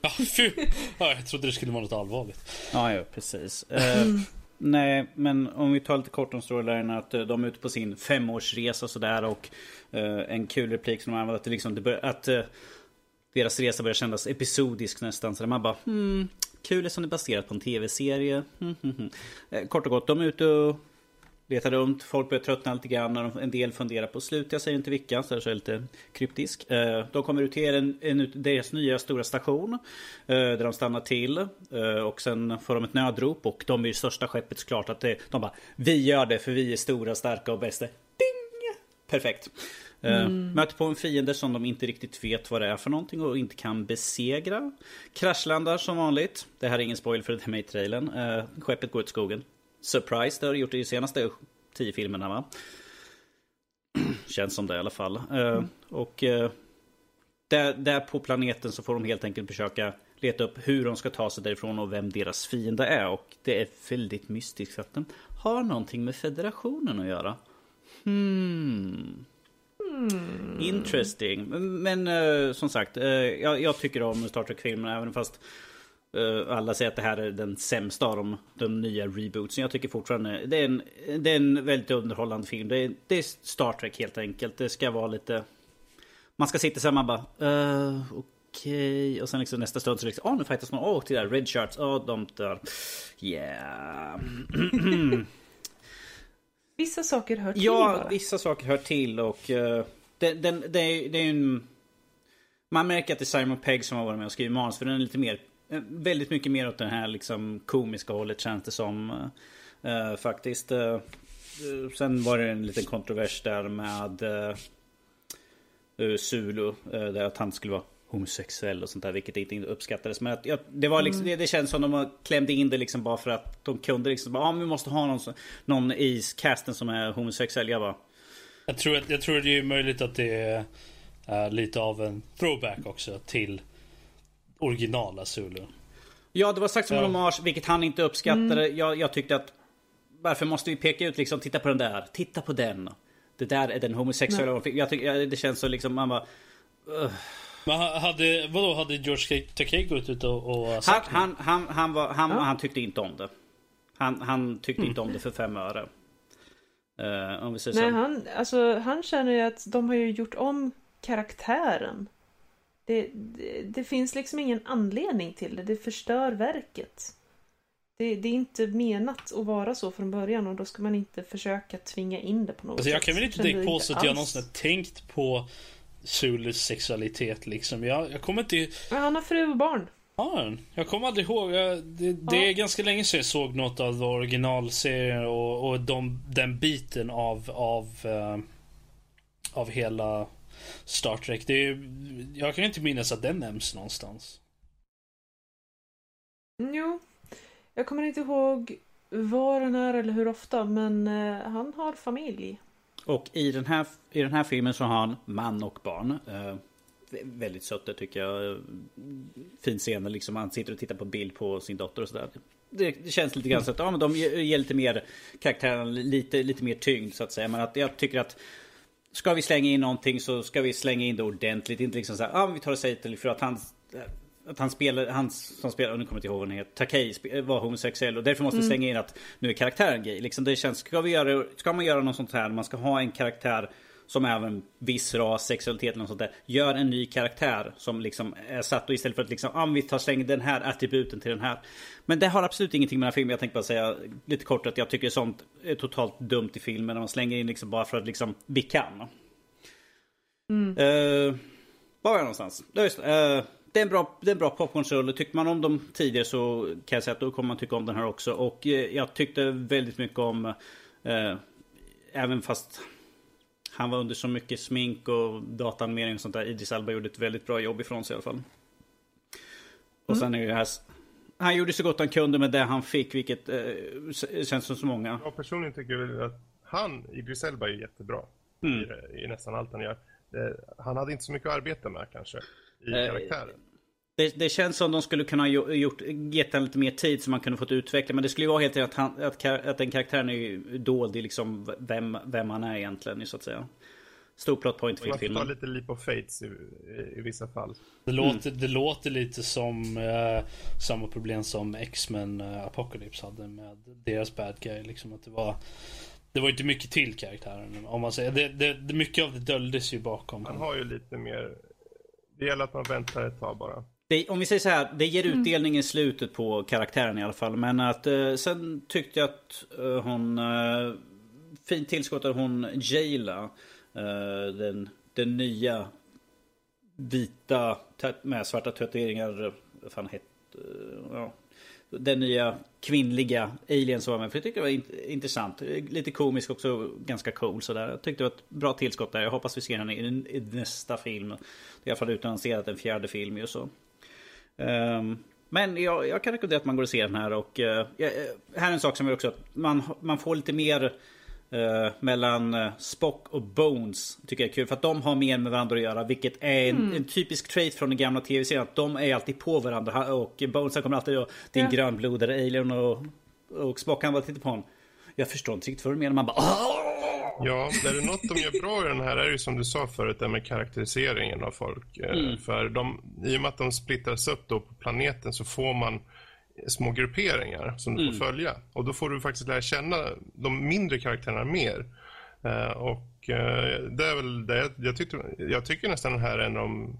Ja, fy. Ja, jag trodde det skulle vara något allvarligt. Ja, ja precis. Eh, nej, men om vi tar lite kort om storylinen. Att eh, de är ute på sin femårsresa sådär. Och eh, en kul replik som de använder. Att, det liksom, att eh, deras resa börjar kännas episodisk nästan. Så man bara hmm, kul som det är baserat på en tv-serie. Hmm, hmm, hmm. Eh, kort och gott, de är ute och letar runt. Folk börjar tröttna lite grann. och En del funderar på slut. Jag säger inte vilka, så jag är lite kryptisk. Eh, de kommer ut till en, en, deras nya stora station. Eh, där de stannar till. Och sen får de ett nödrop. Och de är ju största skeppet såklart. Att de bara Vi gör det för vi är stora, starka och bästa. Ding! Perfekt. Eh, Möter på en fiende som de inte riktigt vet vad det är för någonting och inte kan besegra. Kraschlandar som vanligt. Det här är ingen spoil för det är med i trailern. Eh, Skeppet går åt skogen. Surprise, det har det gjort i de senaste tio filmerna va? Känns som det i alla fall. Eh, Och eh, där, där på planeten så får de helt enkelt försöka leta upp hur de ska ta sig därifrån och vem deras fiende är. Och det är väldigt mystiskt att den har någonting med federationen att göra. Hmm. Hmm. Interesting. Men uh, som sagt, uh, jag, jag tycker om Star Trek-filmerna även fast uh, alla säger att det här är den sämsta av de, de nya rebootsen. Jag tycker fortfarande det är en, det är en väldigt underhållande film. Det är, det är Star Trek helt enkelt. Det ska vara lite... Man ska sitta så här man bara... Uh, Okej. Och sen liksom nästa stund så liksom... Åh, oh, nu fightas man. Åh, oh, titta. Red shirts. Åh, oh, de dör. Yeah. Vissa saker hör till Ja, bara. vissa saker hör till och uh, det, den, det, är, det är en... Man märker att det är Simon Pegg som har varit med och skrivit manus för den är lite mer... eh, Väldigt mycket mer åt det här liksom komiska hållet känns det som. eh, faktiskt. Eh, sen var det en liten kontrovers där med uh, Zulu. där att han skulle vara homosexuell och sånt där. Vilket inte uppskattades. Men att, ja, det, var liksom, det, det känns som de klämde in det liksom bara för att de kunde liksom. Ja, ah, vi måste ha någon, någon i casten som är homosexuell. Jag bara... Jag tror, att, jag tror det är möjligt att det är eh, lite av en throwback också till originala Zulu. Ja, det var sagt som en Ja. hommage, vilket han inte uppskattade. Jag, jag tyckte att... Varför måste vi peka ut liksom, titta på den där, titta på den. Det där är den homosexuella. Jag tycker, det känns så liksom, man bara... Men ha- hade, vadå, hade George Takei gått ut och, och Han, sagt något? han, han, han, var, han, Ja. han tyckte inte om det. Han, han tyckte inte om det för fem öre. Eh, om vi säger Nej, så. han, alltså, han känner ju att de har ju gjort om karaktären. Det, det, det finns liksom ingen anledning till det. Det förstör verket. Det, det är inte menat att vara så från början och då ska man inte försöka tvinga in det på något Alltså jag sätt. kan väl inte Kände direkt påstå att jag någonsin har tänkt på Zulus sexualitet liksom. Jag, jag kommer inte... Ja, Han har fru och barn. Ja, jag kommer aldrig ihåg. Jag, det, det Ja. är ganska länge sedan jag såg något av originalserien och, och de, den biten av, av, eh, av hela Star Trek. Det är, jag kan inte minnas att den nämns någonstans. Jo. Jag kommer inte ihåg var den är eller hur ofta men eh, han har familj. Och i den, här, i den här filmen så har han man och barn. Eh, väldigt sött det tycker jag. Fin scen liksom. Han sitter och tittar på bild på sin dotter och sådär. Det, det känns lite grann så att ja, men de ger lite mer karaktären lite, lite mer tyngd så att säga. Men att jag tycker att Ska vi slänga in någonting så ska vi slänga in det ordentligt. Inte liksom så här, ah, men vi tar och säger till för att han att han spelar, han som spelar, nu kommer jag inte ihåg vad han heter, Takei var homosexuell och därför måste vi slänga in att nu är karaktären gay. Liksom det känns, ska, vi göra, ska man göra något sånt här, man ska ha en karaktär som även viss ras, sexualitet eller något sånt där. Gör en ny karaktär som liksom är satt och istället för att liksom, ah, vi tar slänger den här attributen till den här. Men det har absolut ingenting med den här filmen. Jag tänkte bara säga lite kort att jag tycker sånt är totalt dumt i filmen. Man slänger in liksom bara för att liksom, vi kan. Mm. Eh, var var jag någonstans? Just, det. Eh, det är en bra, det är en bra popcornsrulle. Tycker man om dem tidigare så kan jag säga att då kommer man tycka om den här också. Och eh, jag tyckte väldigt mycket om... Eh, även fast han var under så mycket smink och dataanimering och sånt där. Idris Elba gjorde ett väldigt bra jobb ifrån sig i alla fall. Och sen är ju det här... Han gjorde så gott han kunde med det han fick, vilket eh, känns som så många. Jag personligen tycker väl att han, Idris Elba, är jättebra Mm. i, i nästan allt han gör. Det, han hade inte så mycket att arbeta med kanske, i Eh, karaktären. Det, det känns som de skulle kunna gjort, gett honom lite mer tid så man kunde fått utveckla. Men det skulle ju vara helt enkelt att, han, att, att den karaktären är ju dold i liksom vem, vem han är egentligen så att säga. Stor plot point för Man får ta filmen. lite leap of fates i, i, i vissa fall. Det låter, det låter lite som eh, samma problem som X-Men eh, Apocalypse hade med deras bad guy. Liksom att det var det var inte mycket till karaktären. Om man säger. Det, det, det, mycket av det döljdes ju bakom. Han har ju lite mer... Det gäller att man väntar ett tag bara. Det, om vi säger så här, det ger utdelning i slutet på karaktären i alla fall. Men att eh, sen tyckte jag att eh, hon... Eh, fint tillskott av hon Jayla. Eh, den, den nya vita med svarta tatueringar. Vad fan hette... Eh, ja. Den nya kvinnliga alien som var med. För jag tyckte det var intressant. Lite komisk också. Ganska cool sådär. Jag tyckte det var ett bra tillskott där. Jag hoppas vi ser henne i, i nästa film. Det är i alla fall utannonserat en fjärde film ju så. Um, men jag, jag kan rekommendera att man går och ser den här och uh, här är en sak som är också att man, man får lite mer eh, mellan eh, Spock och Bones. Tycker jag är kul för att de har mer med varandra att göra vilket är en, en typisk trait från den gamla tv-serien. Att de är alltid på varandra och Bones kommer alltid då din Ja. grönblodade alien och, och Spock han bara tittar på honom. Jag förstår inte riktigt vad du menar. Man bara "Ah!" Ja, är det något de gör bra i den här är det ju som du sa förut, det med karaktäriseringen av folk. Eh, För de, i och med att de splittras upp då på planeten så får man små grupperingar som du får följa. Och då får du faktiskt lära känna de mindre karaktärerna mer. Eh, och eh, det är väl det jag, tyckte, jag tycker nästan den här är en av de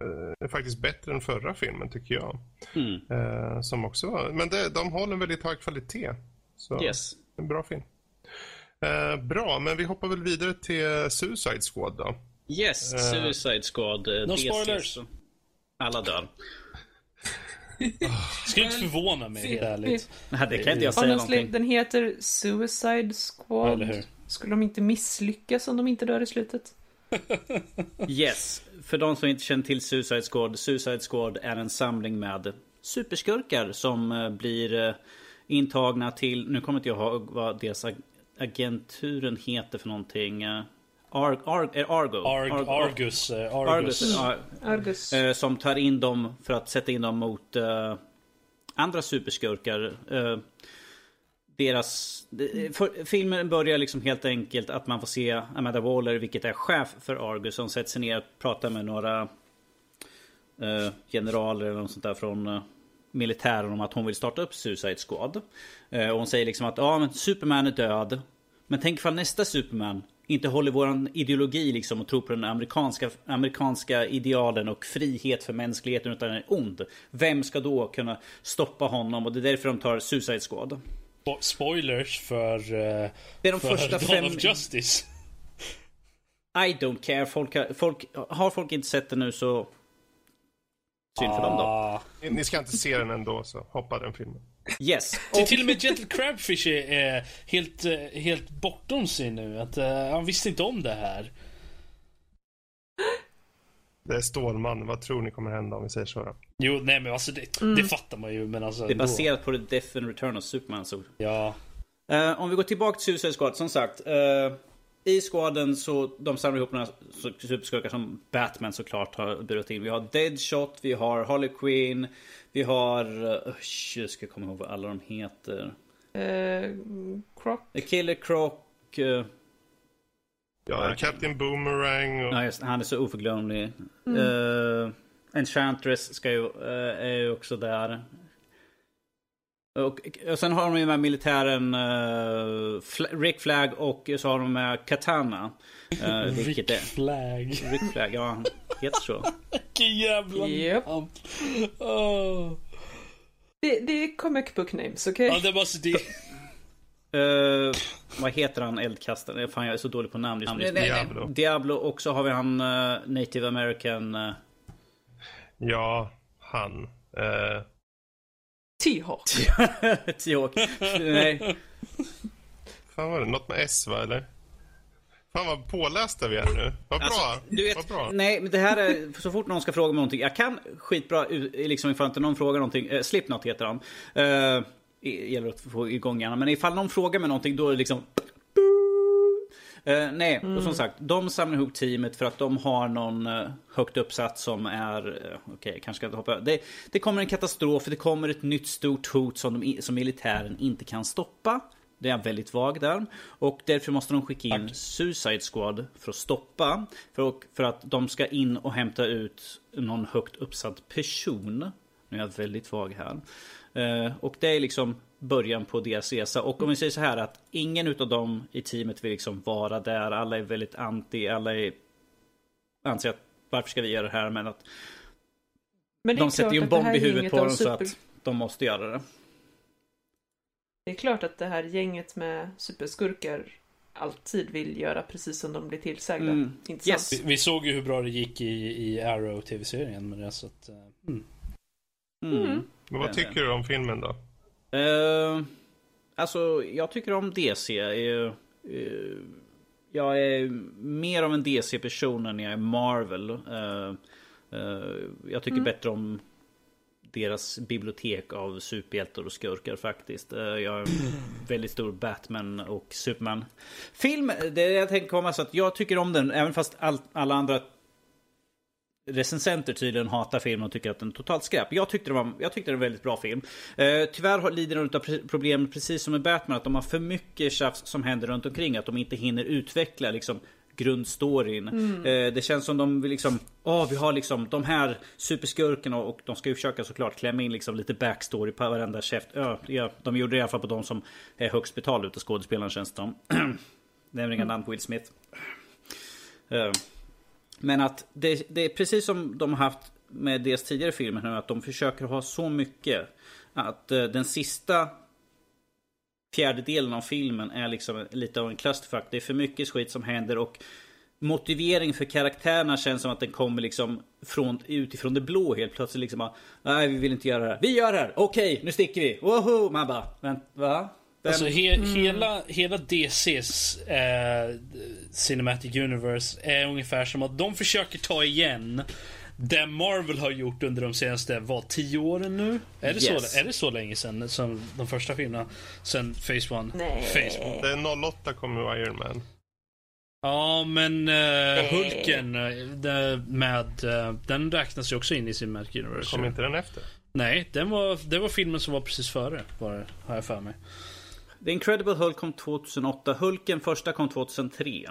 eh, är faktiskt bättre än förra filmen tycker jag. Eh, som också var, men det, de håller en väldigt hög kvalitet. Så Yes. en bra film. Eh, bra, men vi hoppar väl vidare till Suicide Squad då. Yes, Suicide Squad. eh, no spoilers. Alla dör. Skulle inte förvåna mig helt ärligt. Nej, det kan inte jag säga Honestly, någonting. den heter Suicide Squad. Eller hur? Skulle de inte misslyckas om de inte dör i slutet? Yes, för de som inte känner till Suicide Squad. Suicide Squad är en samling med superskurkar som eh, blir eh, intagna till, nu kommer inte jag ihåg vad deras ag- agenturen heter för någonting. Ar, Ar, är Argo? Arg, Argo- Argus. eh, Argus. Argus, ja, Argus. eh, som tar in dem för att sätta in dem mot eh, andra superskurkar. Eh, deras... de- För, filmen börjar liksom helt enkelt att man får se Amanda Waller, vilket är chef för Argus, som sätter sig ner och pratar med några eh, generaler eller något sånt där från eh, militären om att hon vill starta upp Suicide Squad. Eh, och hon säger liksom att ja, men Superman är död. Men tänk ifall nästa Superman inte håller våran ideologi liksom och tror på den amerikanska, amerikanska idealen och frihet för mänskligheten utan är ond. Vem ska då kunna stoppa honom? Och det är därför de tar Suicide Squad. Spo- Spoilers för, eh, Det är de för första Dawn fem... of Justice. I don't care. Folk har, folk, har folk inte sett det nu så... Synd för dem då. Ah. Ni ska inte se den ändå, så hoppa den filmen. Yes. Till, till och med Gentle Crabfish är, är helt, eh, helt bortom sig nu. Att, eh, han visste inte om det här. Det är Stålmannen, vad tror ni kommer hända om vi säger så då? Jo, nej men alltså det, det fattar man ju. Men alltså Det är baserat på The Death and Return of Superman. Så. Ja. Eh, om vi går tillbaka till Suicide Squad, som sagt. eh, I squaden så de samlar ihop några superskurkar som Batman såklart har burit in. Vi har Deadshot, vi har Harley Quinn, vi har... Uh, jag ska komma ihåg vad alla de heter. Eh, Croc. The Killer Croc. eh, Ja, Captain Boomerang och... Ja, just, han är så oförglömlig. Eh, Enchantress ska ju, eh, är ju också där. Och, och sen har de ju med militären uh, Rick Flag och så har de med Katana. Uh, vilket Rick är... Flag. Rick Flag, ja heter så. Vilken jävla namn. Åh. Det, det är comic book names, okej? Ja, det var så det. Eh, vad heter han eldkastaren? Fan jag är så dålig på namn. just nu. Diablo. Diablo och så har vi han eh, native american. eh, Ja, han. Eh, T-Hawk. T-Hawk. Nej. fan var det? Något med S va, eller? Fan vad pålästa vi är nu. Vad bra. Alltså, du vet, vad bra. Nej, men det här är så fort någon ska fråga mig någonting. Jag kan skitbra liksom ifall inte någon frågar någonting. Eh, Slipknot heter han. Eh, gäller att få igång gärna. Men ifall någon frågar mig någonting då är det liksom Uh, nej, mm. och som sagt, de samlar ihop teamet för att de har någon uh, högt uppsatt som är... Uh, Okej, okay, kanske ska inte hoppa det, det kommer en katastrof, det kommer ett nytt stort hot som, de, som militären inte kan stoppa. Det är väldigt vag där. Och därför måste de skicka in Tack. Suicide Squad för att stoppa. För, för att de ska in och hämta ut någon högt uppsatt person. Nu är jag väldigt vag här. och det är liksom början på deras resa. Och om vi säger så här att ingen utav dem i teamet vill liksom vara där. Alla är väldigt anti, alla är, anser att varför ska vi göra det här? Men att Men de sätter ju en bomb i huvudet på dem super... så att de måste göra det. Det är klart att det här gänget med superskurkar alltid vill göra precis som de blir tillsagda. Mm. Inte yes. Vi, vi, såg ju hur bra det gick i, i Arrow tv-serien med det så att... Uh, mm. Mm. Men vad tycker du om filmen då? Uh, alltså, jag tycker om DC. Uh, uh, jag är mer av en DC-person än jag är Marvel. Uh, jag tycker mm. bättre om deras bibliotek av superhjältar och skurkar faktiskt. Eh, jag är en väldigt stor Batman och Superman film. Det jag tänker komma så att jag tycker om den även fast all, alla andra recensenter tydligen hatar filmen och tycker att den är totalt skräp. Jag tyckte det var, jag tyckte det var en väldigt bra film. Eh, tyvärr lider den av problem precis som med Batman att de har för mycket tjafs som händer runt omkring. Att de inte hinner utveckla liksom grundstoryn. Mm. Eh, det känns som de vill liksom, åh oh, vi har liksom de här superskurkarna och de ska ju försöka såklart klämma in liksom lite backstory på varenda käft. Ja, ja, de gjorde det i alla fall på de som är högst betalda utav skådespelarna känns det som. Nämner inga namn på Will Smith. Uh. Men att det, det, är precis som de har haft med deras tidigare filmer nu, att de försöker ha så mycket. Att uh, den sista fjärdedelen av filmen är liksom lite av en clusterfuck. Det är för mycket skit som händer och motivering för karaktärerna känns som att den kommer liksom från, utifrån det blå helt plötsligt. Liksom Nej, vi vill inte göra det här. Vi gör det här! Okej, okay, nu sticker vi! Woho! Man bara, vänta, va? Alltså he mm. hela, hela DCs eh, Cinematic Universe är ungefär som att de försöker ta igen det Marvel har gjort under de senaste, vad, tio åren nu? Är det, yes. så, är det så länge sedan som de första filmerna? Sen Phase One? Nej. Phase Det är 08 kommer Iron Man. Ja, men uh, Hulken uh, med, uh, den räknas ju också in i Cinematic Universe. Kom inte den efter? Nej, den var, det var filmen som var precis före, var, har jag för mig. The Incredible Hulk kom 2008. Hulken första kom 2003.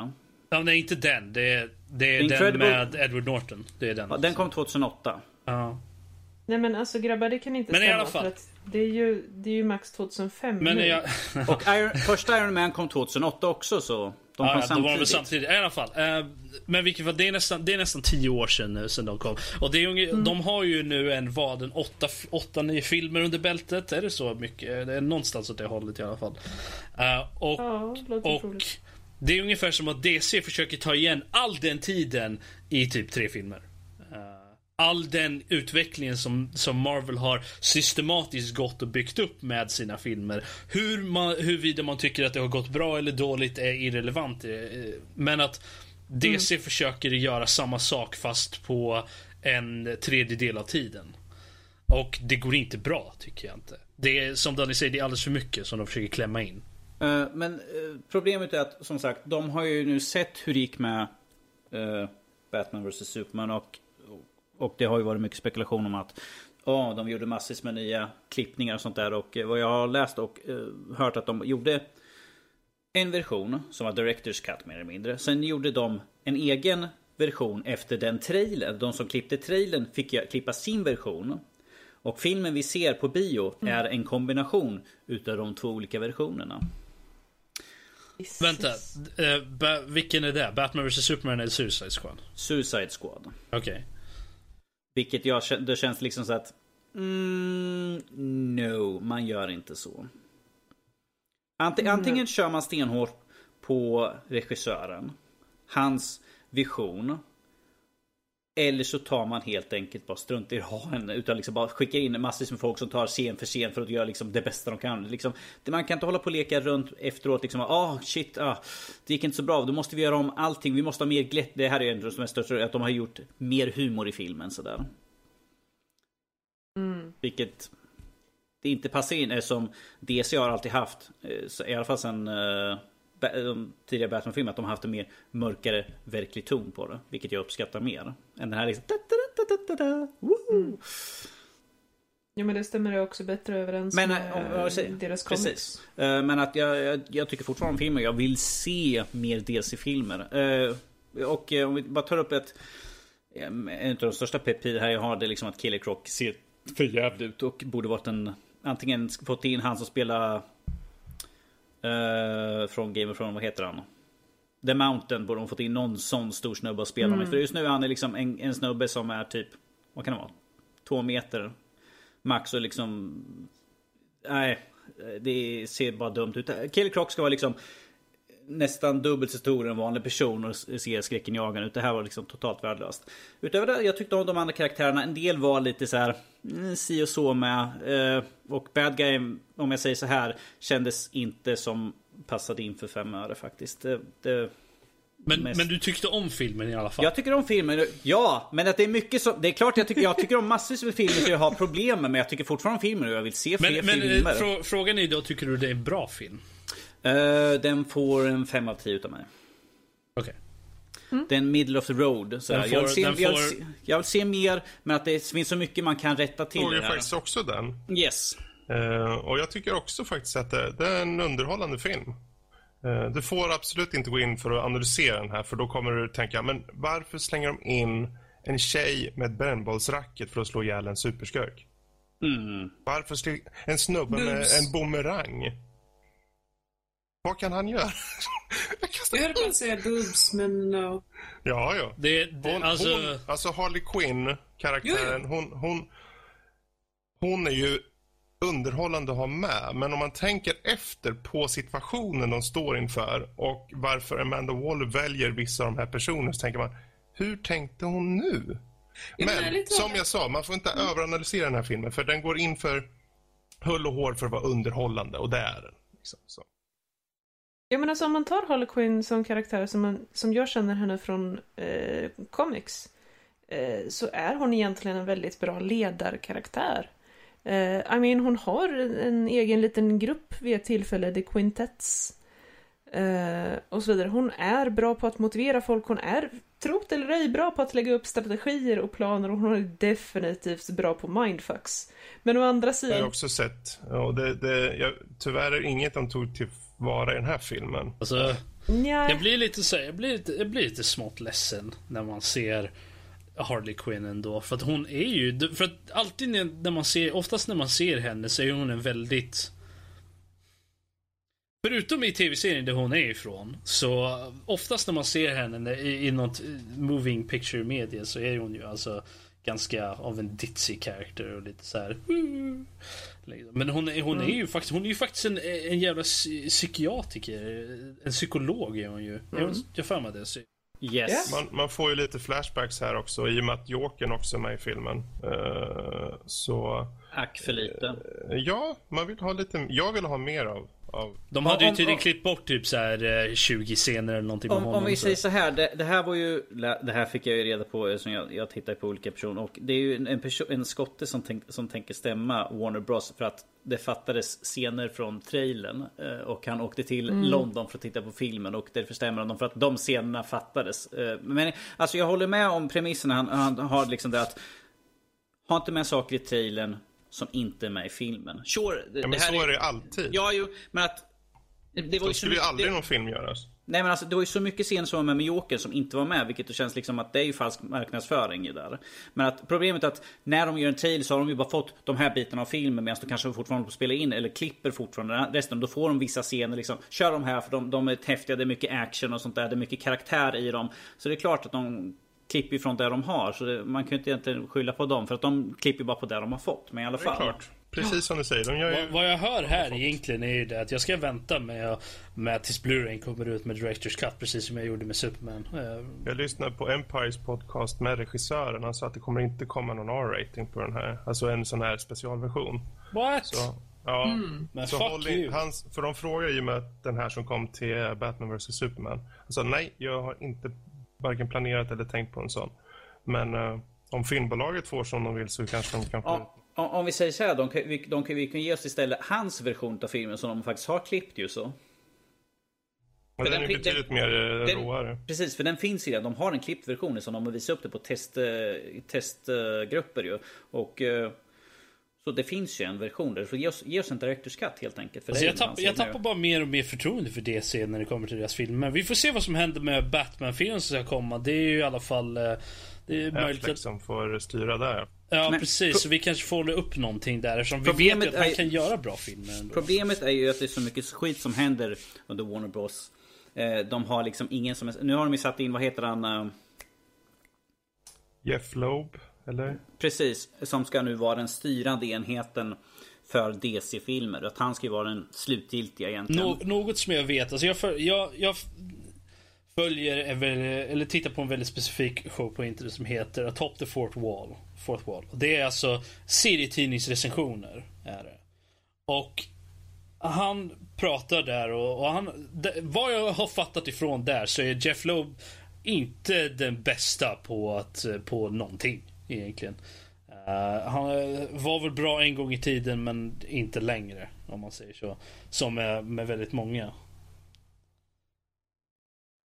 Ja, nej, inte den. Det är, det är Incredible... den med Edward Norton. Det är den. Ja, den kom 2008. Ja. Nej men alltså grabbar det kan inte men stämma. I alla fall. För att det, är ju, det är ju max 2005 men nu. Jag... och Iron, första Iron Man kom 2008 också så. De kom ja, samtidigt. De var samtidigt. I alla fall. Uh, men vilket var, det är nästan, det är nästan tio år sedan nu sedan de kom. Och det är unge, mm. de har ju nu en vad, en åtta, åtta, nio filmer under bältet. Är det så mycket? Det är någonstans åt det hållet i alla fall. Uh, och, ja, och det är ungefär som att DC försöker ta igen all den tiden i typ tre filmer all den utvecklingen som, som Marvel har systematiskt gått och byggt upp med sina filmer. Hur man, huruvida man tycker att det har gått bra eller dåligt är irrelevant. Eh, men att DC mm. försöker göra samma sak fast på en tredjedel av tiden. Och det går inte bra, tycker jag inte. Det är som Danny säger, det är alldeles för mycket som de försöker klämma in. Uh, men uh, problemet är att, som sagt, de har ju nu sett hur det gick med uh, Batman vs Superman och och det har ju varit mycket spekulation om att oh, de gjorde massvis med nya klippningar och sånt där. Och vad jag har läst och hört att de gjorde en version som var Directors Cut mer eller mindre. Sen gjorde de en egen version efter den trailern. De som klippte trailern fick klippa sin version. Och filmen vi ser på bio mm. är en kombination utav de två olika versionerna. Vänta, uh, vilken är det? Batman vs Superman eller Suicide Squad? Suicide Squad. Okej. Okay. Vilket jag, det känns liksom så att... Mm, no, man gör inte så. Ant, mm. Antingen kör man stenhårt på regissören. Hans vision. Eller så tar man helt enkelt bara strunt i att ha henne. Utan liksom bara skickar in massvis med folk som tar scen för scen för att göra liksom det bästa de kan. Liksom, man kan inte hålla på och leka runt efteråt. Liksom, ah shit, ah, det gick inte så bra. Då måste vi göra om allting. Vi måste ha mer glätt. Det här är en av de största, att de har gjort mer humor i filmen. Sådär. Mm. Vilket det inte passar in som DC har alltid haft. I alla fall sen uh, de tidigare Batman-filmer att de har haft en mer mörkare verklig ton på det. Vilket jag uppskattar mer. Än den här liksom... Mm. Ja men det stämmer också bättre överens men, med om, om, säger, deras comics. Precis. Uh, men att jag, jag, jag, tycker fortfarande om filmer. Jag vill se mer DC-filmer. Uh, och uh, om vi bara tar upp ett... En av de största pepid här jag har det är liksom att Killer Croc ser för jävligt ut och borde varit en... Antingen fått in han som spelar Uh, från Game of Thrones, vad heter han? The Mountain borde de fått in någon sån stor snubbe att spela mm. med. För just nu är han liksom en, en snubbe som är typ, vad kan det vara? Två meter max och liksom... Nej, det ser bara dumt ut. Kill Croc ska vara liksom nästan dubbelt så stor än en vanlig person och ser skräckinjagande ut. Det här var liksom totalt värdelöst. Utöver det, jag tyckte om de andra karaktärerna. En del var lite så här mm, si och så med. Eh, och Bad Guy, om jag säger så här, kändes inte som passade in för fem öre faktiskt. Det, det men, mest... men du tyckte om filmen i alla fall? Jag tycker om filmen, ja. Men att det är mycket så, Det är klart jag tycker, jag tycker om massvis med filmer som jag har problem med. Men jag tycker fortfarande om filmer och jag vill se fler men, men, eh, filmer. Men frågan är då, tycker du det är en bra film? Uh, den får en 5 av 10 utav mig. Okej. Okay. Mm. Den middle of the road. Så får, jag, vill se, får... jag, vill se, jag, vill se, mer, men att det finns så mycket man kan rätta till. Jag såg faktiskt också den. Yes. Uh, och jag tycker också faktiskt att det, det är en underhållande film. Uh, du får absolut inte gå in för att analysera den här för då kommer du tänka, men varför slänger de in en tjej med ett brännbollsracket för att slå ihjäl en superskurk? Mm. Varför en snubbe med en bumerang? Vad kan han göra? jag höll på att säga boobs, men no. Ja, ja. Det, det, hon, alltså... Hon, alltså Harley Quinn, karaktären, jo, jo. Hon, hon, hon är ju underhållande att ha med. Men om man tänker efter på situationen de står inför och varför Amanda Waller väljer vissa av de här personerna så tänker man, hur tänkte hon nu? Jag men som jag sa, man får inte mm. överanalysera den här filmen för den går in för hull och hår för att vara underhållande och det är den. Liksom, så. Ja men alltså om man tar Harley Quinn som karaktär som, man, som jag känner henne från eh, comics eh, så är hon egentligen en väldigt bra ledarkaraktär. Eh, I mean hon har en egen liten grupp vid ett tillfälle, The Quintets. Eh, och så vidare. Hon är bra på att motivera folk, hon är, trot eller ej, bra på att lägga upp strategier och planer och hon är definitivt bra på mindfucks. Men å andra sidan... Jag har också sett, och det, det, jag, tyvärr är inget de tog till vara i den här filmen. Alltså, ja. jag blir lite så jag blir lite, jag blir lite smått ledsen när man ser Harley Quinn ändå. För att hon är ju, för att alltid när man ser, oftast när man ser henne så är hon en väldigt Förutom i tv-serien där hon är ifrån, så oftast när man ser henne i, i något moving picture media så är hon ju alltså ganska av en ditzy karaktär och lite så här. Liksom. Men hon, är, hon är mm. ju faktiskt, hon är ju faktiskt en, en jävla psykiatriker. En psykolog är hon ju. Mm. Jag för mig det. Yes. Man, man, får ju lite flashbacks här också i och med att Jokern också är med i filmen. Uh, så... Ack för lite. Uh, ja, man vill ha lite, jag vill ha mer av... De hade ju tydligen klippt bort typ så här 20 eh, scener eller någonting om, med honom. Om vi säger så här, det, det, här var ju... Det här fick jag ju reda på eftersom jag, jag tittar på olika personer. Och det är ju en, person, en skotte som, tänk, som tänker stämma Warner Bros. För att det fattades scener från trailern. Eh, och han åkte till mm. London för att titta på filmen. Och därför stämmer honom för att de scenerna fattades. Eh, men alltså jag håller med om premissen. Han, han har liksom det att... Ha inte med saker i trailern som inte är med i filmen. Sure, det, ja, men så är det alltid. Ja, jo, men att... Det var så ju skulle ju aldrig det, någon film göras. Nej men alltså det var ju så mycket scener som var med med Joker som inte var med. Vilket det känns liksom att det är ju falsk marknadsföring där. Men att problemet är att när de gör en trailer så har de ju bara fått de här bitarna av filmen medan de kanske fortfarande spela in eller klipper fortfarande resten. Då får de vissa scener liksom. Kör de här för de, de är häftiga, det är mycket action och sånt där. Det är mycket karaktär i dem. Så det är klart att de klipper ju från det de har. Så det, man kan ju inte egentligen skylla på dem. För att de klipper bara på det de har fått. Men i alla fall. Det är klart. precis som du säger. De gör ju... Vad, jag hör här egentligen är ju det att jag ska vänta med, med tills Blu-ray kommer ut med Directors Cut precis som jag gjorde med Superman. Eh, Jag lyssnade på Empires podcast med regissören. Han sa att det kommer inte komma någon R-rating på den här. Alltså en sån här specialversion. What? Så, ja. Men Så fuck håll you. in, hans, för de frågar ju med den här som kom till Batman vs Superman. Han sa nej, jag har inte varken planerat eller tänkt på en sån. Men eh, om filmbolaget får som de vill så kanske de kan få... Ja, om- om vi säger så här, de kan, vi, de kan, vi kan ge oss istället hans version av filmen som de faktiskt har klippt ju så. Men för den den är betydligt mer eh, den- råare. Precis, för den finns redan. De har en klippt version som de har visat upp det på test, eh, testgrupper ju. Och eh, så det finns ju en version där. Så ge oss, ge oss en Directors Cut helt enkelt. För Alltså jag, tapp, jag tappar bara mer och mer förtroende för DC när det kommer till deras filmer. Vi får se vad som händer med Batman-filmen som ska komma. Det är ju i alla fall... eh, Det är möjligt att... som får styra där. Ja, Men precis. Så vi kanske får upp någonting där eftersom vi vet att han är- kan göra bra filmer ändå. Problemet är ju att det är så mycket skit som händer under Warner Bros. Eh, De har liksom ingen som... Nu har de ju satt in, vad heter han? eh, Jeff Loeb, eller? Precis, som ska nu vara den styrande enheten för DC-filmer. Att han ska ju vara den slutgiltiga egentligen. Nå- något som jag vet, alltså jag, föl- jag, jag följer, eller tittar på en väldigt specifik show på internet som heter Atop the Fourth Wall. Fourth Wall. Och Det är alltså serietidningsrecensioner. Är det. Och han pratar där och, och han, det, vad jag har fattat ifrån där så är Jeff Loeb inte den bästa på, att, på någonting egentligen. Uh, han eh, var väl bra en gång i tiden men inte längre om man säger så. Som med, med väldigt många.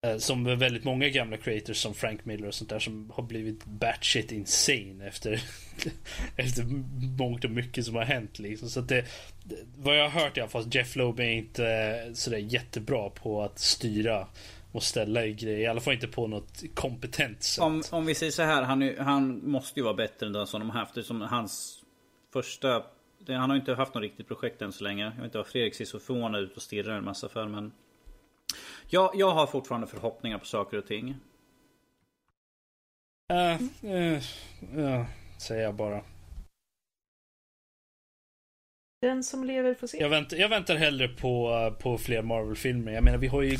Uh, Som med väldigt många gamla creators som Frank Miller och sånt där som har blivit batshit insane efter, efter mångt och mycket som har hänt liksom. Så att det, det, vad jag har hört i alla fall, Jeff Loeb är inte sådär jättebra på att styra och ställa i grejer. I alla fall inte på något kompetent sätt. Om, om vi säger så här, han, han måste ju vara bättre än den som de har haft. Eftersom hans första... Han har inte haft något riktigt projekt än så länge. Jag vet inte vad Fredrik ser så förvånad ut och stirrar en massa för men... Jag, jag har fortfarande förhoppningar på saker och ting. Eh, eh, ja, säger jag bara. Den som lever får se. Jag väntar, jag väntar hellre på, på fler Marvel-filmer. Jag menar, vi har ju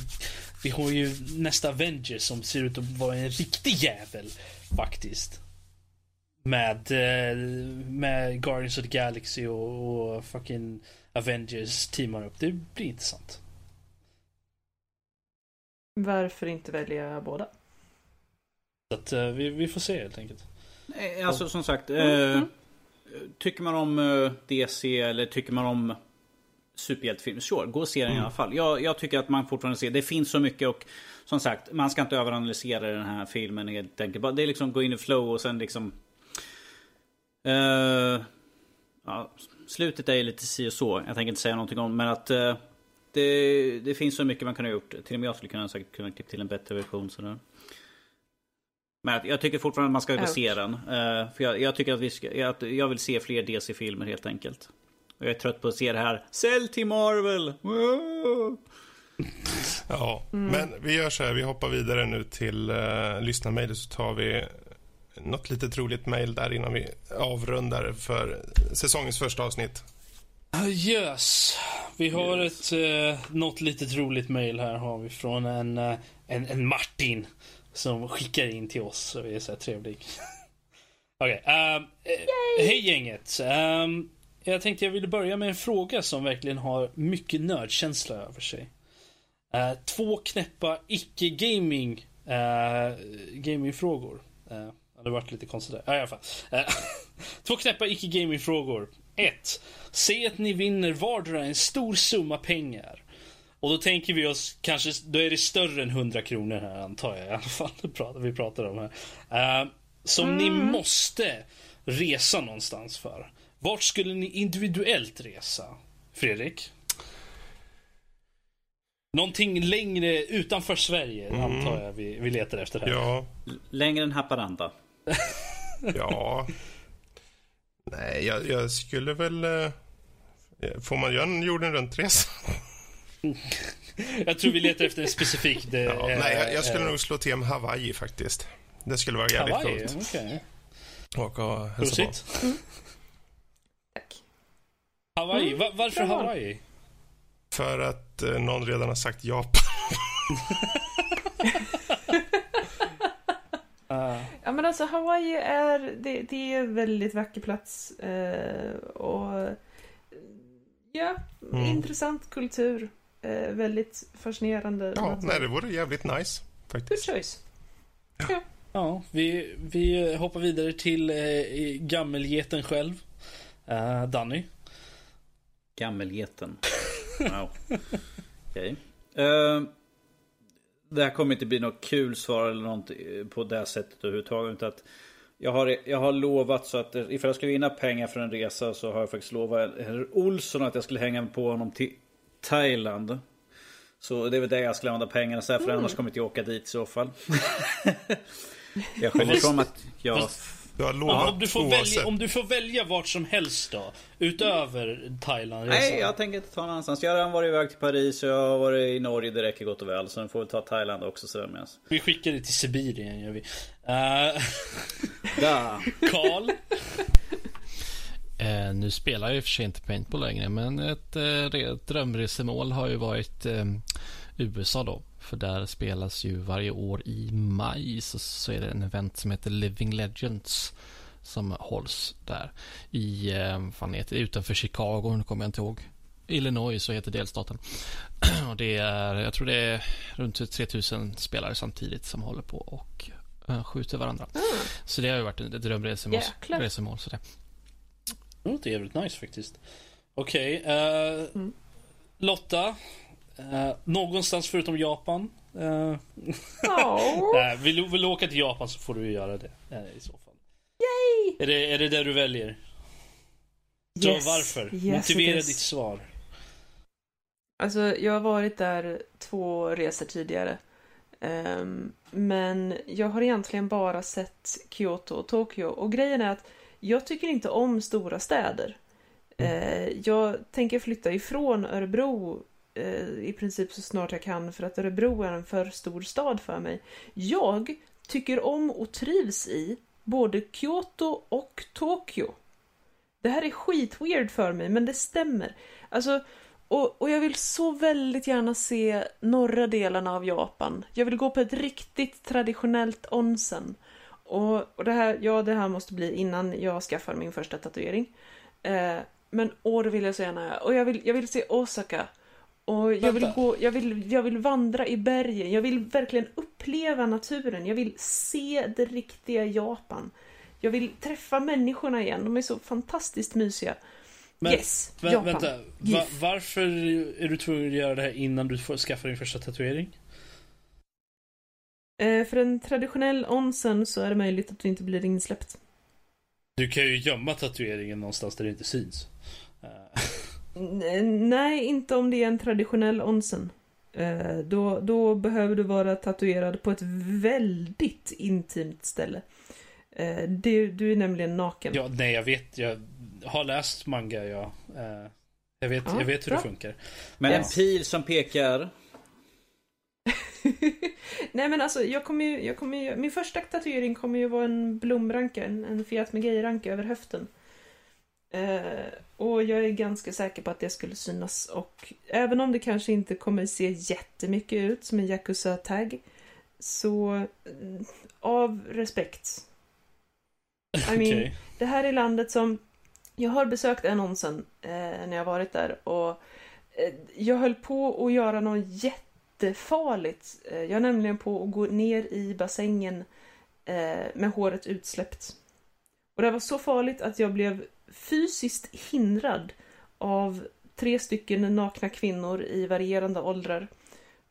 Vi har ju nästa Avengers som ser ut att vara en riktig jävel. Faktiskt. Med, eh, med Guardians of the Galaxy och, och fucking Avengers teamar upp. Det blir intressant. Varför inte välja båda? Så att eh, vi, vi får se helt enkelt. Eh, Alltså som sagt. Mm. Eh, tycker man om DC eller tycker man om superhjältefilm, sure, gå och se den i alla fall. Jag, jag tycker att man fortfarande ser, det finns så mycket och som sagt, man ska inte överanalysera den här filmen helt enkelt. Det är liksom gå in i flow och sen liksom... Eh, ja, slutet är lite si och så, jag tänker inte säga någonting om men att eh, det, det finns så mycket man kan ha gjort. Till och med jag skulle kunna säkert kunna klippa till en bättre version sådär. Men jag tycker fortfarande att man ska gå och se Ouch. den. Eh, för jag, jag tycker att vi ska, att jag vill se fler DC-filmer helt enkelt. Och jag är trött på att se det här. Sälj till Marvel! Wow! Ja, men vi gör så här. Vi hoppar vidare nu till uh, lyssnarmejlet så tar vi något lite roligt mejl där innan vi avrundar för säsongens första avsnitt. Yes. Vi har ett, eh, något litet roligt mail här har vi från en, eh, en, en Martin. Som skickar in till oss. Så vi är så här trevlig. Okej. ehm, eh, hej gänget. Ehm, jag tänkte jag ville börja med en fråga som verkligen har mycket nördkänsla över sig. Eh, två knäppa icke-gaming uh, gamingfrågor. Uh, det varit lite konstigt där. Ja, i alla fall. Eh, två knäppa icke-gaming-frågor. 1. Säg att ni vinner vardera en stor summa pengar. Och då tänker vi oss kanske, då är det större än 100 kronor här antar jag i alla fall. Vi pratar om här. Eh, som ni måste resa någonstans för. Vart skulle ni individuellt resa? Fredrik? Någonting längre utanför Sverige antar jag vi, vi letar efter här. Ja, Längre än Haparanda. ja. Nej, jag, jag skulle väl... eh, får man göra en jorden runt-resa? Jag tror vi letar efter en specifik... Det, Ja, eh, nej, jag, jag skulle eh, nog slå till med Hawaii faktiskt. Det skulle vara jävligt Hawaii, coolt. okej. Åka och hälsa på. Hawaii? Mm, Va- varför. Hawaii? För att eh, någon redan har sagt Japan. Uh, Ja men alltså Hawaii är, det, det är en väldigt vacker plats. Eh, och ja, Mm. intressant kultur. Eh, väldigt fascinerande. Ja, natur. nej, det vore jävligt nice Good faktiskt. choice. ja, vi, vi hoppar vidare till uh, gammelgeten själv. Uh, Danny. Gammelgeten. Wow. Okej. Eh, det här kommer inte bli något kul svar eller något eh, på det sättet överhuvudtaget. Att jag, har, jag har lovat så att eh, ifall jag ska vinna pengar för en resa så har jag faktiskt lovat herr Olsson att jag skulle hänga på honom till Thailand. Så det är väl det jag skulle använda pengarna så här, för annars kommer inte jag åka dit i så fall. jag skyller ifrån att jag... Du har Ja, lovat om, du får välja, om du får välja vart som helst då, utöver Thailand. Nej, jag tänker inte ta någon annanstans. Jag har redan varit iväg till Paris och jag har varit i Norge, det räcker gott och väl. Så nu får vi ta Thailand också sådär med oss. Vi skickar det till Sibirien gör vi. Uh, Ja. Karl. Eh, nu spelar jag i och för sig inte paintball längre, men ett, eh, drömresemål har ju varit eh, USA då. För där spelas ju varje år i maj så, så är det en event som heter Living Legends som hålls där i, eh, fan heter det, utanför Chicago, nu kommer jag inte ihåg. Illinois så heter delstaten. Och det är, jag tror det är runt 3000 spelare samtidigt som håller på och eh, skjuter varandra. Så det har ju varit ett drömresemål. Resemål, så det. Det låter jävligt nice faktiskt. Okej. eh, Mm. Lotta. Eh, någonstans förutom Japan. Uh, Ja. vill, vill du åka till Japan så får du göra det. eh, I så fall. Yay! Är det, är det det du väljer? Så Yes. varför? Yes, Motivera ditt svar. Alltså, jag har varit där två resor tidigare. Ehm, men jag har egentligen bara sett Kyoto och Tokyo. Och grejen är att jag tycker inte om stora städer. Eh, jag tänker flytta ifrån Örebro Eh, i princip så snart jag kan för att Örebro är en för stor stad för mig. Jag tycker om och trivs i både Kyoto och Tokyo. Det här är skitweird för mig, men det stämmer. Alltså, och, och jag vill så väldigt gärna se norra delarna av Japan. Jag vill gå på ett riktigt traditionellt onsen. Och, och det här, ja, det här måste bli innan jag skaffar min första tatuering. Eh, men åh, det vill jag så gärna. Och jag vill, jag vill se Osaka. Och jag vill, gå, jag, vill, jag vill vandra i bergen. Jag vill verkligen uppleva naturen. Jag vill se det riktiga Japan. Jag vill träffa människorna igen. De är så fantastiskt mysiga. Men, yes, Vä- Japan. vänta, va, varför är du tvungen att göra det här innan du får skaffa din första tatuering? Eh, för en traditionell onsen så är det möjligt att du inte blir insläppt. Du kan ju gömma tatueringen någonstans där det inte syns. Nej, inte om det är en traditionell onsen. Eh, då, då behöver du vara tatuerad på ett väldigt intimt ställe. Eh, du, du är nämligen naken. ja, nej, jag vet. Jag har läst manga, ja. Eh, jag, vet, Ja, jag vet hur bra. det funkar. Men en pil som pekar. Nej men alltså, jag kommer ju, jag kommer ju, min första tatuering kommer ju vara en blomranka, en, en Fiat Megay-ranka över höften. Eh, och jag är ganska säker på att det skulle synas och även om det kanske inte kommer se jättemycket ut som en Yakuza-tagg så mm, av respekt. I mean, Okej. det här är landet som jag har besökt en onsen eh, när jag varit där och eh, jag höll på att göra något jättefarligt. Eh, jag är nämligen på att gå ner i bassängen eh, med håret utsläppt. Och det var så farligt att jag blev fysiskt hindrad av tre stycken nakna kvinnor i varierande åldrar.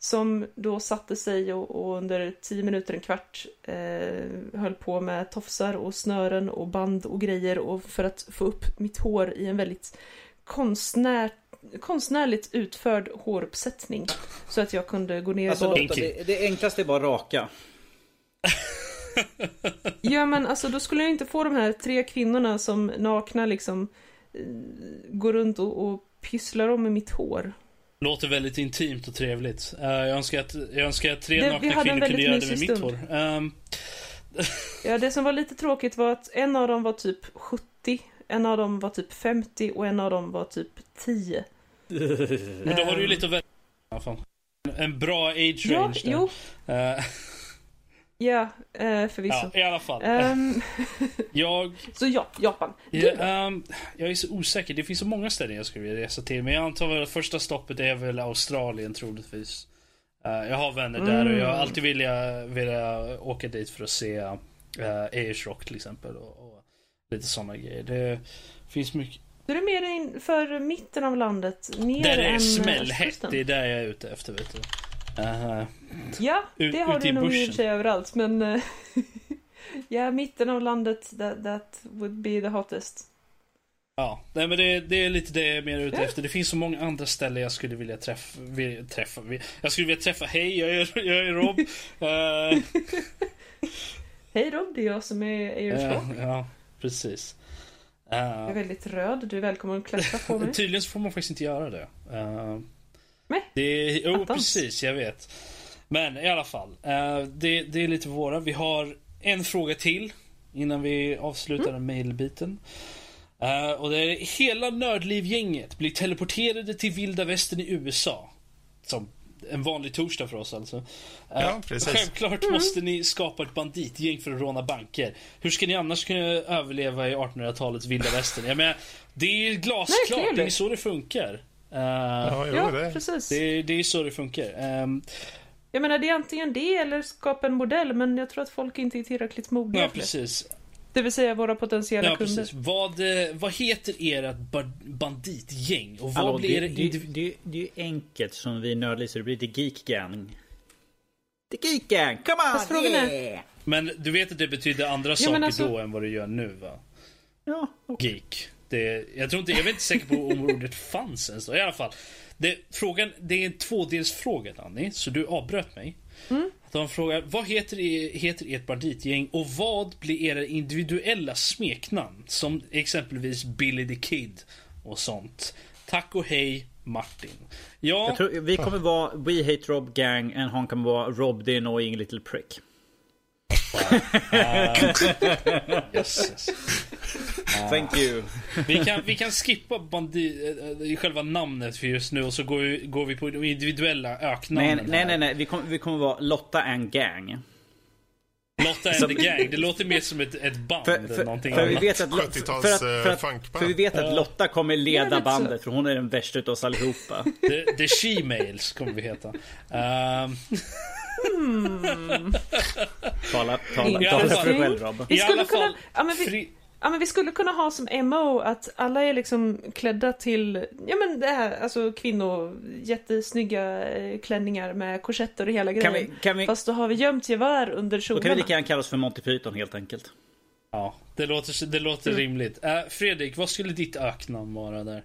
Som då satte sig och, och under tio minuter, en kvart eh, höll på med tofsar och snören och band och grejer och för att få upp mitt hår i en väldigt konstnär, konstnärligt utförd håruppsättning. Så att jag kunde gå ner Alltså, och... Det, det enklaste är bara raka. Ja men alltså då skulle jag inte få de här tre kvinnorna som nakna liksom eh, går runt och, och pysslar om med mitt hår. Låter väldigt intimt och trevligt. Eh, jag, önskar att, jag önskar att tre Det- nakna kvinnor kunde göra det med mitt hår. Ehm, Ja, det som var lite tråkigt var att en av dem var typ 70 en av dem var typ 50 och en av dem var typ 10. Men då har du ju lite att välja. En bra age Ja, range där. jo, Eh, ja, eh, förvisso. ja, i alla fall. Ehm, Jag, så ja, Japan. Ja, då? ehm, jag är så osäker. Det finns så många ställen jag skulle vilja resa till. Men jag antar att första stoppet är väl Australien troligtvis. Eh, jag har vänner där och jag har Mm. alltid vilja, vilja åka dit för att se uh, Ayers Rock till exempel. Och, och lite sådana grejer. Det finns mycket. Du är mer in för mitten av landet, mer Där det är eh, smällhett. Det är där jag är ute efter vet du. Eh, Ja, det har du nog i och för sig överallt, men... eh, ja, mitten av landet, that, that would be the hottest. Ja, nej men det, det är lite det jag är mer ute efter. Det finns så många andra ställen jag skulle vilja träffa. Vilja träffa. Jag skulle vilja träffa, hej jag är, jag är Rob. Eh, Hej Rob, det är jag som är eh, Rock. ja, precis. Jag är Uh, väldigt röd, du är välkommen att klättra på mig. tydligen så får man faktiskt inte göra det. Uh, Nej, det är, jo, attans. precis, jag vet. Men i alla fall, eh, det, det är lite våra. Vi har en fråga till innan vi avslutar Mm. den mailbiten. Eh, och det är hela Nördliv-gänget blir teleporterade till vilda västern i USA. Som en vanlig torsdag för oss alltså. Eh, Ja, precis. Självklart Mm. måste ni skapa ett banditgäng för att råna banker. Hur ska ni annars kunna överleva i 1800-talets vilda västern? Jag menar, det är glasklart. Verkligen. Det är så det funkar. Eh, Ja, jo, ja, det. precis. det, det är så det funkar. Ehm, Jag menar, det är antingen det eller skapa en modell, men jag tror att folk inte är tillräckligt mogna ja, det. precis. Det vill säga våra potentiella Ja, kunder. precis. Vad, eh, vad heter ert ba- banditgäng? Och vad Hallå, blir det, det? det, det, är ju enkelt som vi nördlisar. Det blir The Geek Gang. The Geek Gang, come on! Fast frågan är-! Men du vet att det betyder andra Ja, saker alltså- då än vad det gör nu va? Ja, okej. Geek. Det, jag tror inte, jag är inte säker på om ordet fanns ens då. I alla fall. Det, frågan, det är en tvådelsfråga Danny, så du avbröt mig. Mm. De frågar, vad heter, er- heter ert banditgäng och vad blir era individuella smeknamn? Som exempelvis Billy the Kid och sånt. Tack och hej Martin. Ja, Jag tror, vi kommer vara We Hate Rob Gang and han kommer vara Rob the Annoying Little Prick. jösses. Thank you. Vi kan, vi kan skippa bandi, äh, själva namnet för just nu och så går vi, går vi på de individuella Nej, öknamnen nej, här. nej, nej. Vi, kommer, vi kommer vara Lotta and Gang. Lotta and the Gang, det låter mer som ett, ett band För, eller för, någonting för vi vet att, för, 70-tals, för, att, för, eh, att, för vi vet att Lotta kommer leda bandet för hon är den värsta utav oss allihopa. The, the She-Mails kommer vi heta. Ehm, Tala, tala, tala för dig själv Rob. Vi skulle kunna- ja, men vi- Ja men vi skulle kunna ha som MO att alla är liksom klädda till, ja men det här, alltså kvinnor, jättesnygga eh, klänningar med korsetter och hela Kan grejen. vi, kan vi, Fast då har vi gömt gevär under då kan vi kjolarna. lika gärna kalla oss för Monty Python helt enkelt. ja, det låter, det låter Mm. rimligt. Eh, Fredrik, vad skulle ditt öknamn vara där?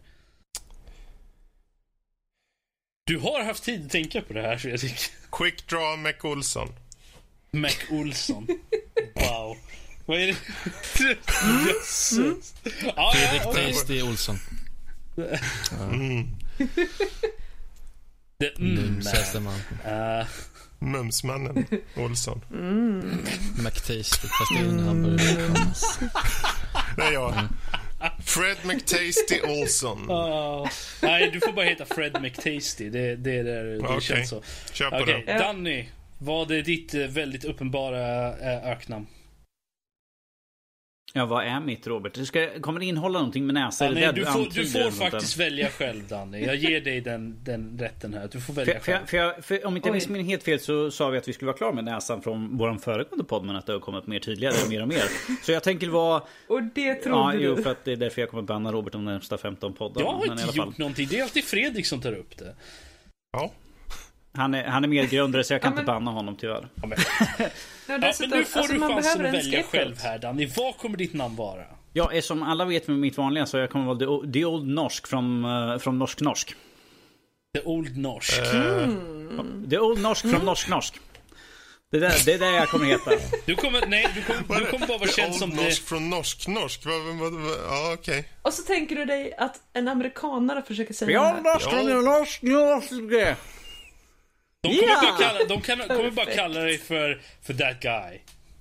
Du har haft tid att tänka på det här Fredrik. Quick Draw McOlson. Mac Olsson. Wow. Vad är det? Jösses. Ja, ja, Fredrik okej. Tasty Olsson. Mm. Det- Mm, man. man. Eh, Mumsmannen Olsson. McTasty, fast det är en hamburgare. Det är jag. Fred McTasty Olson. ah. nej, du får bara heta Fred McTasty. Det, det, är där, det Okej. känns så. Kör på Okej, det. Danny. Vad är ditt eh, väldigt uppenbara eh, öknamn? Ja, vad är mitt Robert? Det ska, kommer det innehålla någonting med näsa? Ja, nej, du, får, du får faktiskt välja själv Danny. Jag ger dig den, den rätten här. Du får välja för, själv. för, jag- för om inte jag missminner helt fel så sa vi att vi skulle vara klara med näsan från vår föregående podd men att det har kommit mer tydligare mer och mer. Så jag tänker vara... Och det trodde Ja, du. jo, för att det är därför jag kommer banna Robert de närmsta 15 poddarna. Jag har men i inte alla fall. gjort någonting. Det är alltid Fredrik som tar upp det. Ja. Han är, han är mer grundare så jag kan Ja, inte men- banna honom tyvärr. Ja, men, Ja, ja, dessutom, men nu får alltså, du chansen att välja själv här Danny. Vad kommer ditt namn vara? Ja, eh, som alla vet med mitt vanliga så jag kommer vara the, the Old Norsk från, uh, från Norsk Norsk. The Old Norsk. Eh, The Old Norsk Mm. från Norsk Norsk. Det, där, det är det jag kommer heta. Du kommer, nej, du kommer, du kommer bara vara The känd Old som norsk det... från vad, vad, ja, okej. Och så tänker du dig att en amerikanare försöker säga The det Old här. Norsk från Norsk Norsk. De kommer Ja! bara kalla, de kan, kommer bara kalla dig för, för that guy.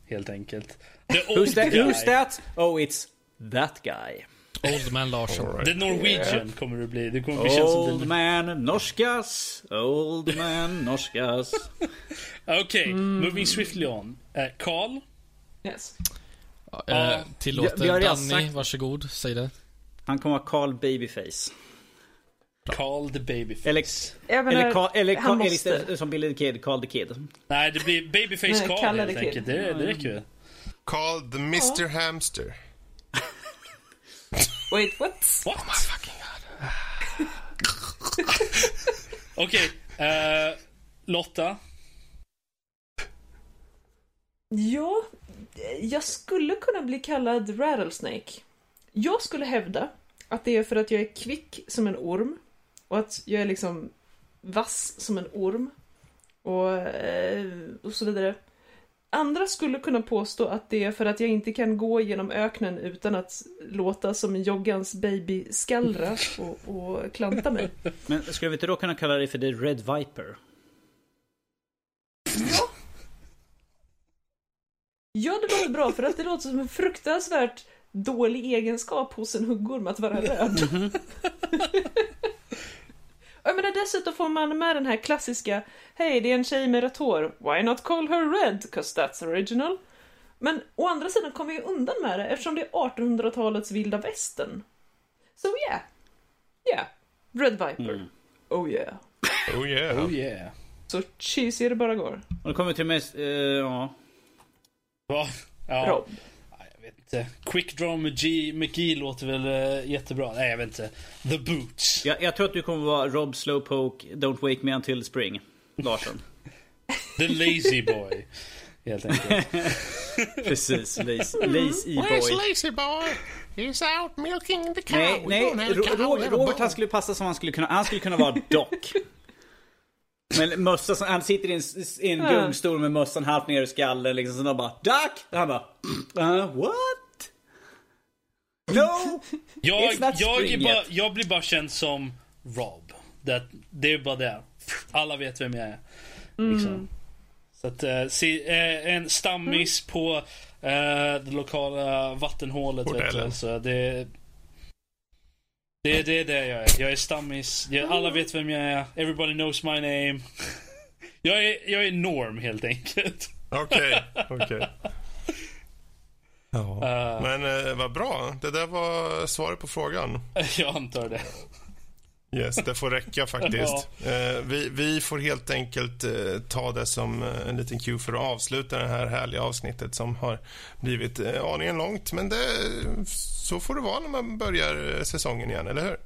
Helt enkelt. The old Who's that, guy. who's that? Oh, it's that guy. Old Man Larsson. Right. The Norwegian kommer det bli. Det kommer bli som Old den... man norskas, old man norskas. Okej, moving swiftly on. Eh, Carl? Yes. Ja, Ja, eh, tillåter redan Danny, sagt- varsågod, säg det. Han kommer vara Carl Babyface. Carl the Babyface. Eller, menar, eller, Carl, eller, måste. eller som Billy the Kid, Carl the Kid. Nej, det blir Babyface kalla helt enkelt. Det, det räcker väl? Called the Mr Hamster. Wait, what? What? Oh my fucking god. Okej, eh, Lotta? Ja, jag skulle kunna bli kallad Rattlesnake. Jag skulle hävda att det är för att jag är kvick som en orm och att jag är liksom vass som en orm och, eh, och så vidare. Andra skulle kunna påstå att det är för att jag inte kan gå genom öknen utan att låta som joggans baby skallra och, och klanta mig. Men skulle vi inte då kunna kalla dig för The Red Viper? Ja. Ja, det låter bra för att det låter som en fruktansvärt dålig egenskap hos en huggorm att vara röd. Och Jag menar dessutom får man med den här klassiska Hej, det är en tjej med rött hår. Why not call her red? Cause that's original. Men å andra sidan kommer vi undan med det eftersom det är 1800-talets vilda västern. So yeah. Yeah. Red Viper. Mm. Oh yeah. Oh yeah. Oh yeah. Så cheesy det bara går. Och det kommer till mest, eh, ja. Va? Ja. Rob. Inte. Quick Draw McGee, McGee låter väl eh, jättebra. Nej, jag vet inte. The Boots. Jag, jag tror att du kommer vara Rob Slowpoke, Don't Wake Me Until Spring. Larsson. The Lazy Boy. Helt enkelt. Precis, Lazy, lazy Where's Boy. Lazy Boy? He's out milking the cow. Nej, nej, Ro- Robert bull. han skulle passa som han skulle kunna, han skulle kunna vara Doc. Men mössa, som- han sitter i en, i en gungstol med mössan halvt ner i skallen liksom, så de bara Doc! Och han bara uh, What? No! Jag, It's not jag, bara, jag blir bara känd som Rob. Det, det är bara det. Alla vet vem jag är. Liksom. Så att, eh, se, eh, en stammis på eh, det lokala vattenhålet. Vet du, så det, det, det är det jag är. Jag är stammis. Jag, alla vet vem jag är. Everybody knows my name. Jag är, jag är norm helt enkelt. Okej, okej. Ja. Eh, Men eh, vad bra. Det där var svaret på frågan. jag antar det. Yes, det får räcka faktiskt. Eh, vi, vi får helt enkelt eh, ta det som en liten cue för att avsluta det här härliga avsnittet som har blivit eh, aningen långt. Men det, så får det vara när man börjar säsongen igen, eller hur?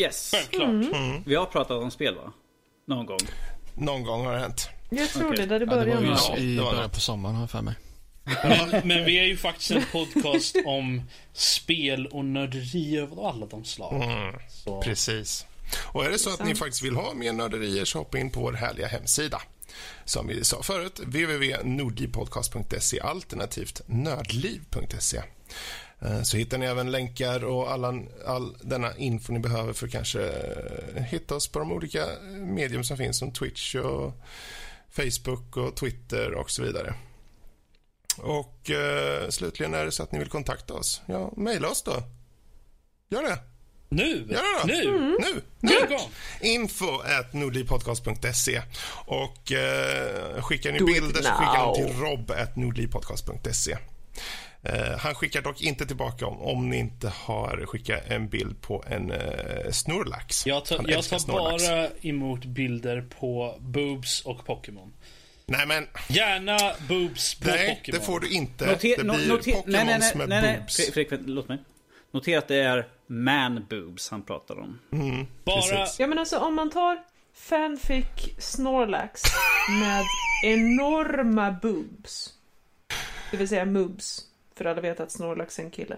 Yes. Självklart. Vi har pratat om spel va? Någon gång. Någon gång har det hänt. Jag tror Okej. det, där det Ja, det börjar var ju. Ja, i början på sommaren har jag för mig. Men, men vi är ju faktiskt en podcast om spel och nörderi av alla de slag. Mm, Så. precis. Och är det så att ni faktiskt vill ha mer nörderier så hoppa in på vår härliga hemsida. Som vi sa förut, www.nordlivpodcast.se alternativt nördliv.se. Eh, Så hittar ni även länkar och alla, all denna info ni behöver för att kanske eh, hitta oss på de olika medium som finns som Twitch och Facebook och Twitter och så vidare. Och eh, slutligen är det så att ni vill kontakta oss, ja, mejla oss då. Gör det. Nu! Ja, då. Nu! Nu! nu. Gör igång. Info at nordlivpodcast.se och eh, skickar ni Do bilder så skickar de till rob at nordlivpodcast.se. Eh, han skickar dock inte tillbaka om, om ni inte har skickat en bild på en eh, Snorlax. Jag tar, jag tar bara emot bilder på boobs och Pokémon. Nej, men Gärna boobs på nej, Pokémon. det får du inte. Noter- det no- blir noter- Pokémons nej, nej, nej, med nej, nej. boobs. Fredrik, Fredrik, låt mig. Notera att det är man boobs han pratar om. Mm, Bara, precis. Ja men alltså om man tar fanfic Snorlax med enorma boobs. Det vill säga moobs. För alla vet att Snorlax är en kille.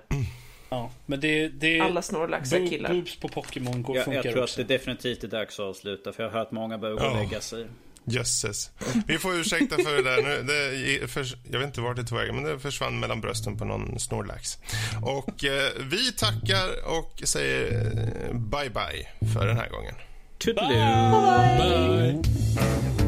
ja, men det, det Alla Snorlax är bo- killar. boobs på Pokémon går, funkar jag tror också. att det definitivt är dags att avsluta för jag har hört många börja gå och lägga sig. Jösses. Vi får ursäkta för det där. Nu, det, för, jag vet inte vart det tog vägen, men det försvann mellan brösten på någon Snorlax. Och eh, vi tackar och säger eh, bye bye för den här gången. Toodaloo! Bye.